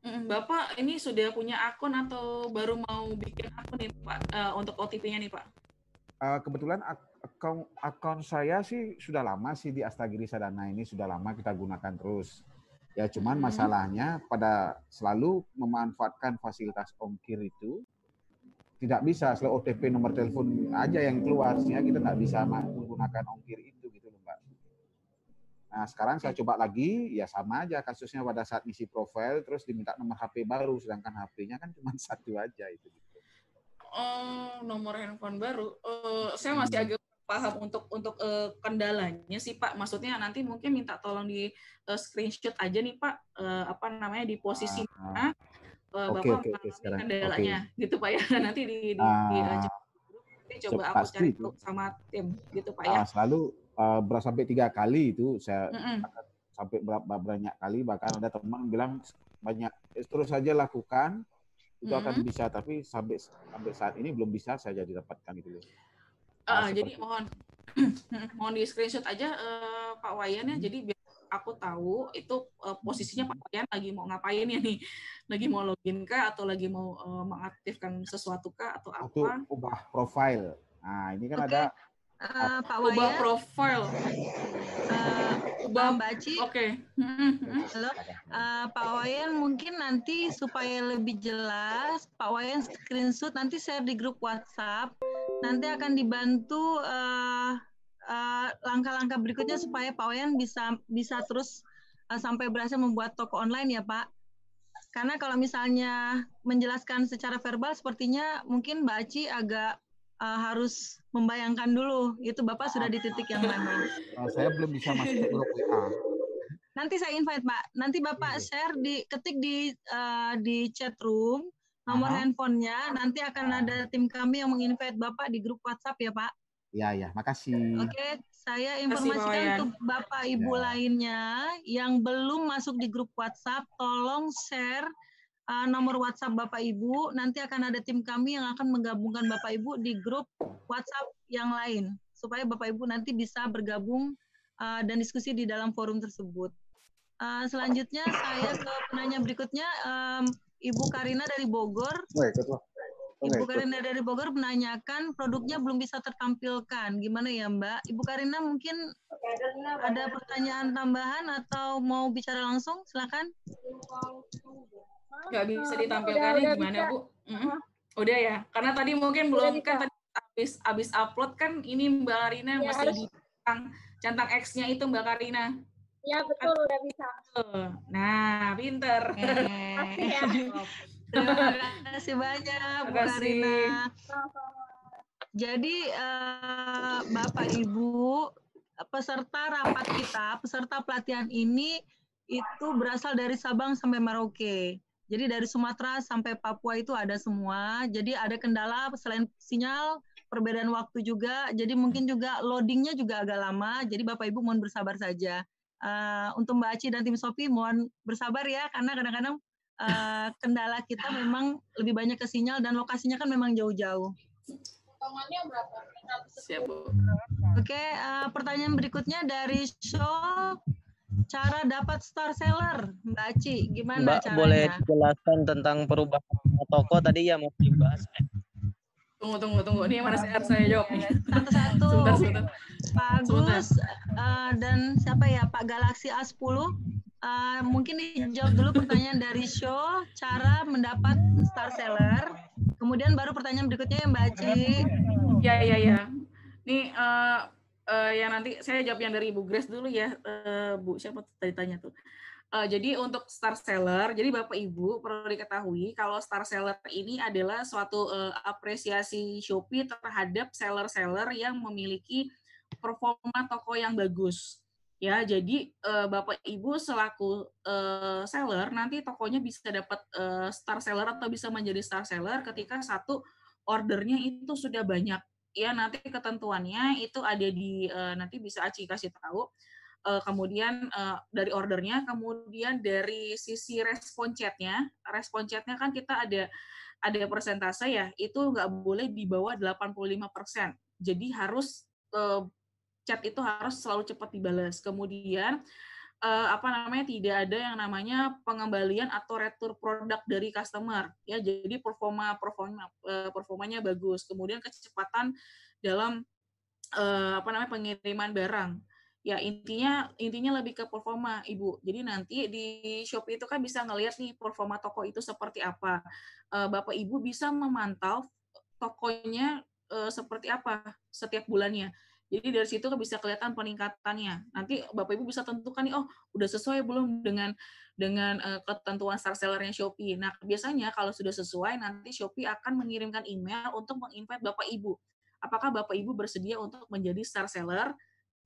Bapak ini sudah punya akun atau baru mau bikin akun nih Pak Eh, untuk OTP-nya nih Pak? Eh, kebetulan ak- akun akun saya sih sudah lama sih di Astagiri Sadana ini sudah lama kita gunakan terus. Ya cuman Hmm. masalahnya pada selalu memanfaatkan fasilitas ongkir itu tidak bisa selalu OTP nomor telepon aja yang keluar sehingga kita tidak bisa menggunakan ongkir itu. Nah sekarang saya coba lagi ya sama aja kasusnya pada saat isi profile terus diminta nomor HP baru sedangkan HP-nya kan cuma satu aja itu. Oh, nomor handphone baru. Eh, saya masih Hmm. agak paham untuk untuk eh, kendalanya sih Pak. Maksudnya nanti mungkin minta tolong di eh, screenshot aja nih Pak. Eh, apa namanya di posisi mana eh, Oke, Bapak oke, mengalami sekarang. kendalanya, gitu Pak ya. Nanti di di, di Ah, eh, nanti coba aku pasti cari itu. sama tim gitu Pak ya. Ah, selalu uh, ber- sampai tiga kali itu saya akan sampai berapa banyak kali bahkan ada teman bilang banyak "Eh, terus saja lakukan itu akan Mm-mm. bisa tapi sampai sampai saat ini belum bisa saya jadi dapatkan itu loh. Ah, Ah, jadi seperti- mohon mohon di screenshot aja eh, Pak Wayan ya. Jadi biar aku tahu itu eh, posisinya Pak Wayan lagi mau ngapain ya nih? Lagi mau login kah atau lagi mau eh, mengaktifkan sesuatu kah atau apa? ubah profile. Nah ini kan Oke. ada Eh, Pak Ubah Wayan. profile. Eh, Ubah Mbak Ci. Oke. Halo, Eh, Pak Wayan mungkin nanti supaya lebih jelas, Pak Wayan screenshot nanti share di grup WhatsApp. Nanti akan dibantu eh, eh, langkah-langkah berikutnya supaya Pak Wayan bisa bisa terus eh, sampai berhasil membuat toko online ya Pak. Karena kalau misalnya menjelaskan secara verbal, sepertinya mungkin Mbak Aci agak eh, harus membayangkan dulu itu Bapak sudah di titik yang mana. uh, saya belum bisa masuk ke grup WA. Nanti saya invite Pak. Nanti Bapak share di ketik di eh, di chat room nomor Aha. handphonenya. Nanti akan ada tim kami yang menginvite Bapak di grup WhatsApp ya Pak. Ya ya, makasih. Oke, saya informasikan untuk Bapak Ibu Ya. lainnya yang belum masuk di grup WhatsApp, tolong share uh, nomor WhatsApp Bapak Ibu. Nanti akan ada tim kami yang akan menggabungkan Bapak Ibu di grup WhatsApp yang lain supaya Bapak Ibu nanti bisa bergabung uh, dan diskusi di dalam forum tersebut. Uh, selanjutnya saya ke penanya berikutnya um, Ibu Karina dari Bogor. Woi, ketua. Ibu Karina dari Bogor menanyakan produknya belum bisa tertampilkan. Gimana ya Mbak? Ibu Karina mungkin ada pertanyaan tambahan atau mau bicara langsung? Silakan. Nggak bisa Udah- ditampilkan udah gimana bisa. Bu? Mm-mm. Udah ya. Karena tadi mungkin Udah belum bisa. kan tadi habis habis upload kan ini Mbak Karina Ya, masih harus- di centang centang X-nya itu Mbak Karina. Ya betul udah bisa. Nah, pinter. Pasti ya. Terima kasih banyak Bu. Karina. Jadi eh, Bapak Ibu peserta rapat kita, peserta pelatihan ini itu berasal dari Sabang sampai Merauke. Jadi dari Sumatera sampai Papua itu ada semua. Jadi ada kendala selain sinyal, perbedaan waktu juga. Jadi mungkin juga loadingnya juga agak lama. Jadi Bapak Ibu mohon bersabar saja. Eh, untuk Mbak Aci dan tim Sopi mohon bersabar ya karena kadang-kadang eh, kendala kita memang lebih banyak ke sinyal dan lokasinya kan memang jauh-jauh. Potongannya berapa? Siap, Bu. Oke, eh, pertanyaan berikutnya dari show cara dapat star seller, Mbak Aci, gimana Mbak caranya? boleh dijelaskan tentang perubahan toko tadi ya mau dibahas. Tunggu, tunggu, tunggu. Ini mana saya, saya jawab nih. Satu-satu. Sebentar, sebentar. Pak Agus eh, dan siapa ya Pak Galaxy A10 Eh, mungkin dijawab dulu pertanyaan dari show cara mendapat star seller kemudian baru pertanyaan berikutnya ya Mbak Aci Ya, ya, ya. Nih, eh, eh, yang nanti saya jawab yang dari Ibu Grace dulu ya, Eh, Bu. Siapa tadi tanya tuh? Eh, jadi untuk star seller, jadi Bapak Ibu perlu diketahui kalau star seller ini adalah suatu eh, apresiasi Shopee terhadap seller-seller yang memiliki performa toko yang bagus. Ya, jadi eh, Bapak Ibu selaku eh, seller nanti tokonya bisa dapat eh, star seller atau bisa menjadi star seller ketika satu ordernya itu sudah banyak. Ya, nanti ketentuannya itu ada di eh, nanti bisa Aci kasih tahu. Eh, kemudian eh, dari ordernya, kemudian dari sisi respon chatnya, respon chatnya kan kita ada ada persentase ya, itu nggak boleh di bawah 85%. Jadi harus eh, chat itu harus selalu cepat dibalas. Kemudian eh, apa namanya tidak ada yang namanya pengembalian atau retur produk dari customer. Ya jadi performa performa eh, performanya bagus. Kemudian kecepatan dalam eh, apa namanya pengiriman barang. Ya intinya intinya lebih ke performa ibu. Jadi nanti di Shopee itu kan bisa ngelihat nih performa toko itu seperti apa. Eh, bapak ibu bisa memantau tokonya eh, seperti apa setiap bulannya jadi dari situ bisa kelihatan peningkatannya. Nanti Bapak Ibu bisa tentukan nih, oh udah sesuai belum dengan dengan eh, ketentuan star sellernya Shopee. Nah biasanya kalau sudah sesuai, nanti Shopee akan mengirimkan email untuk menginvite Bapak Ibu. Apakah Bapak Ibu bersedia untuk menjadi star seller?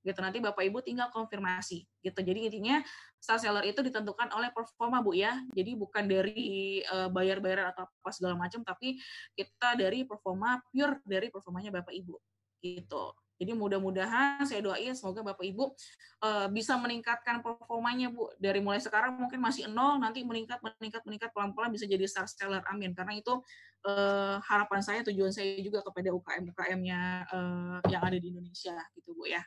Gitu nanti Bapak Ibu tinggal konfirmasi. Gitu. Jadi intinya star seller itu ditentukan oleh performa Bu ya. Jadi bukan dari eh, bayar-bayaran atau apa segala macam, tapi kita dari performa pure dari performanya Bapak Ibu. Gitu. Jadi mudah-mudahan saya doain semoga Bapak Ibu eh, bisa meningkatkan performanya Bu. Dari mulai sekarang mungkin masih nol, nanti meningkat, meningkat, meningkat pelan-pelan bisa jadi star seller. Amin. Karena itu eh, harapan saya, tujuan saya juga kepada UKM-UKM-nya eh, yang ada di Indonesia gitu Bu ya.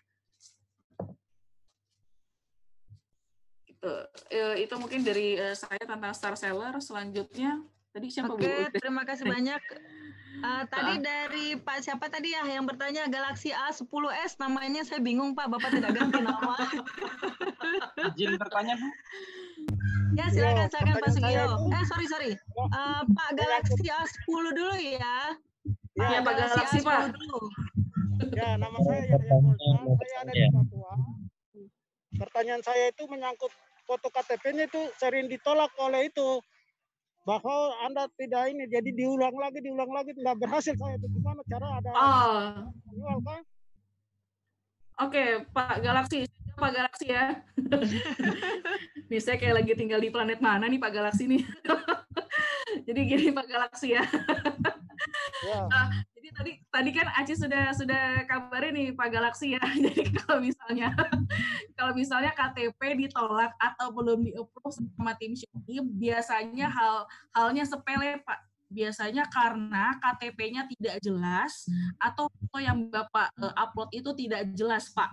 Itu, itu mungkin dari saya tentang star seller. Selanjutnya tadi siapa Bu? Oke, terima kasih banyak. Eh, tadi dari Pak siapa tadi ya yang bertanya Galaxy A10s namanya saya bingung Pak, Bapak tidak ganti nama. Izin bertanya, Bu. ya silakan silakan Pak Sugio. Eh sorry sorry. Eh, Pak Galaxy A10 dulu ya. Iya, Pak Galaxy, Pak. A10 dulu. Ya, nama saya Yahya Sultan. Saya ada di Papua. Pertanyaan saya itu menyangkut foto KTP-nya itu sering ditolak oleh itu bahwa Anda tidak ini, jadi diulang lagi, diulang lagi, tidak berhasil saya itu gimana cara ada Oh, manual kan? Oke, Pak Galaksi, Pak Galaksi ya. nih saya kayak lagi tinggal di planet mana nih Pak Galaksi nih. jadi gini Pak Galaksi ya. Ah, jadi tadi tadi kan Aci sudah sudah kabarin nih Pak Galaksi ya. Jadi kalau misalnya kalau misalnya KTP ditolak atau belum di-approve sama tim Shopee, biasanya hal halnya sepele Pak. Biasanya karena KTP-nya tidak jelas atau foto yang Bapak eh, upload itu tidak jelas Pak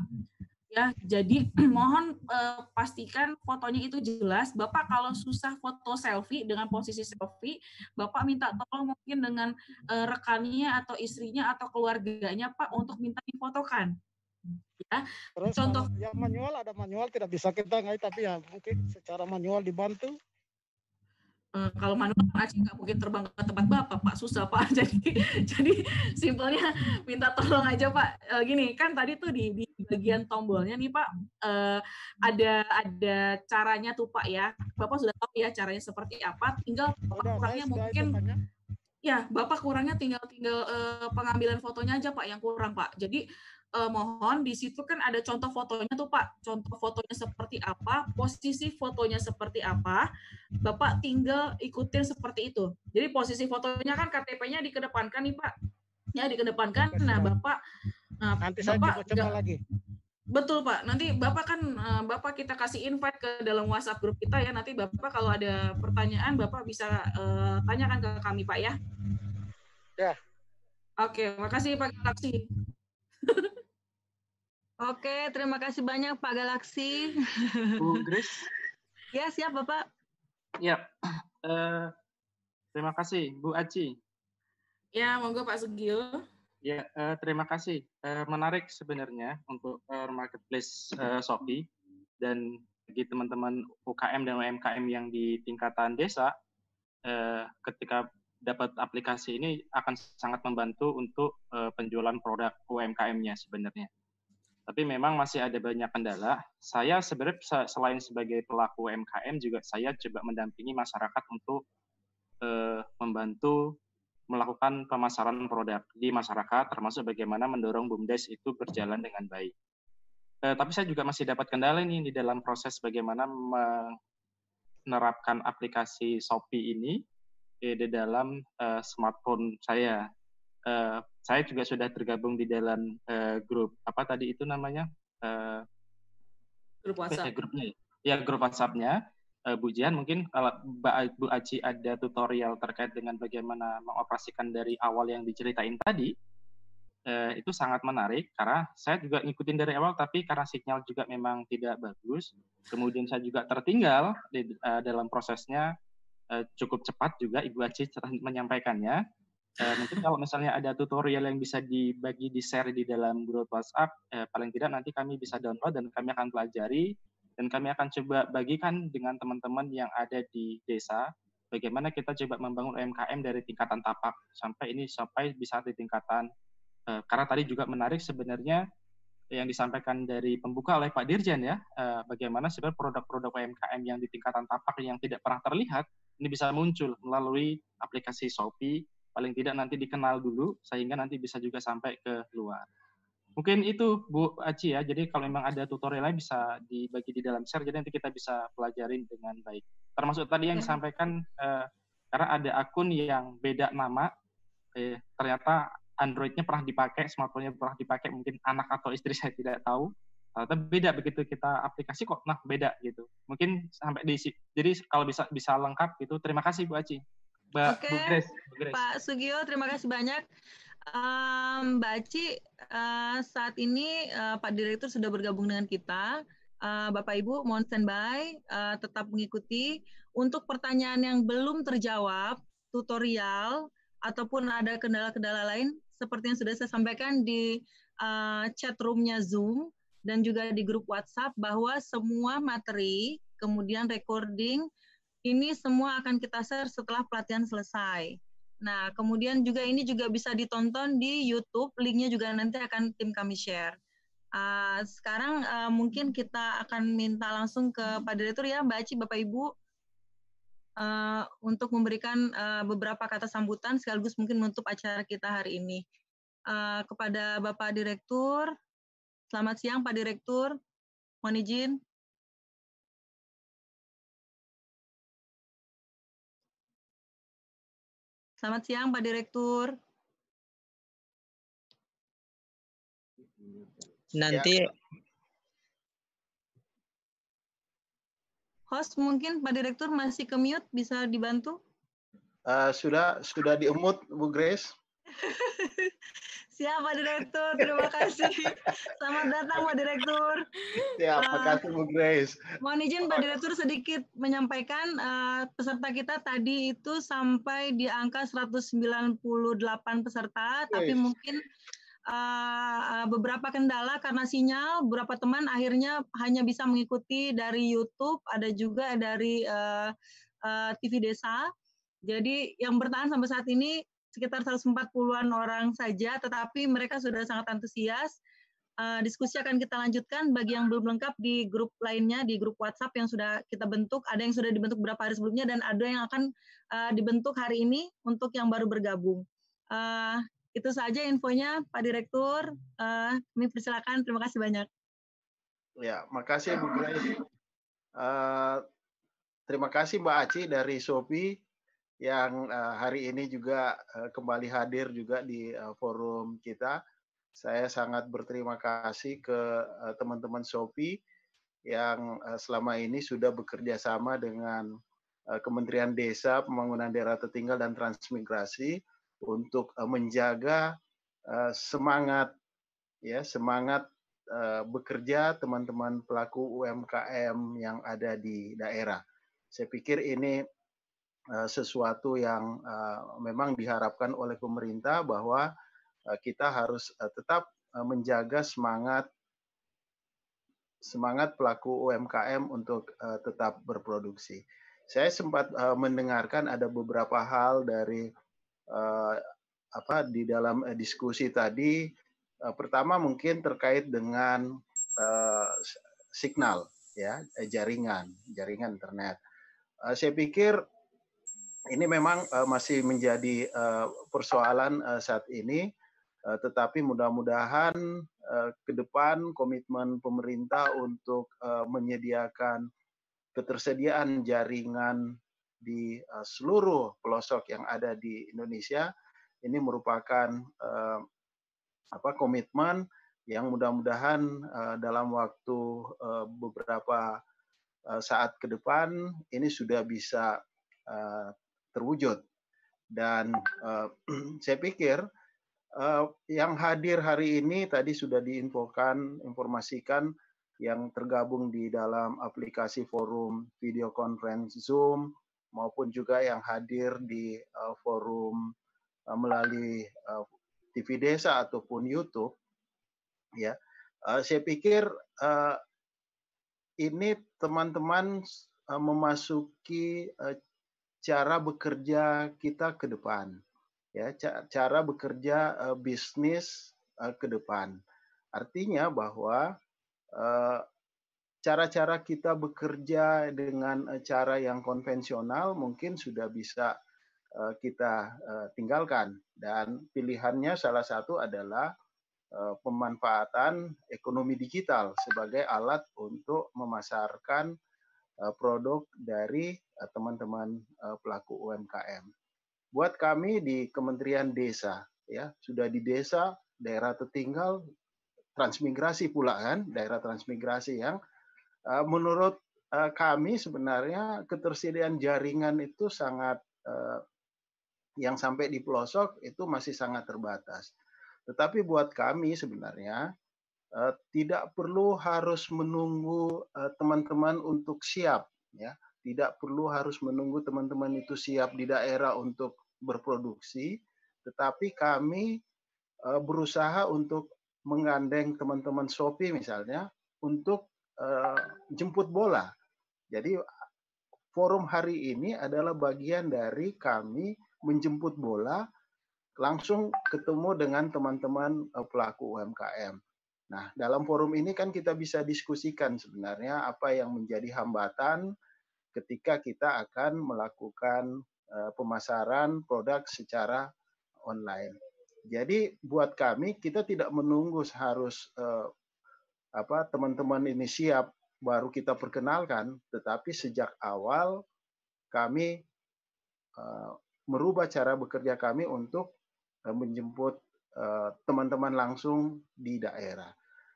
ya jadi mohon eh, pastikan fotonya itu jelas. Bapak kalau susah foto selfie dengan posisi selfie bapak minta tolong mungkin dengan eh, rekannya atau istrinya atau keluarganya pak untuk minta difotokan. Ya Terus contoh kalau yang manual ada manual tidak bisa kita ngai tapi ya mungkin secara manual dibantu. Eh, kalau manual Aceh nggak mungkin terbang ke tempat bapak pak. Susah pak. Jadi jadi simpelnya minta tolong aja pak. Eh, gini kan tadi tuh di, di bagian tombolnya nih Pak uh, ada ada caranya tuh Pak ya. Bapak sudah tahu ya caranya seperti apa. Tinggal Bapak kurangnya mungkin ya Bapak kurangnya tinggal tinggal uh, pengambilan fotonya aja Pak yang kurang Pak. Jadi uh, mohon di situ kan ada contoh fotonya tuh Pak. Contoh fotonya seperti apa, posisi fotonya seperti apa. Bapak tinggal ikutin seperti itu. Jadi posisi fotonya kan KTP-nya dikedepankan nih Pak. Ya dikedepankan. Nah Bapak nah, nanti saya Bapak coba lagi. Betul Pak. Nanti Bapak kan uh, Bapak kita kasih invite ke dalam WhatsApp grup kita ya. Nanti Bapak kalau ada pertanyaan Bapak bisa uh, tanyakan ke kami Pak ya. Ya. Oke, makasih Pak Galaksi. Oke, terima kasih banyak Pak Galaksi. Bu Grace. ya, siap Bapak. Ya, uh, terima kasih Bu Aci. Ya, monggo Pak Sugio. Ya, uh, terima kasih. Uh, menarik sebenarnya untuk uh, marketplace uh, Shopee dan bagi teman-teman UKM dan UMKM yang di tingkatan desa, uh, ketika dapat aplikasi ini akan sangat membantu untuk uh, penjualan produk UMKM-nya sebenarnya tapi memang masih ada banyak kendala. Saya sebenarnya selain sebagai pelaku UMKM juga saya coba mendampingi masyarakat untuk eh, membantu melakukan pemasaran produk di masyarakat, termasuk bagaimana mendorong BUMDes itu berjalan dengan baik. Eh, tapi saya juga masih dapat kendala nih di dalam proses bagaimana menerapkan aplikasi Shopee ini eh, di dalam eh, smartphone saya uh, saya juga sudah tergabung di dalam uh, grup apa tadi itu namanya uh, grup WhatsApp. Ya, grupnya ya grup WhatsAppnya uh, Bu Jian mungkin kalau Bu Aci ada tutorial terkait dengan bagaimana mengoperasikan dari awal yang diceritain tadi uh, itu sangat menarik karena saya juga ngikutin dari awal tapi karena sinyal juga memang tidak bagus kemudian saya juga tertinggal di uh, dalam prosesnya uh, cukup cepat juga Ibu Aci menyampaikannya. Uh, mungkin kalau misalnya ada tutorial yang bisa dibagi di share di dalam grup WhatsApp, eh, paling tidak nanti kami bisa download dan kami akan pelajari dan kami akan coba bagikan dengan teman-teman yang ada di desa bagaimana kita coba membangun UMKM dari tingkatan tapak sampai ini sampai bisa di tingkatan eh, karena tadi juga menarik sebenarnya yang disampaikan dari pembuka oleh Pak Dirjen ya eh, bagaimana sebenarnya produk-produk UMKM yang di tingkatan tapak yang tidak pernah terlihat ini bisa muncul melalui aplikasi Shopee paling tidak nanti dikenal dulu sehingga nanti bisa juga sampai ke luar. Mungkin itu Bu Aci ya. Jadi kalau memang ada tutorialnya bisa dibagi di dalam share jadi nanti kita bisa pelajarin dengan baik. Termasuk tadi yang ya. disampaikan eh, karena ada akun yang beda nama eh, ternyata Android-nya pernah dipakai, smartphone-nya pernah dipakai, mungkin anak atau istri saya tidak tahu. Ternyata beda begitu kita aplikasi kok, nah beda gitu. Mungkin sampai di jadi kalau bisa bisa lengkap gitu. Terima kasih Bu Aci. Mbak Oke, Bu Grace, Bu Grace. Pak Sugio, terima kasih banyak. Um, Mbak Aci, uh, saat ini uh, Pak Direktur sudah bergabung dengan kita. Uh, Bapak Ibu mohon standby, uh, tetap mengikuti. Untuk pertanyaan yang belum terjawab, tutorial, ataupun ada kendala-kendala lain, seperti yang sudah saya sampaikan di uh, chat roomnya Zoom, dan juga di grup WhatsApp, bahwa semua materi, kemudian recording, ini semua akan kita share setelah pelatihan selesai. Nah, kemudian juga ini juga bisa ditonton di YouTube, linknya juga nanti akan tim kami share. Uh, sekarang uh, mungkin kita akan minta langsung ke Pak Direktur ya, Mbak Aci, Bapak Ibu, uh, untuk memberikan uh, beberapa kata sambutan sekaligus mungkin menutup acara kita hari ini. Uh, kepada Bapak Direktur, selamat siang Pak Direktur, mohon izin. Selamat siang Pak Direktur. Nanti ya. host mungkin Pak Direktur masih ke mute bisa dibantu? Uh, sudah sudah diemut Bu Grace. Siap Pak Direktur, terima kasih. Selamat datang Pak Direktur. Siap, terima uh, kasih Bu Grace. Mohon izin Pak Direktur sedikit menyampaikan uh, peserta kita tadi itu sampai di angka 198 peserta, yes. tapi mungkin uh, beberapa kendala karena sinyal, beberapa teman akhirnya hanya bisa mengikuti dari YouTube, ada juga dari uh, uh, TV Desa. Jadi yang bertahan sampai saat ini sekitar 140-an orang saja, tetapi mereka sudah sangat antusias. uh, diskusi akan kita lanjutkan. Bagi yang belum lengkap di grup lainnya, di grup WhatsApp yang sudah kita bentuk, ada yang sudah dibentuk beberapa hari sebelumnya dan ada yang akan uh, dibentuk hari ini untuk yang baru bergabung. Uh, itu saja infonya, Pak Direktur. Uh, kami persilakan. Terima kasih banyak. Ya, makasih Bu Grace. Uh, terima kasih Mbak Aci dari Sopi yang uh, hari ini juga uh, kembali hadir juga di uh, forum kita. Saya sangat berterima kasih ke teman-teman Sopi yang selama ini sudah bekerja sama dengan Kementerian Desa, Pembangunan Daerah Tertinggal dan Transmigrasi untuk menjaga semangat ya semangat bekerja teman-teman pelaku UMKM yang ada di daerah. Saya pikir ini sesuatu yang memang diharapkan oleh pemerintah bahwa Eh, kita harus eh, tetap eh, menjaga semangat semangat pelaku UMKM untuk tetap berproduksi. Saya sempat mendengarkan ada beberapa hal dari apa di dalam diskusi tadi. Pertama mungkin terkait dengan signal ya jaringan jaringan internet. Saya pikir ini memang masih menjadi persoalan saat ini. Eh, tetapi mudah-mudahan eh, ke depan komitmen pemerintah untuk eh, menyediakan ketersediaan jaringan di seluruh pelosok yang ada di Indonesia. Ini merupakan apa komitmen yang mudah-mudahan dalam waktu beberapa saat ke depan ini sudah bisa terwujud. Dan saya pikir uh, yang hadir hari ini tadi sudah diinfokan, informasikan yang tergabung di dalam aplikasi forum video conference Zoom maupun juga yang hadir di uh, forum uh, melalui uh, TV Desa ataupun YouTube ya. Uh, saya pikir uh, ini teman-teman uh, memasuki uh, cara bekerja kita ke depan ya cara bekerja uh, bisnis uh, ke depan. Artinya bahwa uh, cara-cara kita bekerja dengan cara yang konvensional mungkin sudah bisa kita tinggalkan dan pilihannya salah satu adalah pemanfaatan ekonomi digital sebagai alat untuk memasarkan produk dari teman-teman uh, pelaku UMKM buat kami di Kementerian Desa ya sudah di desa daerah tertinggal transmigrasi pula kan daerah transmigrasi yang menurut kami sebenarnya ketersediaan jaringan itu sangat yang sampai di pelosok itu masih sangat terbatas. Tetapi buat kami sebenarnya uh, tidak perlu harus menunggu teman-teman uh, untuk siap ya tidak perlu harus menunggu teman-teman itu siap di daerah untuk berproduksi, tetapi kami uh, berusaha untuk menggandeng teman-teman Shopee misalnya untuk jemput bola. Jadi forum hari ini adalah bagian dari kami menjemput bola langsung ketemu dengan teman-teman pelaku UMKM. Nah, dalam forum ini kan kita bisa diskusikan sebenarnya apa yang menjadi hambatan ketika kita akan melakukan Eh, pemasaran produk secara online. Jadi buat kami kita tidak menunggu harus uh, apa teman-teman ini siap baru kita perkenalkan, tetapi sejak awal kami uh, merubah cara bekerja kami untuk uh, menjemput teman-teman uh, langsung di daerah.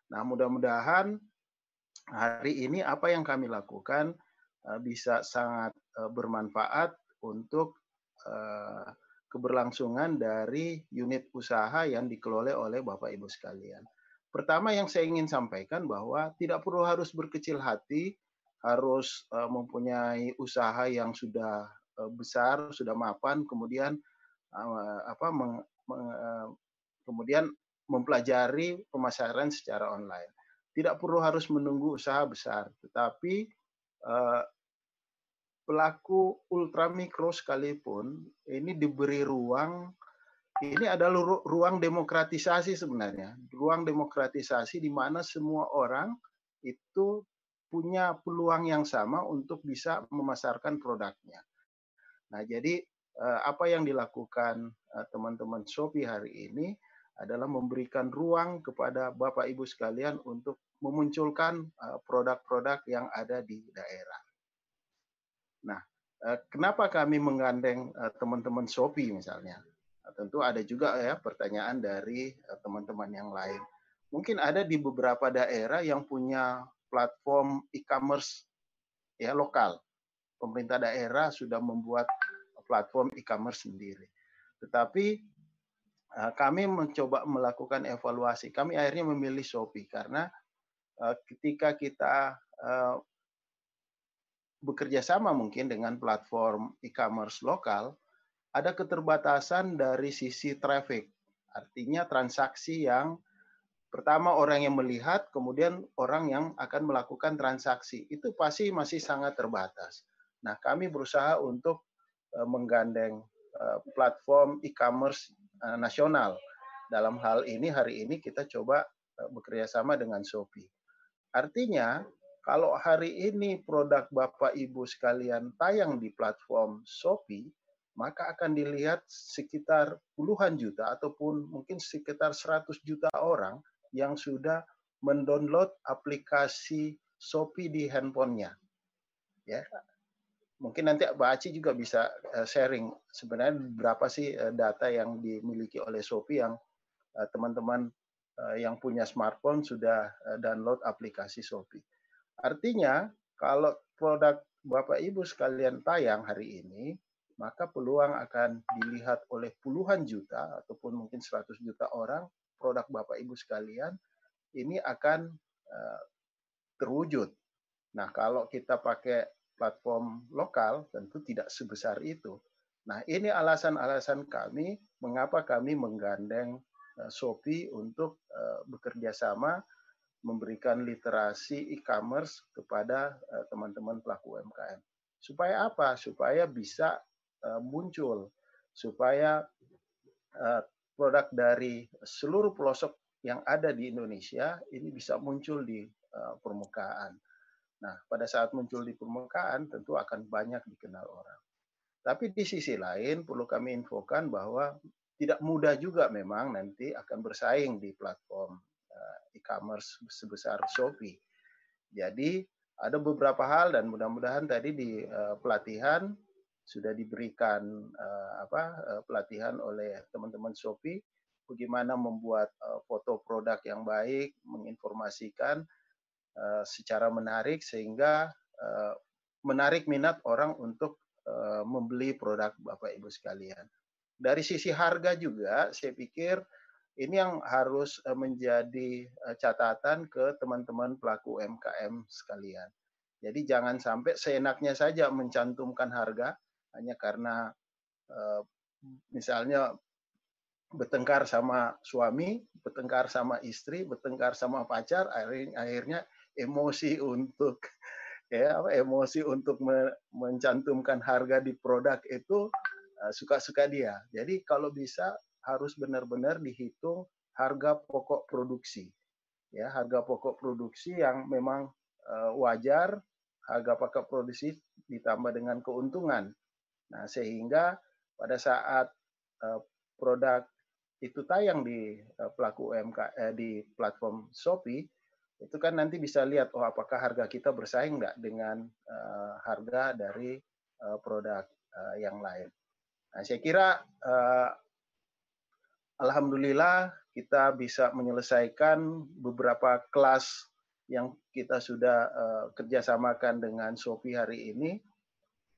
Nah, mudah-mudahan hari ini apa yang kami lakukan uh, bisa sangat uh, bermanfaat untuk uh, keberlangsungan dari unit usaha yang dikelola oleh Bapak Ibu sekalian. Pertama yang saya ingin sampaikan bahwa tidak perlu harus berkecil hati, harus mempunyai usaha yang sudah besar, sudah mapan, kemudian apa meng, meng, kemudian mempelajari pemasaran secara online. Tidak perlu harus menunggu usaha besar, tetapi uh, pelaku ultramikro sekalipun ini diberi ruang ini adalah ruang demokratisasi sebenarnya, ruang demokratisasi di mana semua orang itu punya peluang yang sama untuk bisa memasarkan produknya. Nah, jadi eh, apa yang dilakukan eh, teman-teman Shopee hari ini adalah memberikan ruang kepada Bapak Ibu sekalian untuk memunculkan eh, produk-produk yang ada di daerah. Nah, kenapa kami menggandeng teman-teman Shopee misalnya? tentu ada juga ya pertanyaan dari eh, teman-teman yang lain. Mungkin ada di beberapa daerah yang punya platform e-commerce ya lokal. Pemerintah daerah sudah membuat platform e-commerce sendiri. Tetapi eh, kami mencoba melakukan evaluasi. Kami akhirnya memilih Shopee karena eh, ketika kita bekerja sama mungkin dengan platform e-commerce lokal, ada keterbatasan dari sisi traffic. Artinya transaksi yang pertama orang yang melihat, kemudian orang yang akan melakukan transaksi. Itu pasti masih sangat terbatas. Nah, kami berusaha untuk eh, menggandeng eh, platform e-commerce eh, nasional. Dalam hal ini, hari ini kita coba bekerja sama dengan Shopee. Artinya, kalau hari ini produk Bapak Ibu sekalian tayang di platform Shopee, maka akan dilihat sekitar puluhan juta ataupun mungkin sekitar 100 juta orang yang sudah mendownload aplikasi Shopee di handphonenya. Ya. Mungkin nanti Mbak Aci juga bisa eh, sharing sebenarnya berapa sih eh, data yang dimiliki oleh Shopee yang eh, teman-teman yang punya smartphone sudah download aplikasi Shopee. Artinya kalau produk Bapak Ibu sekalian tayang hari ini, maka peluang akan dilihat oleh puluhan juta ataupun mungkin 100 juta orang produk Bapak Ibu sekalian ini akan terwujud. Nah, kalau kita pakai platform lokal tentu tidak sebesar itu. Nah, ini alasan-alasan kami mengapa kami menggandeng uh, Shopee untuk uh, bekerja sama memberikan literasi e-commerce kepada teman-teman pelaku UMKM. Supaya apa? Supaya bisa Eh, muncul supaya eh, produk dari seluruh pelosok yang ada di Indonesia ini bisa muncul di eh, permukaan. Nah, pada saat muncul di permukaan tentu akan banyak dikenal orang. Tapi di sisi lain perlu kami infokan bahwa tidak mudah juga memang nanti akan bersaing di platform e-commerce sebesar Shopee. Jadi ada beberapa hal dan mudah-mudahan tadi di pelatihan sudah diberikan uh, apa pelatihan oleh teman-teman Shopee bagaimana membuat foto produk yang baik, menginformasikan uh, secara menarik sehingga uh, menarik minat orang untuk uh, membeli produk Bapak Ibu sekalian. Dari sisi harga juga saya pikir ini yang harus menjadi catatan ke teman-teman pelaku UMKM sekalian. Jadi jangan sampai seenaknya saja mencantumkan harga, hanya karena misalnya bertengkar sama suami, bertengkar sama istri, bertengkar sama pacar, akhirnya emosi untuk ya emosi untuk mencantumkan harga di produk itu uh, suka-suka dia. Jadi kalau bisa harus benar-benar dihitung harga pokok produksi. Ya, harga pokok produksi yang memang uh, wajar, harga pokok produksi ditambah dengan keuntungan. Nah, sehingga pada saat uh, produk itu tayang di pelaku UMK eh, di platform Shopee, itu kan nanti bisa lihat oh apakah harga kita bersaing nggak dengan uh, harga dari uh, produk uh, yang lain. Nah, saya kira uh, alhamdulillah kita bisa menyelesaikan beberapa kelas yang kita sudah uh, kerjasamakan dengan Shopee hari ini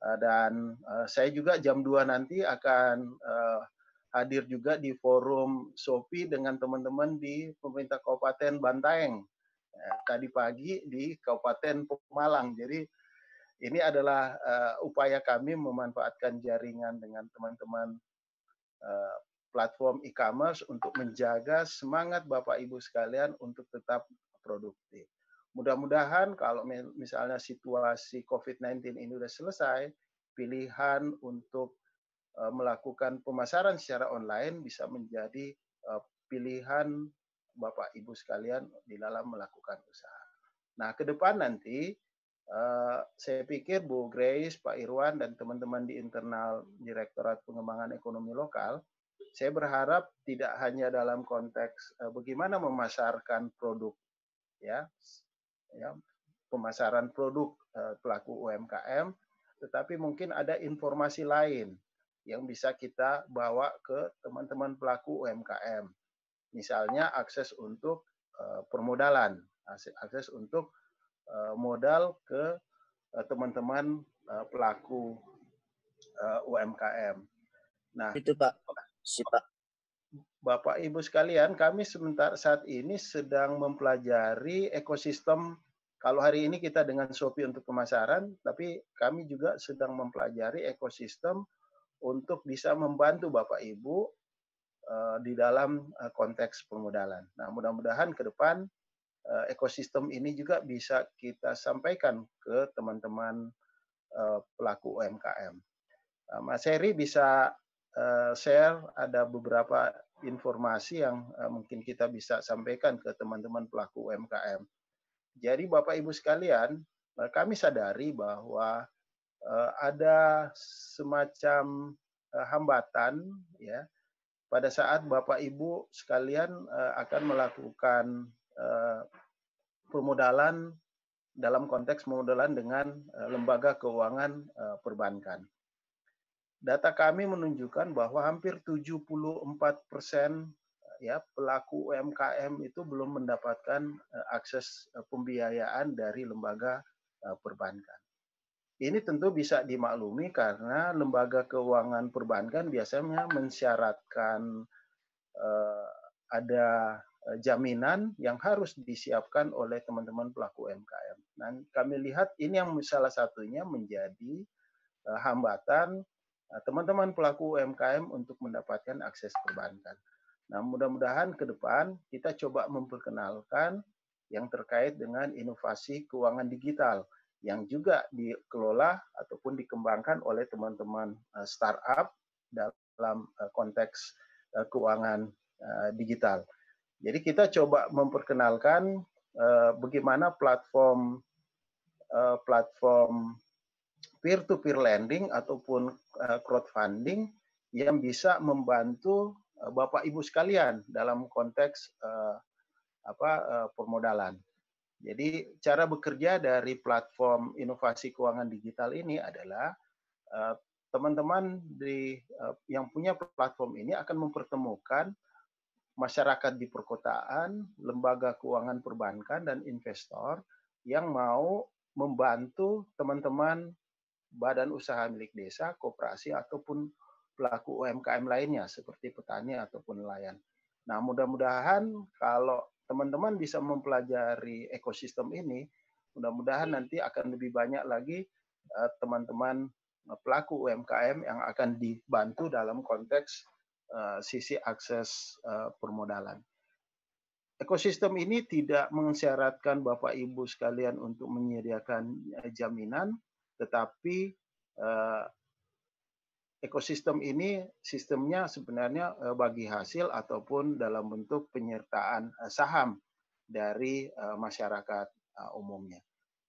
Eh, dan uh, saya juga jam 2 nanti akan uh, hadir juga di forum Sopi dengan teman-teman di pemerintah Kabupaten Bantaeng. Ya, tadi pagi di Kabupaten Pemalang. Jadi ini adalah uh, upaya kami memanfaatkan jaringan dengan teman-teman uh, platform e-commerce untuk menjaga semangat Bapak Ibu sekalian untuk tetap produktif. Mudah-mudahan kalau misalnya situasi COVID-19 ini sudah selesai, pilihan untuk melakukan pemasaran secara online bisa menjadi pilihan Bapak Ibu sekalian di dalam melakukan usaha. Nah, ke depan nanti saya pikir Bu Grace, Pak Irwan, dan teman-teman di internal Direktorat Pengembangan Ekonomi Lokal, saya berharap tidak hanya dalam konteks bagaimana memasarkan produk, ya, ya pemasaran produk pelaku UMKM, tetapi mungkin ada informasi lain yang bisa kita bawa ke teman-teman pelaku UMKM. Misalnya akses untuk uh, permodalan, akses untuk uh, modal ke uh, teman-teman pelaku UMKM. Nah, itu Pak. Si Pak. Bapak Ibu sekalian, kami sebentar saat ini sedang mempelajari ekosistem kalau hari ini kita dengan Shopee untuk pemasaran, tapi kami juga sedang mempelajari ekosistem untuk bisa membantu Bapak Ibu di dalam uh, konteks permodalan. Nah, mudah-mudahan ke depan uh, ekosistem ini juga bisa kita sampaikan ke teman-teman pelaku UMKM. Mas Heri bisa share ada beberapa informasi yang mungkin kita bisa sampaikan ke teman-teman pelaku UMKM. Jadi Bapak Ibu sekalian, eh, kami sadari bahwa eh, ada semacam eh, hambatan ya pada saat Bapak Ibu sekalian akan melakukan permodalan dalam konteks permodalan dengan lembaga keuangan perbankan. Data kami menunjukkan bahwa hampir 74 persen ya pelaku UMKM itu belum mendapatkan akses pembiayaan dari lembaga perbankan. Ini tentu bisa dimaklumi karena lembaga keuangan perbankan biasanya mensyaratkan uh, ada jaminan yang harus disiapkan oleh teman-teman pelaku UMKM. Dan kami lihat ini yang salah satunya menjadi uh, hambatan teman-teman pelaku UMKM untuk mendapatkan akses perbankan. Nah, mudah-mudahan ke depan kita coba memperkenalkan yang terkait dengan inovasi keuangan digital yang juga dikelola ataupun dikembangkan oleh teman-teman eh, startup dalam eh, konteks eh, keuangan digital. Jadi kita coba memperkenalkan bagaimana platform platform peer-to-peer lending ataupun crowdfunding yang bisa membantu Bapak Ibu sekalian dalam konteks apa permodalan. Jadi cara bekerja dari platform inovasi keuangan digital ini adalah teman-teman uh, di uh, yang punya platform ini akan mempertemukan masyarakat di perkotaan, lembaga keuangan perbankan dan investor yang mau membantu teman-teman badan usaha milik desa, koperasi ataupun pelaku UMKM lainnya seperti petani ataupun nelayan. Nah, mudah-mudahan kalau teman-teman bisa mempelajari ekosistem ini, mudah-mudahan nanti akan lebih banyak lagi eh, teman-teman uh, pelaku UMKM yang akan dibantu dalam konteks uh, sisi akses uh, permodalan. Ekosistem ini tidak mensyaratkan Bapak Ibu sekalian untuk menyediakan jaminan, tetapi ekosistem ini sistemnya sebenarnya eh, bagi hasil ataupun dalam bentuk penyertaan eh, saham dari eh, masyarakat umumnya,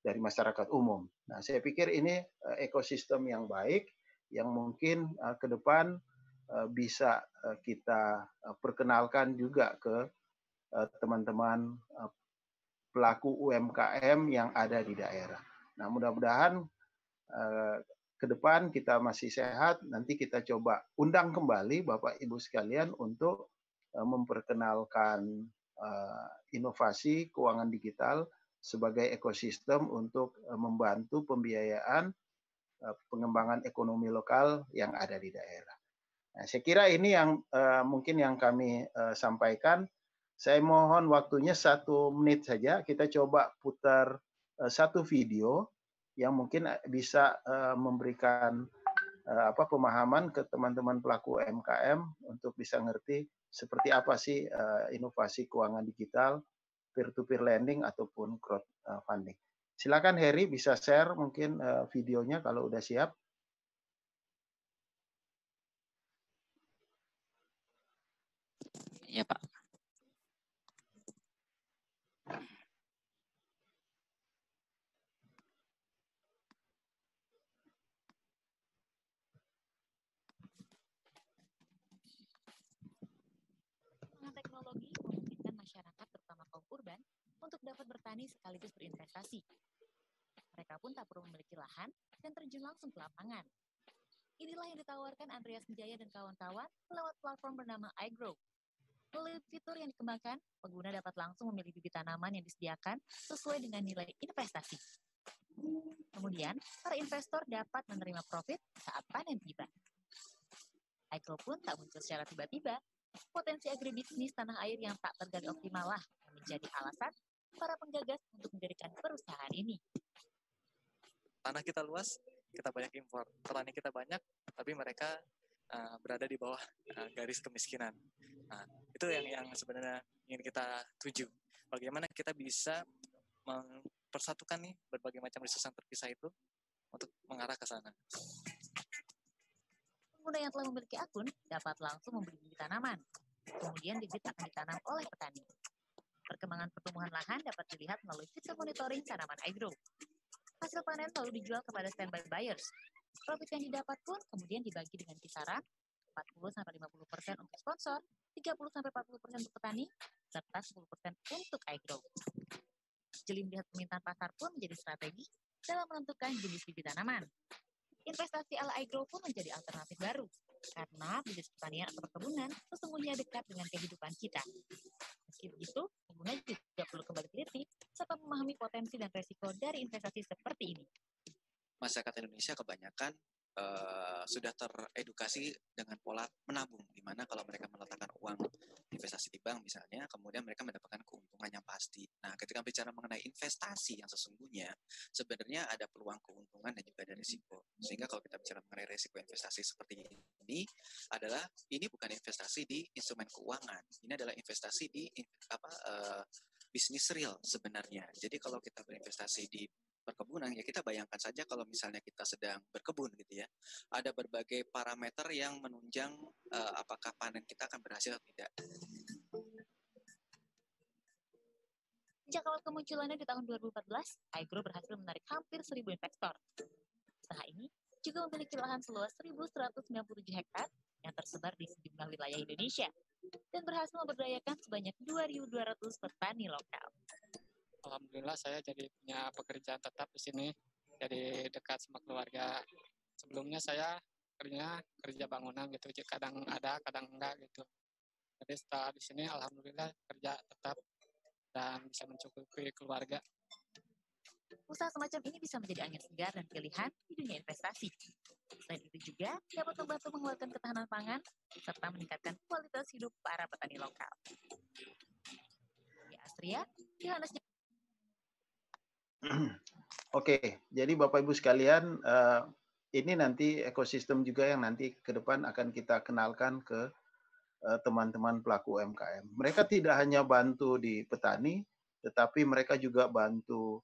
dari masyarakat umum. Nah, saya pikir ini ekosistem yang baik yang mungkin ke depan bisa kita perkenalkan juga ke teman-teman pelaku UMKM yang ada di daerah. Nah, mudah-mudahan ke depan kita masih sehat, nanti kita coba undang kembali Bapak Ibu sekalian untuk uh, memperkenalkan uh, inovasi keuangan digital sebagai ekosistem untuk uh, membantu pembiayaan pengembangan ekonomi lokal yang ada di daerah. Nah, saya kira ini yang mungkin yang kami sampaikan. Saya mohon waktunya satu menit saja. Kita coba putar satu video yang mungkin eh, bisa eh, memberikan eh, apa pemahaman ke teman-teman pelaku UMKM untuk bisa ngerti seperti apa sih inovasi keuangan digital, peer-to-peer lending ataupun crowdfunding. Silakan Harry bisa share mungkin videonya kalau udah siap. Ya Pak. Untuk dapat bertani sekaligus berinvestasi. Mereka pun tak perlu memiliki lahan dan terjun langsung ke lapangan. Inilah yang ditawarkan Andreas Jaya dan kawan-kawan lewat platform bernama iGrow. Melalui fitur yang dikembangkan, pengguna dapat langsung memilih bibit tanaman yang disediakan sesuai dengan nilai investasi. Kemudian, para investor dapat menerima profit saat panen tiba. iGrow pun tak muncul secara tiba-tiba, potensi agribisnis tanah air yang tak tergali optimal lah menjadi alasan para penggagas untuk mendirikan perusahaan ini. Tanah kita luas, kita banyak impor. Petani kita banyak, tapi mereka uh, berada di bawah uh, garis kemiskinan. Nah, itu yang yang sebenarnya ingin kita tuju. Bagaimana kita bisa mempersatukan nih berbagai macam resource yang terpisah itu untuk mengarah ke sana pengguna yang telah memiliki akun dapat langsung membeli bibit tanaman. Kemudian bibit akan ditanam oleh petani. Perkembangan pertumbuhan lahan dapat dilihat melalui fitur monitoring tanaman iGrow. Hasil panen selalu dijual kepada standby buyers. Profit yang didapat pun kemudian dibagi dengan kisaran 40-50% untuk sponsor, 30-40% untuk petani, serta 10% untuk iGrow. Jeli melihat permintaan pasar pun menjadi strategi dalam menentukan jenis bibit tanaman investasi ala iGrow pun menjadi alternatif baru karena bisnis pertanian atau perkebunan sesungguhnya dekat dengan kehidupan kita. Meski begitu, pengguna juga perlu kembali teliti serta memahami potensi dan resiko dari investasi seperti ini. Masyarakat Indonesia kebanyakan uh, sudah teredukasi dengan pola menabung, di mana kalau mereka meletakkan uang investasi di bank misalnya, kemudian mereka mendapatkan keuntungan yang pasti. Nah, ketika bicara mengenai investasi yang sesungguhnya, sebenarnya ada peluang keuntungan dan juga ada risiko. Sehingga kalau kita bicara mengenai risiko investasi seperti ini, adalah ini bukan investasi di instrumen keuangan, ini adalah investasi di apa uh, bisnis real sebenarnya. Jadi kalau kita berinvestasi di perkebunan ya kita bayangkan saja kalau misalnya kita sedang berkebun gitu ya ada berbagai parameter yang menunjang uh, apakah panen kita akan berhasil atau tidak. Sejak awal kemunculannya di tahun 2014, iGrow berhasil menarik hampir 1.000 investor. Usaha ini juga memiliki lahan seluas 1.197 hektar yang tersebar di sejumlah wilayah Indonesia dan berhasil memberdayakan sebanyak 2.200 petani lokal alhamdulillah saya jadi punya pekerjaan tetap di sini jadi dekat sama keluarga sebelumnya saya kerja kerja bangunan gitu kadang ada kadang enggak gitu jadi setelah di sini alhamdulillah kerja tetap dan bisa mencukupi keluarga Usaha semacam ini bisa menjadi angin segar dan pilihan di dunia investasi. Selain itu juga dapat membantu menguatkan ketahanan pangan serta meningkatkan kualitas hidup para petani lokal. Di Astria, Yohanes Oke, jadi Bapak Ibu sekalian, uh, ini nanti ekosistem juga yang nanti ke depan akan kita kenalkan ke eh, teman-teman pelaku UMKM. Mereka tidak hanya bantu di petani, tetapi mereka juga bantu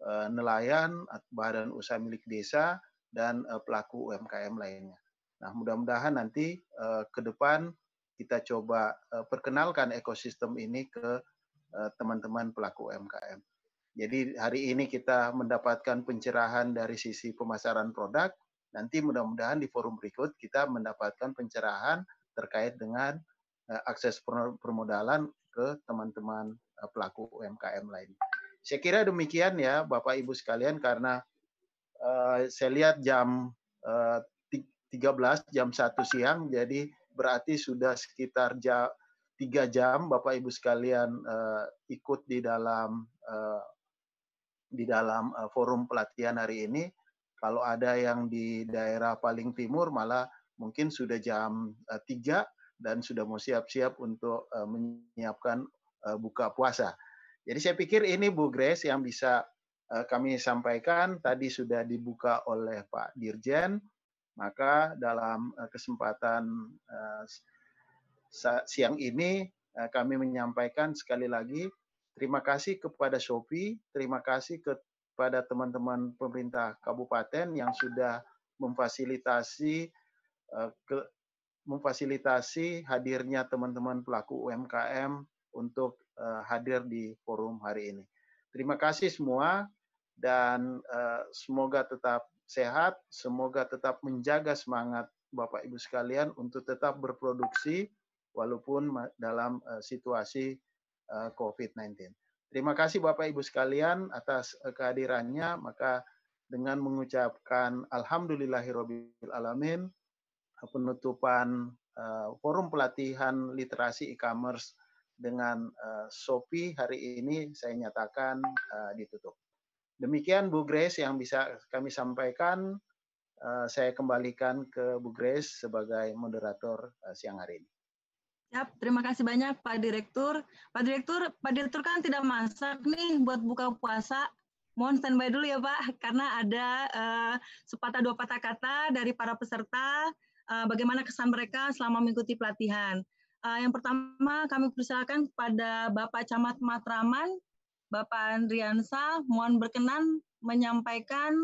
uh, nelayan, badan usaha milik desa, dan pelaku UMKM lainnya. Nah, mudah-mudahan nanti ke depan kita coba perkenalkan ekosistem ini ke teman-teman pelaku UMKM. Jadi hari ini kita mendapatkan pencerahan dari sisi pemasaran produk. Nanti mudah-mudahan di forum berikut kita mendapatkan pencerahan terkait dengan uh, akses permodalan ke teman-teman uh, pelaku UMKM lain. Saya kira demikian ya Bapak Ibu sekalian karena uh, saya lihat jam uh, 13 jam 1 siang jadi berarti sudah sekitar jam tiga jam Bapak Ibu sekalian uh, ikut di dalam di dalam uh, forum pelatihan hari ini. Kalau ada yang di daerah paling timur malah mungkin sudah jam uh, 3 dan sudah mau siap-siap untuk uh, menyiapkan uh, buka puasa. Jadi saya pikir ini Bu Grace yang bisa uh, kami sampaikan tadi sudah dibuka oleh Pak Dirjen. Maka dalam uh, kesempatan uh, siang ini kami menyampaikan sekali lagi Terima kasih kepada Shopee, terima kasih kepada teman-teman pemerintah kabupaten yang sudah memfasilitasi ke memfasilitasi hadirnya teman-teman pelaku UMKM untuk uh, hadir di forum hari ini. Terima kasih semua dan uh, semoga tetap sehat, semoga tetap menjaga semangat Bapak Ibu sekalian untuk tetap berproduksi walaupun dalam situasi COVID-19. Terima kasih Bapak Ibu sekalian atas kehadirannya, maka dengan mengucapkan Alhamdulillahirobbil alamin penutupan uh, forum pelatihan literasi e-commerce dengan Shopee hari ini saya nyatakan ditutup. Demikian Bu Grace yang bisa kami sampaikan. Saya kembalikan ke Bu Grace sebagai moderator siang hari ini. Siap, terima kasih banyak Pak Direktur. Pak Direktur, Pak Direktur kan tidak masak nih buat buka puasa. Mohon standby dulu ya Pak, karena ada uh, sepatah dua patah kata dari para peserta uh, bagaimana kesan mereka selama mengikuti pelatihan. Uh, yang pertama kami persilakan kepada Bapak Camat Matraman, Bapak Andriansa, mohon berkenan menyampaikan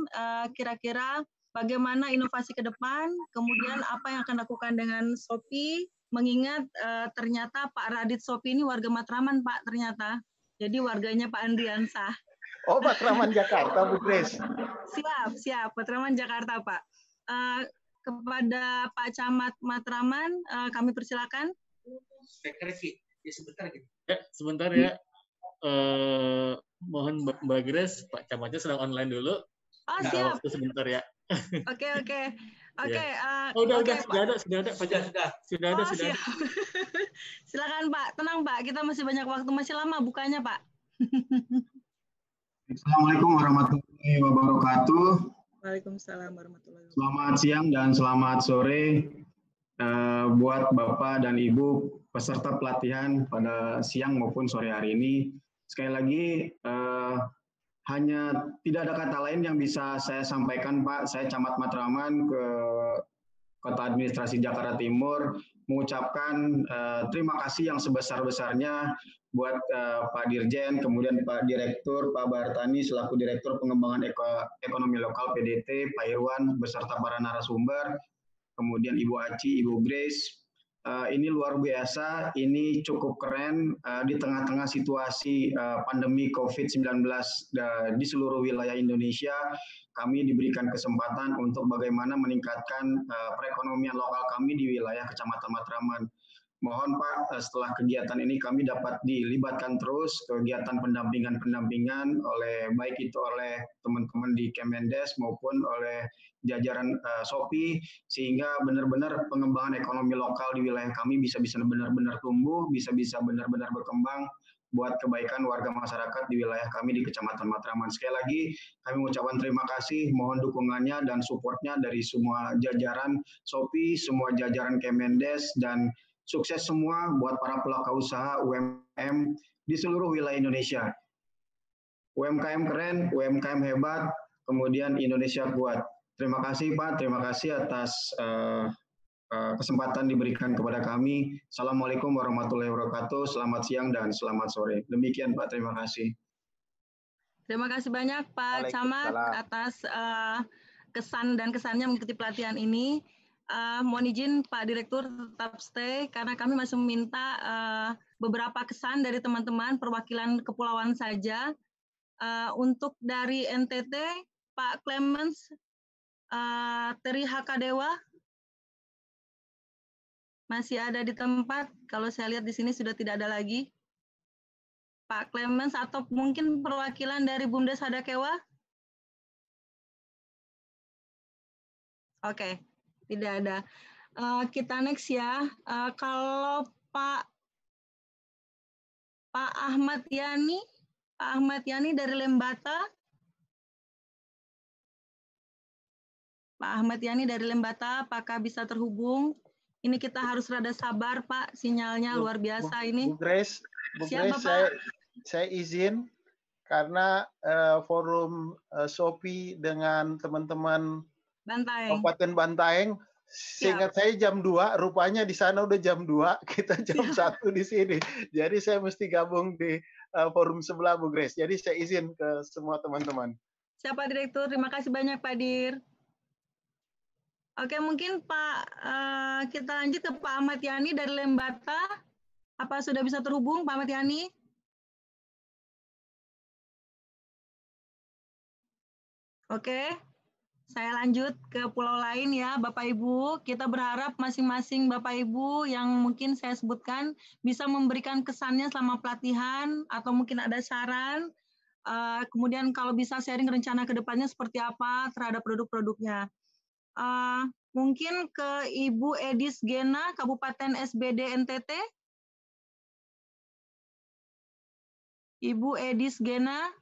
kira-kira uh, bagaimana inovasi ke depan, kemudian apa yang akan dilakukan dengan Shopee, mengingat uh, ternyata Pak Radit Shopee ini warga Matraman Pak ternyata, jadi warganya Pak Andriansa. Oh, Matraman Jakarta, Bu Grace. Siap, siap. Matraman Jakarta, Pak. Uh, kepada Pak Camat Matraman, uh, kami persilakan. Ya, sebentar gitu. Ya, sebentar ya. Uh, mohon Mbak Grace, Pak Camatnya sedang online dulu. Oh, siap. Waktu sebentar ya. Oke, oke. Oke, okay, ya. uh, oh, udah, okay, udah, sudah ada, sudah ada, Pak. Sudah, sudah. Sudah ada, oh, sudah siap. ada. Silakan, Pak. Tenang, Pak. Kita masih banyak waktu, masih lama bukanya, Pak. Assalamualaikum warahmatullahi wabarakatuh. Waalaikumsalam warahmatullahi wabarakatuh. Selamat siang dan selamat sore uh, buat Bapak dan Ibu peserta pelatihan pada siang maupun sore hari ini. Sekali lagi, uh, hanya tidak ada kata lain yang bisa saya sampaikan Pak. Saya Camat Matraman ke Kota Administrasi Jakarta Timur mengucapkan uh, terima kasih yang sebesar-besarnya buat uh, Pak Dirjen, kemudian Pak Direktur, Pak Bartani selaku Direktur Pengembangan Eko Ekonomi Lokal PDT, Pak Irwan beserta para narasumber, kemudian Ibu Aci, Ibu Grace. Uh, ini luar biasa, ini cukup keren uh, di tengah-tengah situasi uh, pandemi COVID-19 uh, di seluruh wilayah Indonesia. Kami diberikan kesempatan untuk bagaimana meningkatkan uh, perekonomian lokal kami di wilayah Kecamatan Matraman mohon Pak eh, setelah kegiatan ini kami dapat dilibatkan terus kegiatan pendampingan-pendampingan oleh baik itu oleh teman-teman di Kemendes maupun oleh jajaran uh, Shopee sehingga benar-benar pengembangan ekonomi lokal di wilayah kami bisa-bisa benar-benar tumbuh, bisa-bisa benar-benar berkembang buat kebaikan warga masyarakat di wilayah kami di Kecamatan Matraman. Sekali lagi kami mengucapkan terima kasih, mohon dukungannya dan supportnya dari semua jajaran Shopee, semua jajaran Kemendes dan Sukses semua buat para pelaku usaha UMKM di seluruh wilayah Indonesia. UMKM keren, UMKM hebat, kemudian Indonesia kuat. Terima kasih Pak, terima kasih atas uh, uh, kesempatan diberikan kepada kami. Assalamualaikum warahmatullahi wabarakatuh. Selamat siang dan selamat sore. Demikian Pak, terima kasih. Terima kasih banyak Pak Camat atas uh, kesan dan kesannya mengikuti pelatihan ini uh, mohon izin Pak Direktur tetap stay karena kami masih meminta uh, beberapa kesan dari teman-teman perwakilan kepulauan saja. Uh, untuk dari NTT, Pak Clemens uh, Teri Hakadewa masih ada di tempat. Kalau saya lihat di sini sudah tidak ada lagi. Pak Clemens atau mungkin perwakilan dari Bunda Sadakewa? Oke. Okay. Tidak ada. Uh, kita next ya. Uh, kalau Pak Pak Ahmad Yani, Pak Ahmad Yani dari Lembata. Pak Ahmad Yani dari Lembata, apakah bisa terhubung? Ini kita harus rada sabar, Pak. Sinyalnya luar biasa Bu, ini. Bu Grace, Bu Siapa, Grace saya, saya izin karena uh, forum uh, Shopee dengan teman-teman Bantaeng. Kabupaten Bantaeng. Seingat saya jam 2, rupanya di sana udah jam 2, kita jam Siap. 1 di sini. Jadi saya mesti gabung di uh, forum sebelah Bu Grace. Jadi saya izin ke semua teman-teman. Siapa Direktur? Terima kasih banyak Pak Dir. Oke, mungkin Pak eh, kita lanjut ke Pak Ahmad Yani dari Lembata. Apa sudah bisa terhubung Pak Ahmad Yani? Oke, saya lanjut ke pulau lain ya, Bapak Ibu. Kita berharap masing-masing Bapak Ibu yang mungkin saya sebutkan bisa memberikan kesannya selama pelatihan atau mungkin ada saran. eh, kemudian kalau bisa sharing rencana ke depannya seperti apa terhadap produk-produknya. Eh, mungkin ke Ibu Edis Gena, Kabupaten SBD NTT. Ibu Edis Gena.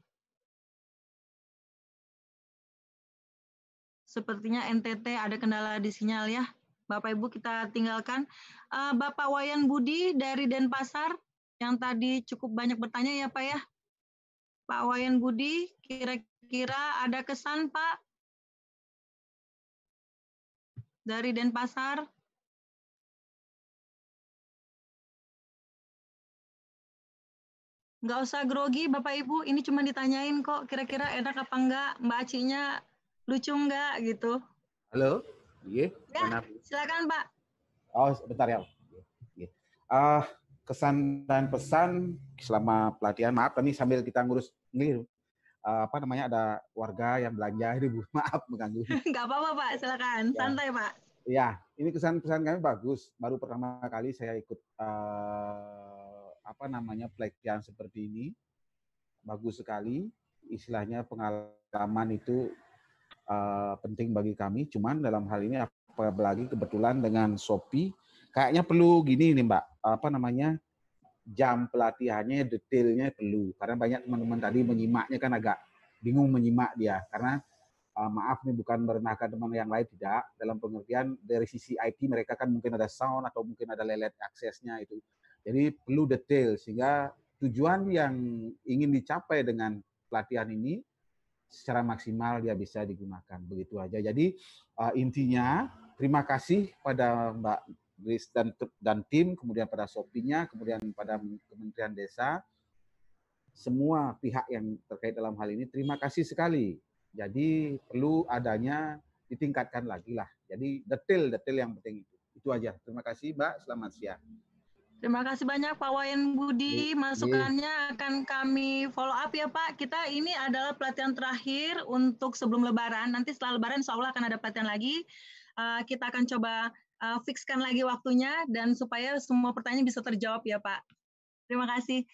Sepertinya NTT ada kendala di sinyal ya. Bapak Ibu kita tinggalkan. Eh, Bapak Wayan Budi dari Denpasar yang tadi cukup banyak bertanya ya Pak ya. Pak Wayan Budi, kira-kira ada kesan Pak dari Denpasar? Nggak usah grogi Bapak Ibu, ini cuma ditanyain kok kira-kira enak apa enggak, Mbak Acinya lucu enggak gitu. Halo, iya, Ya, silakan Pak. Oh, sebentar ya. Ah, kesan dan pesan selama pelatihan. Maaf, ini sambil kita ngurus ini ah, apa namanya ada warga yang belanja ini Bu. Maaf mengganggu. Nggak apa-apa Pak, silakan. Ya. Santai Pak. Ya, ini kesan pesan kami bagus. Baru pertama kali saya ikut eh, apa namanya pelatihan seperti ini. Bagus sekali. Istilahnya pengalaman itu eh, penting bagi kami. Cuman dalam hal ini apalagi kebetulan dengan Shopee, kayaknya perlu gini nih Mbak, apa namanya jam pelatihannya detailnya perlu. Karena banyak teman-teman tadi menyimaknya kan agak bingung menyimak dia. Karena uh, maaf nih bukan merendahkan teman yang lain tidak dalam pengertian dari sisi IT mereka kan mungkin ada sound atau mungkin ada lelet aksesnya itu jadi perlu detail sehingga tujuan yang ingin dicapai dengan pelatihan ini secara maksimal dia bisa digunakan begitu aja jadi uh, intinya terima kasih pada Mbak Grace dan dan tim kemudian pada Sopinya kemudian pada Kementerian Desa semua pihak yang terkait dalam hal ini terima kasih sekali jadi perlu adanya ditingkatkan lagi lah. Jadi detail-detail yang penting itu. Itu aja. Terima kasih Mbak. Selamat siang. Terima kasih banyak Pak Wayan Budi. Masukannya akan kami follow up ya Pak. Kita ini adalah pelatihan terakhir untuk sebelum Lebaran. Nanti setelah Lebaran insya Allah akan ada pelatihan lagi. Uh, kita akan coba uh, fixkan lagi waktunya dan supaya semua pertanyaan bisa terjawab ya Pak. Terima kasih.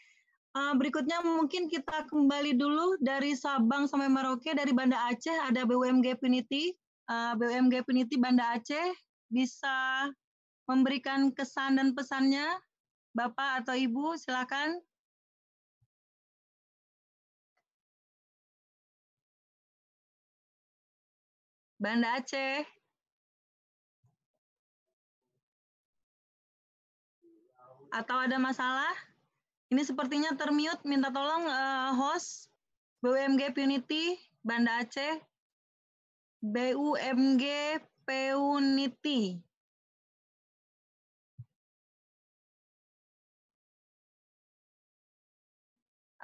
Uh, berikutnya mungkin kita kembali dulu dari Sabang sampai Merauke dari Banda Aceh ada BUMG Puniti. Uh, BUMG Puniti Banda Aceh bisa memberikan kesan dan pesannya. Bapak atau Ibu silakan. Banda Aceh. Atau ada masalah? Ini sepertinya termute, minta tolong uh, host BUMG Puniti Banda Aceh. BUMG Puniti.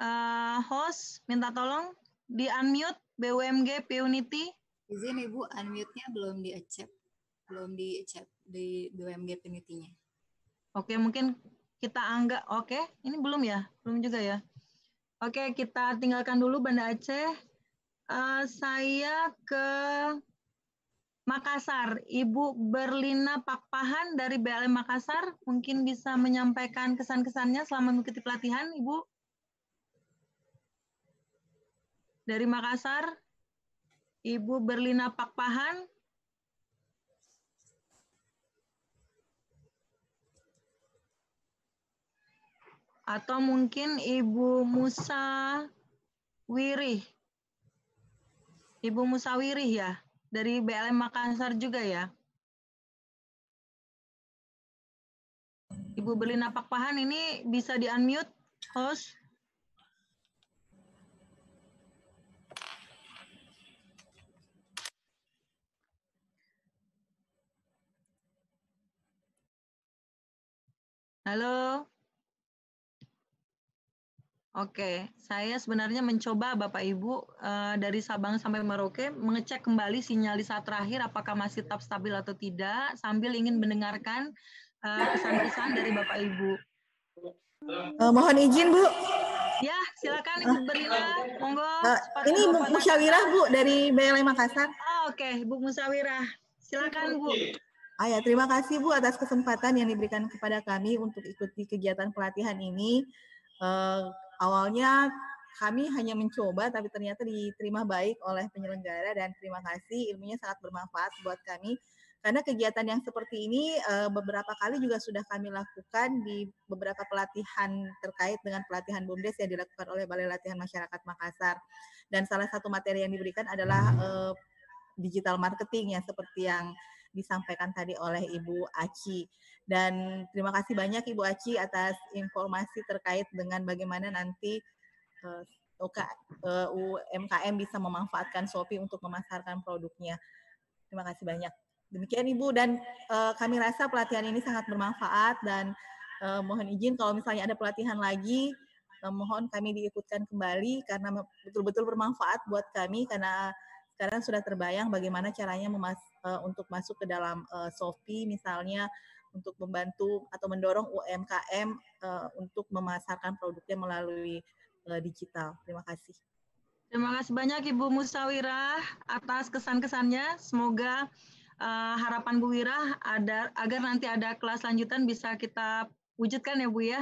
Uh, host, minta tolong di unmute BUMG Puniti. Izin Ibu, unmute-nya belum di-accept. Belum di-accept di BUMG Puniti-nya. Oke, mungkin kita anggap oke ini belum ya belum juga ya oke kita tinggalkan dulu Banda Aceh uh, saya ke Makassar Ibu Berlina Pakpahan dari BLM Makassar mungkin bisa menyampaikan kesan-kesannya selama mengikuti pelatihan Ibu dari Makassar Ibu Berlina Pakpahan atau mungkin Ibu Musa Wirih. Ibu Musa Wirih ya, dari BLM Makassar juga ya. Ibu Berlina Pakpahan ini bisa di-unmute, host. Halo. Oke, saya sebenarnya mencoba Bapak Ibu uh, dari Sabang sampai Merauke mengecek kembali sinyal di saat terakhir apakah masih tetap stabil atau tidak sambil ingin mendengarkan uh, pesan-pesan dari Bapak Ibu. Uh, mohon izin Bu. Ya, silakan Ibu Berlina. Monggo. Uh, ini Bu Musyawirah Bu dari BLI Makassar. Oh, Oke, okay. Bu Musyawirah. Silakan Bu. Ah, ya, terima kasih Bu atas kesempatan yang diberikan kepada kami untuk ikuti kegiatan pelatihan ini. Uh, awalnya kami hanya mencoba tapi ternyata diterima baik oleh penyelenggara dan terima kasih. Ilmunya sangat bermanfaat buat kami. Karena kegiatan yang seperti ini eh, beberapa kali juga sudah kami lakukan di beberapa pelatihan terkait dengan pelatihan BUMDes yang dilakukan oleh Balai Latihan Masyarakat Makassar. Dan salah satu materi yang diberikan adalah eh, digital marketing yang seperti yang disampaikan tadi oleh Ibu Aci. Dan terima kasih banyak Ibu Aci atas informasi terkait dengan bagaimana nanti uh, uh, UMKM bisa memanfaatkan Shopee untuk memasarkan produknya. Terima kasih banyak. Demikian Ibu dan uh, kami rasa pelatihan ini sangat bermanfaat dan mohon izin kalau misalnya ada pelatihan lagi mohon kami diikutkan kembali karena betul-betul bermanfaat buat kami karena sekarang sudah terbayang bagaimana caranya memas uh, untuk masuk ke dalam uh, Shopee misalnya untuk membantu atau mendorong UMKM uh, untuk memasarkan produknya melalui uh, digital. Terima kasih. Terima kasih banyak Ibu Musawirah atas kesan-kesannya. Semoga uh, harapan Bu Wira ada agar nanti ada kelas lanjutan bisa kita wujudkan ya Bu ya.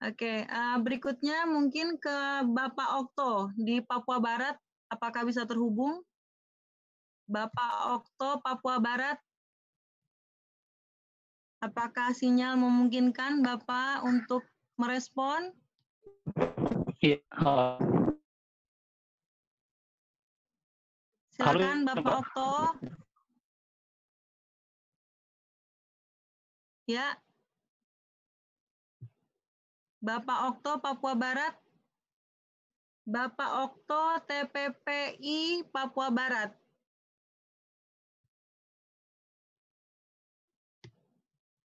Oke, uh, berikutnya mungkin ke Bapak Okto di Papua Barat. Apakah bisa terhubung? Bapak Okto, Papua Barat. Apakah sinyal memungkinkan Bapak untuk merespon? Iya. Silakan Bapak Okto. Ya. Bapak Okto, Papua Barat. Bapak Okto, TPPI, Papua Barat.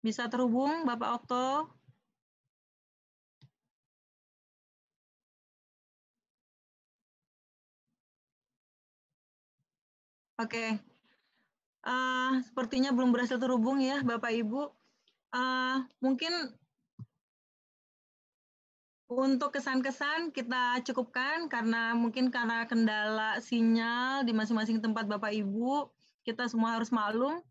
Bisa terhubung Bapak Okto? Oke, uh, sepertinya belum berhasil terhubung ya Bapak Ibu. Uh, mungkin untuk kesan-kesan kita cukupkan karena mungkin karena kendala sinyal di masing-masing tempat Bapak Ibu, kita semua harus maklum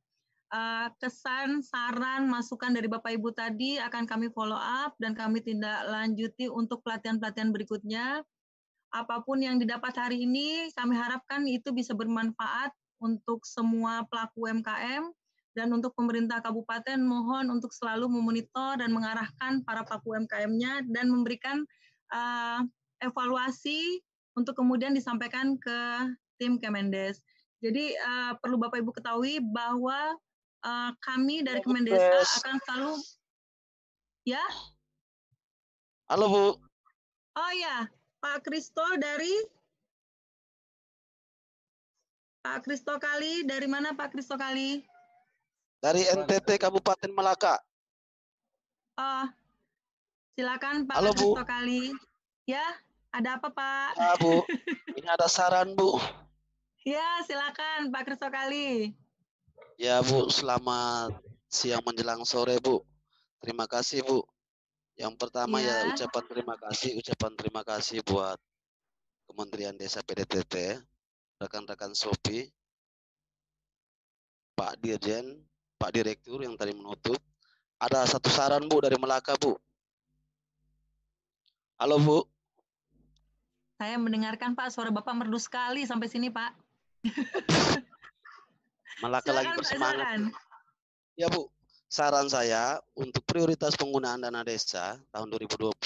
uh, kesan, saran, masukan dari Bapak Ibu tadi akan kami follow up dan kami tindak lanjuti untuk pelatihan-pelatihan berikutnya. Apa pun yang didapat hari ini, kami harapkan itu bisa bermanfaat untuk semua pelaku UMKM dan untuk pemerintah kabupaten mohon untuk selalu memonitor dan mengarahkan para pelaku UMKM-nya dan memberikan uh, evaluasi untuk kemudian disampaikan ke tim Kemendes. Jadi uh, perlu Bapak Ibu ketahui bahwa uh, kami dari Kemendesa akan selalu ya. Halo Bu. Oh ya, Pak Kristo dari Pak Kristo Kali dari mana Pak Kristo Kali? Dari NTT Kabupaten Malaka. Oh, silakan Pak Halo, Kristo Kali. Ya, ada apa Pak? Ya Bu, ini ada saran Bu. Ya, silakan Pak Kristo Kali. Ya Bu, selamat siang menjelang sore Bu. Terima kasih Bu. Yang pertama ya, ya ucapan terima kasih, ucapan terima kasih buat Kementerian Desa PDTT, rekan-rekan Sopi, Pak Dirjen, Pak Direktur yang tadi menutup. Ada satu saran Bu dari Melaka Bu. Halo Bu. Saya mendengarkan Pak, suara Bapak merdu sekali sampai sini Pak. Malaka lagi bersemangat. Ya Bu, saran saya untuk prioritas penggunaan dana desa tahun 2020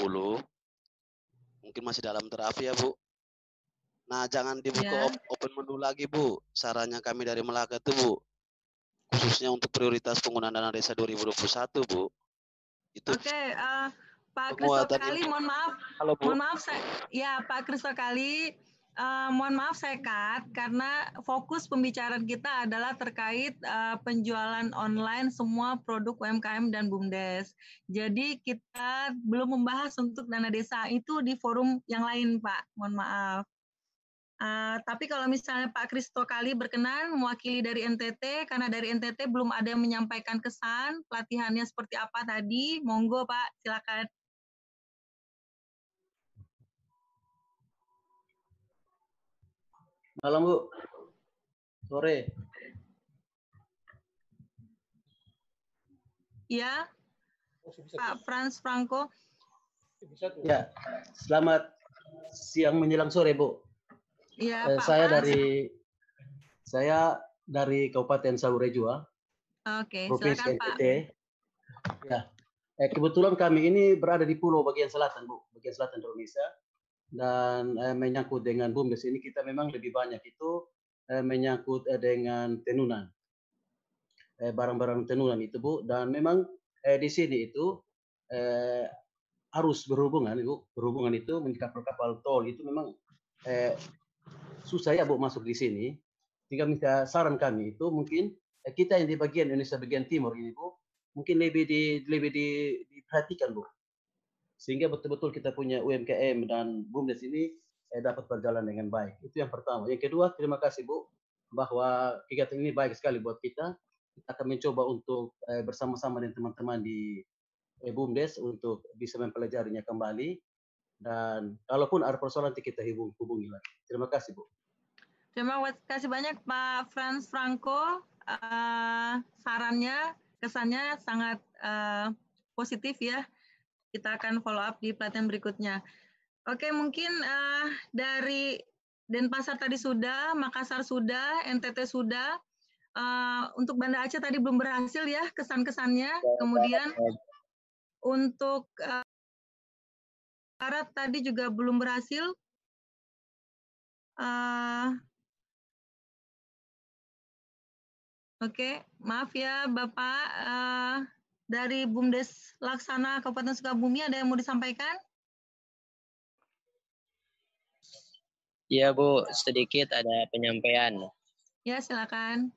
mungkin masih dalam draft ya Bu. Nah jangan dibuka ya. open menu lagi Bu. Sarannya kami dari Melaka itu Bu. Khususnya untuk prioritas penggunaan dana desa 2021 Bu. Itu. Oke, okay, uh, eh, Pak Kristo Kali, mohon maaf. Halo, Bu. Mohon maaf, saya, ya Pak Kristo Kali, uh, mohon maaf saya cut karena fokus pembicaraan kita adalah terkait uh, penjualan online semua produk UMKM dan BUMDes. Jadi kita belum membahas untuk dana desa itu di forum yang lain, Pak. Mohon maaf. Uh, tapi kalau misalnya Pak Kristo Kali berkenan mewakili dari NTT, karena dari NTT belum ada yang menyampaikan kesan pelatihannya seperti apa tadi, monggo Pak, silakan. Malam Bu. Sore. Ya, Pak Franz Franco. Ya, selamat siang menjelang sore Bu. Ya, eh, Pak saya dari saya dari Kabupaten Saburejua, Oke, Provinsi silakan Pak. NTT. Ya, eh, kebetulan kami ini berada di pulau bagian selatan Bu, bagian selatan Indonesia. Dan eh, menyangkut dengan BUMDes ini kita memang lebih banyak itu eh, menyangkut eh, dengan tenunan. Eh, barang-barang tenunan itu bu. Dan memang eh, di sini itu eh, harus berhubungan ibu berhubungan itu kapal kapal tol itu memang eh, susah ya bu masuk di sini sehingga minta saran kami itu mungkin eh, kita yang di bagian Indonesia bagian timur ini bu mungkin lebih di lebih di, diperhatikan bu sehingga betul-betul kita punya UMKM dan BUMDes ini eh, dapat berjalan dengan baik. Itu yang pertama. Yang kedua, terima kasih Bu bahwa kegiatan ini baik sekali buat kita. Kita akan mencoba untuk eh, bersama-sama dengan teman-teman di eh, BUMDes untuk bisa mempelajarinya kembali. Dan kalaupun ada persoalan nanti kita hubung, hubungi lagi. Terima kasih Bu. Terima kasih banyak Pak Franz Franco. Uh, sarannya, kesannya sangat uh, positif ya kita akan follow up di pelatihan berikutnya. Oke, mungkin uh, dari Denpasar tadi sudah, Makassar sudah, NTT sudah. Uh, untuk Banda Aceh tadi belum berhasil ya kesan-kesannya. Kemudian untuk uh, Barat tadi juga belum berhasil. Uh, Oke, maaf ya Bapak. Uh, dari BUMDes Laksana Kabupaten Sukabumi ada yang mau disampaikan? Iya Bu, sedikit ada penyampaian. Ya silakan.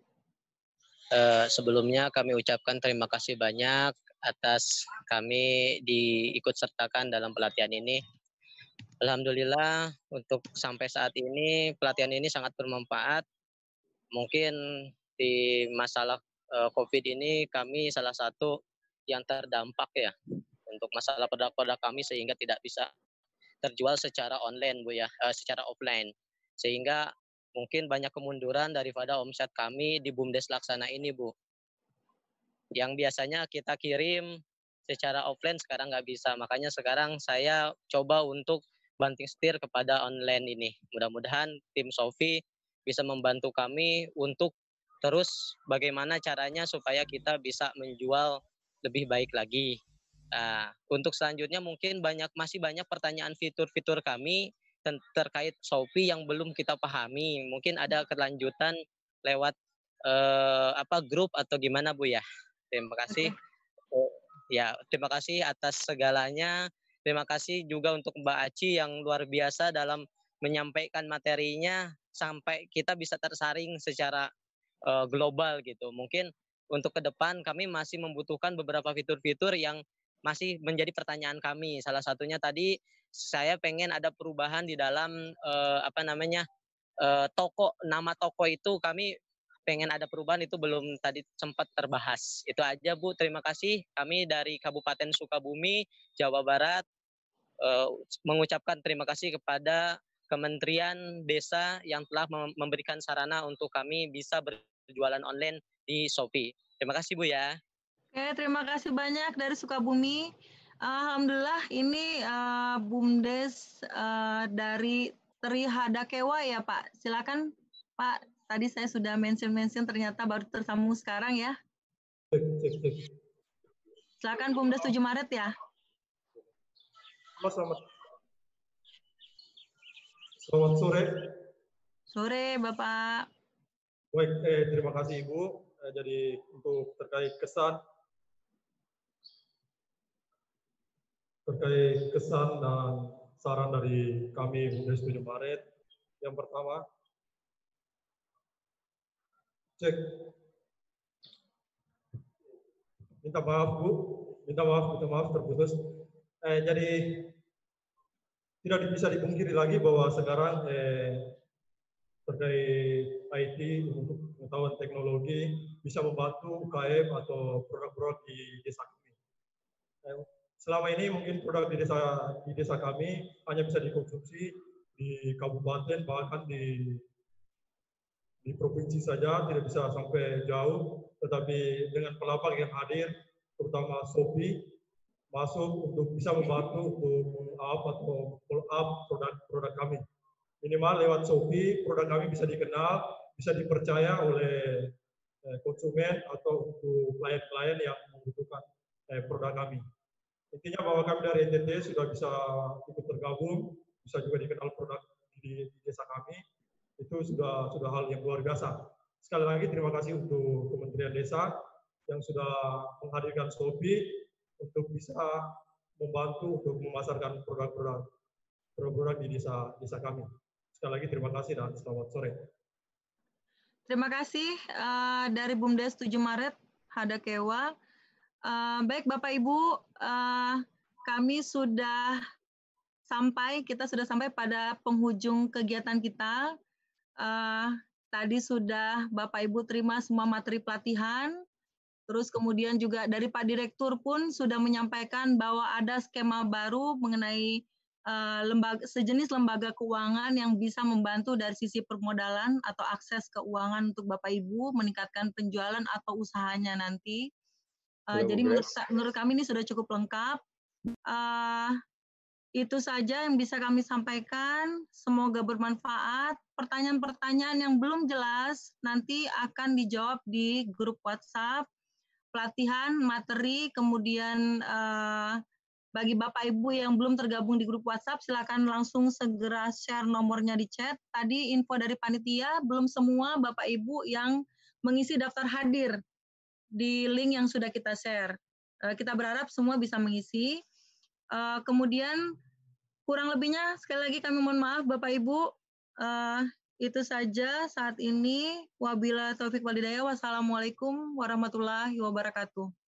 Uh, sebelumnya kami ucapkan terima kasih banyak atas kami diikut sertakan dalam pelatihan ini. Alhamdulillah untuk sampai saat ini pelatihan ini sangat bermanfaat. Mungkin di masalah uh, COVID ini kami salah satu yang terdampak ya untuk masalah produk-produk kami sehingga tidak bisa terjual secara online Bu ya, uh, secara offline. Sehingga mungkin banyak kemunduran daripada omset kami di BUMDes Laksana ini Bu. Yang biasanya kita kirim secara offline sekarang nggak bisa. Makanya sekarang saya coba untuk banting setir kepada online ini. Mudah-mudahan tim Sofi bisa membantu kami untuk terus bagaimana caranya supaya kita bisa menjual lebih baik lagi. Nah, untuk selanjutnya mungkin banyak masih banyak pertanyaan fitur-fitur kami terkait Shopee yang belum kita pahami. Mungkin ada kelanjutan lewat eh, apa grup atau gimana Bu ya. Terima kasih. Okay. Ya, terima kasih atas segalanya. Terima kasih juga untuk Mbak Aci yang luar biasa dalam menyampaikan materinya sampai kita bisa tersaring secara uh, global gitu. Mungkin untuk ke depan kami masih membutuhkan beberapa fitur-fitur yang masih menjadi pertanyaan kami. Salah satunya tadi saya pengen ada perubahan di dalam uh, apa namanya uh, toko nama toko itu kami pengen ada perubahan itu belum tadi sempat terbahas. Itu aja Bu, terima kasih. Kami dari Kabupaten Sukabumi, Jawa Barat uh, mengucapkan terima kasih kepada Kementerian Desa yang telah memberikan sarana untuk kami bisa berjualan online di Shopee. Terima kasih Bu ya. Oke, terima kasih banyak dari Sukabumi. Alhamdulillah ini uh, BUMDes uh, dari Trihadakewa ya Pak. Silakan Pak. Tadi saya sudah mention-mention ternyata baru tersambung sekarang ya. Silakan BUMDes 7 Maret ya. Selamat. Selamat sore. Sore Bapak. Baik, eh, terima kasih Ibu. Eh, jadi untuk terkait kesan terkait kesan dan saran dari kami BUMDes 7 Maret Yang pertama, cek. Minta maaf Bu, minta maaf, minta maaf terputus. Eh, jadi tidak bisa dipungkiri lagi bahwa sekarang eh, terkait IT untuk pengetahuan teknologi bisa membantu UKM atau produk-produk di desa kami. Eh, selama ini mungkin produk di desa di desa kami hanya bisa dikonsumsi di kabupaten bahkan di di provinsi saja tidak bisa sampai jauh. Tetapi dengan pelapak yang hadir terutama Shopee masuk untuk bisa membantu untuk up atau pull up produk-produk kami. Minimal lewat Shopee produk kami bisa dikenal bisa dipercaya oleh eh, konsumen atau untuk klien-klien yang membutuhkan eh, produk kami. Intinya bahwa kami dari NTT sudah bisa ikut tergabung bisa juga dikenal produk di desa kami, itu sudah sudah hal yang luar biasa. Sekali lagi terima kasih untuk Kementerian Desa yang sudah menghadirkan Shopee untuk bisa membantu untuk memasarkan produk-produk produk-produk di desa desa kami. Sekali lagi terima kasih dan selamat sore. Terima kasih uh, dari BUMDes 7 Maret Hadakewa. Uh, baik Bapak Ibu, uh, kami sudah sampai kita sudah sampai pada penghujung kegiatan kita. Uh, tadi sudah Bapak Ibu terima semua materi pelatihan. Terus kemudian juga dari Pak Direktur pun sudah menyampaikan bahwa ada skema baru mengenai uh, lembaga sejenis lembaga keuangan yang bisa membantu dari sisi permodalan atau akses keuangan untuk Bapak Ibu meningkatkan penjualan atau usahanya nanti. Uh, jadi menurut, menurut kami ini sudah cukup lengkap. Uh, itu saja yang bisa kami sampaikan. Semoga bermanfaat. Pertanyaan-pertanyaan yang belum jelas nanti akan dijawab di grup WhatsApp, pelatihan, materi, kemudian eh, bagi Bapak Ibu yang belum tergabung di grup WhatsApp, silakan langsung segera share nomornya di chat. Tadi info dari panitia, belum semua Bapak Ibu yang mengisi daftar hadir di link yang sudah kita share. Eh, kita berharap semua bisa mengisi. Uh, kemudian kurang lebihnya sekali lagi kami mohon maaf Bapak Ibu. Uh, itu saja saat ini. Wabila taufik walidaya. Wassalamualaikum warahmatullahi wabarakatuh.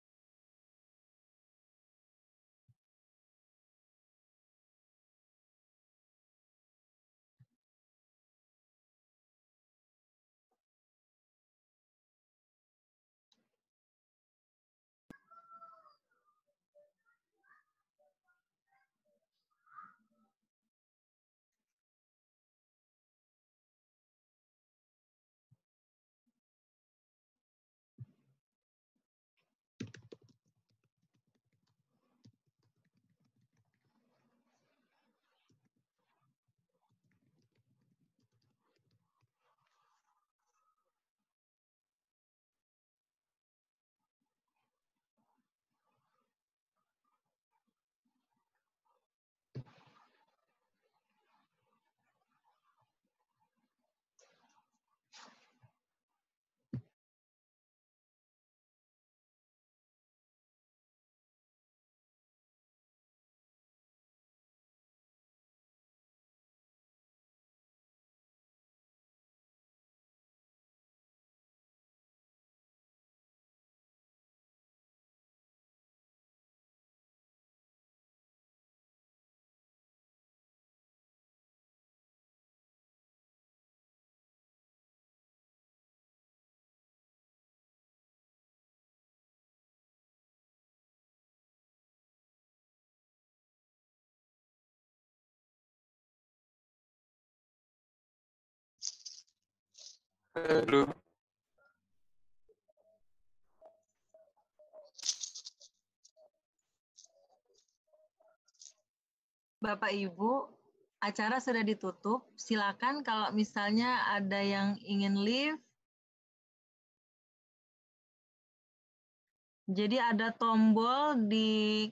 Halo. Bapak Ibu, acara sudah ditutup. Silakan kalau misalnya ada yang ingin leave. Jadi ada tombol di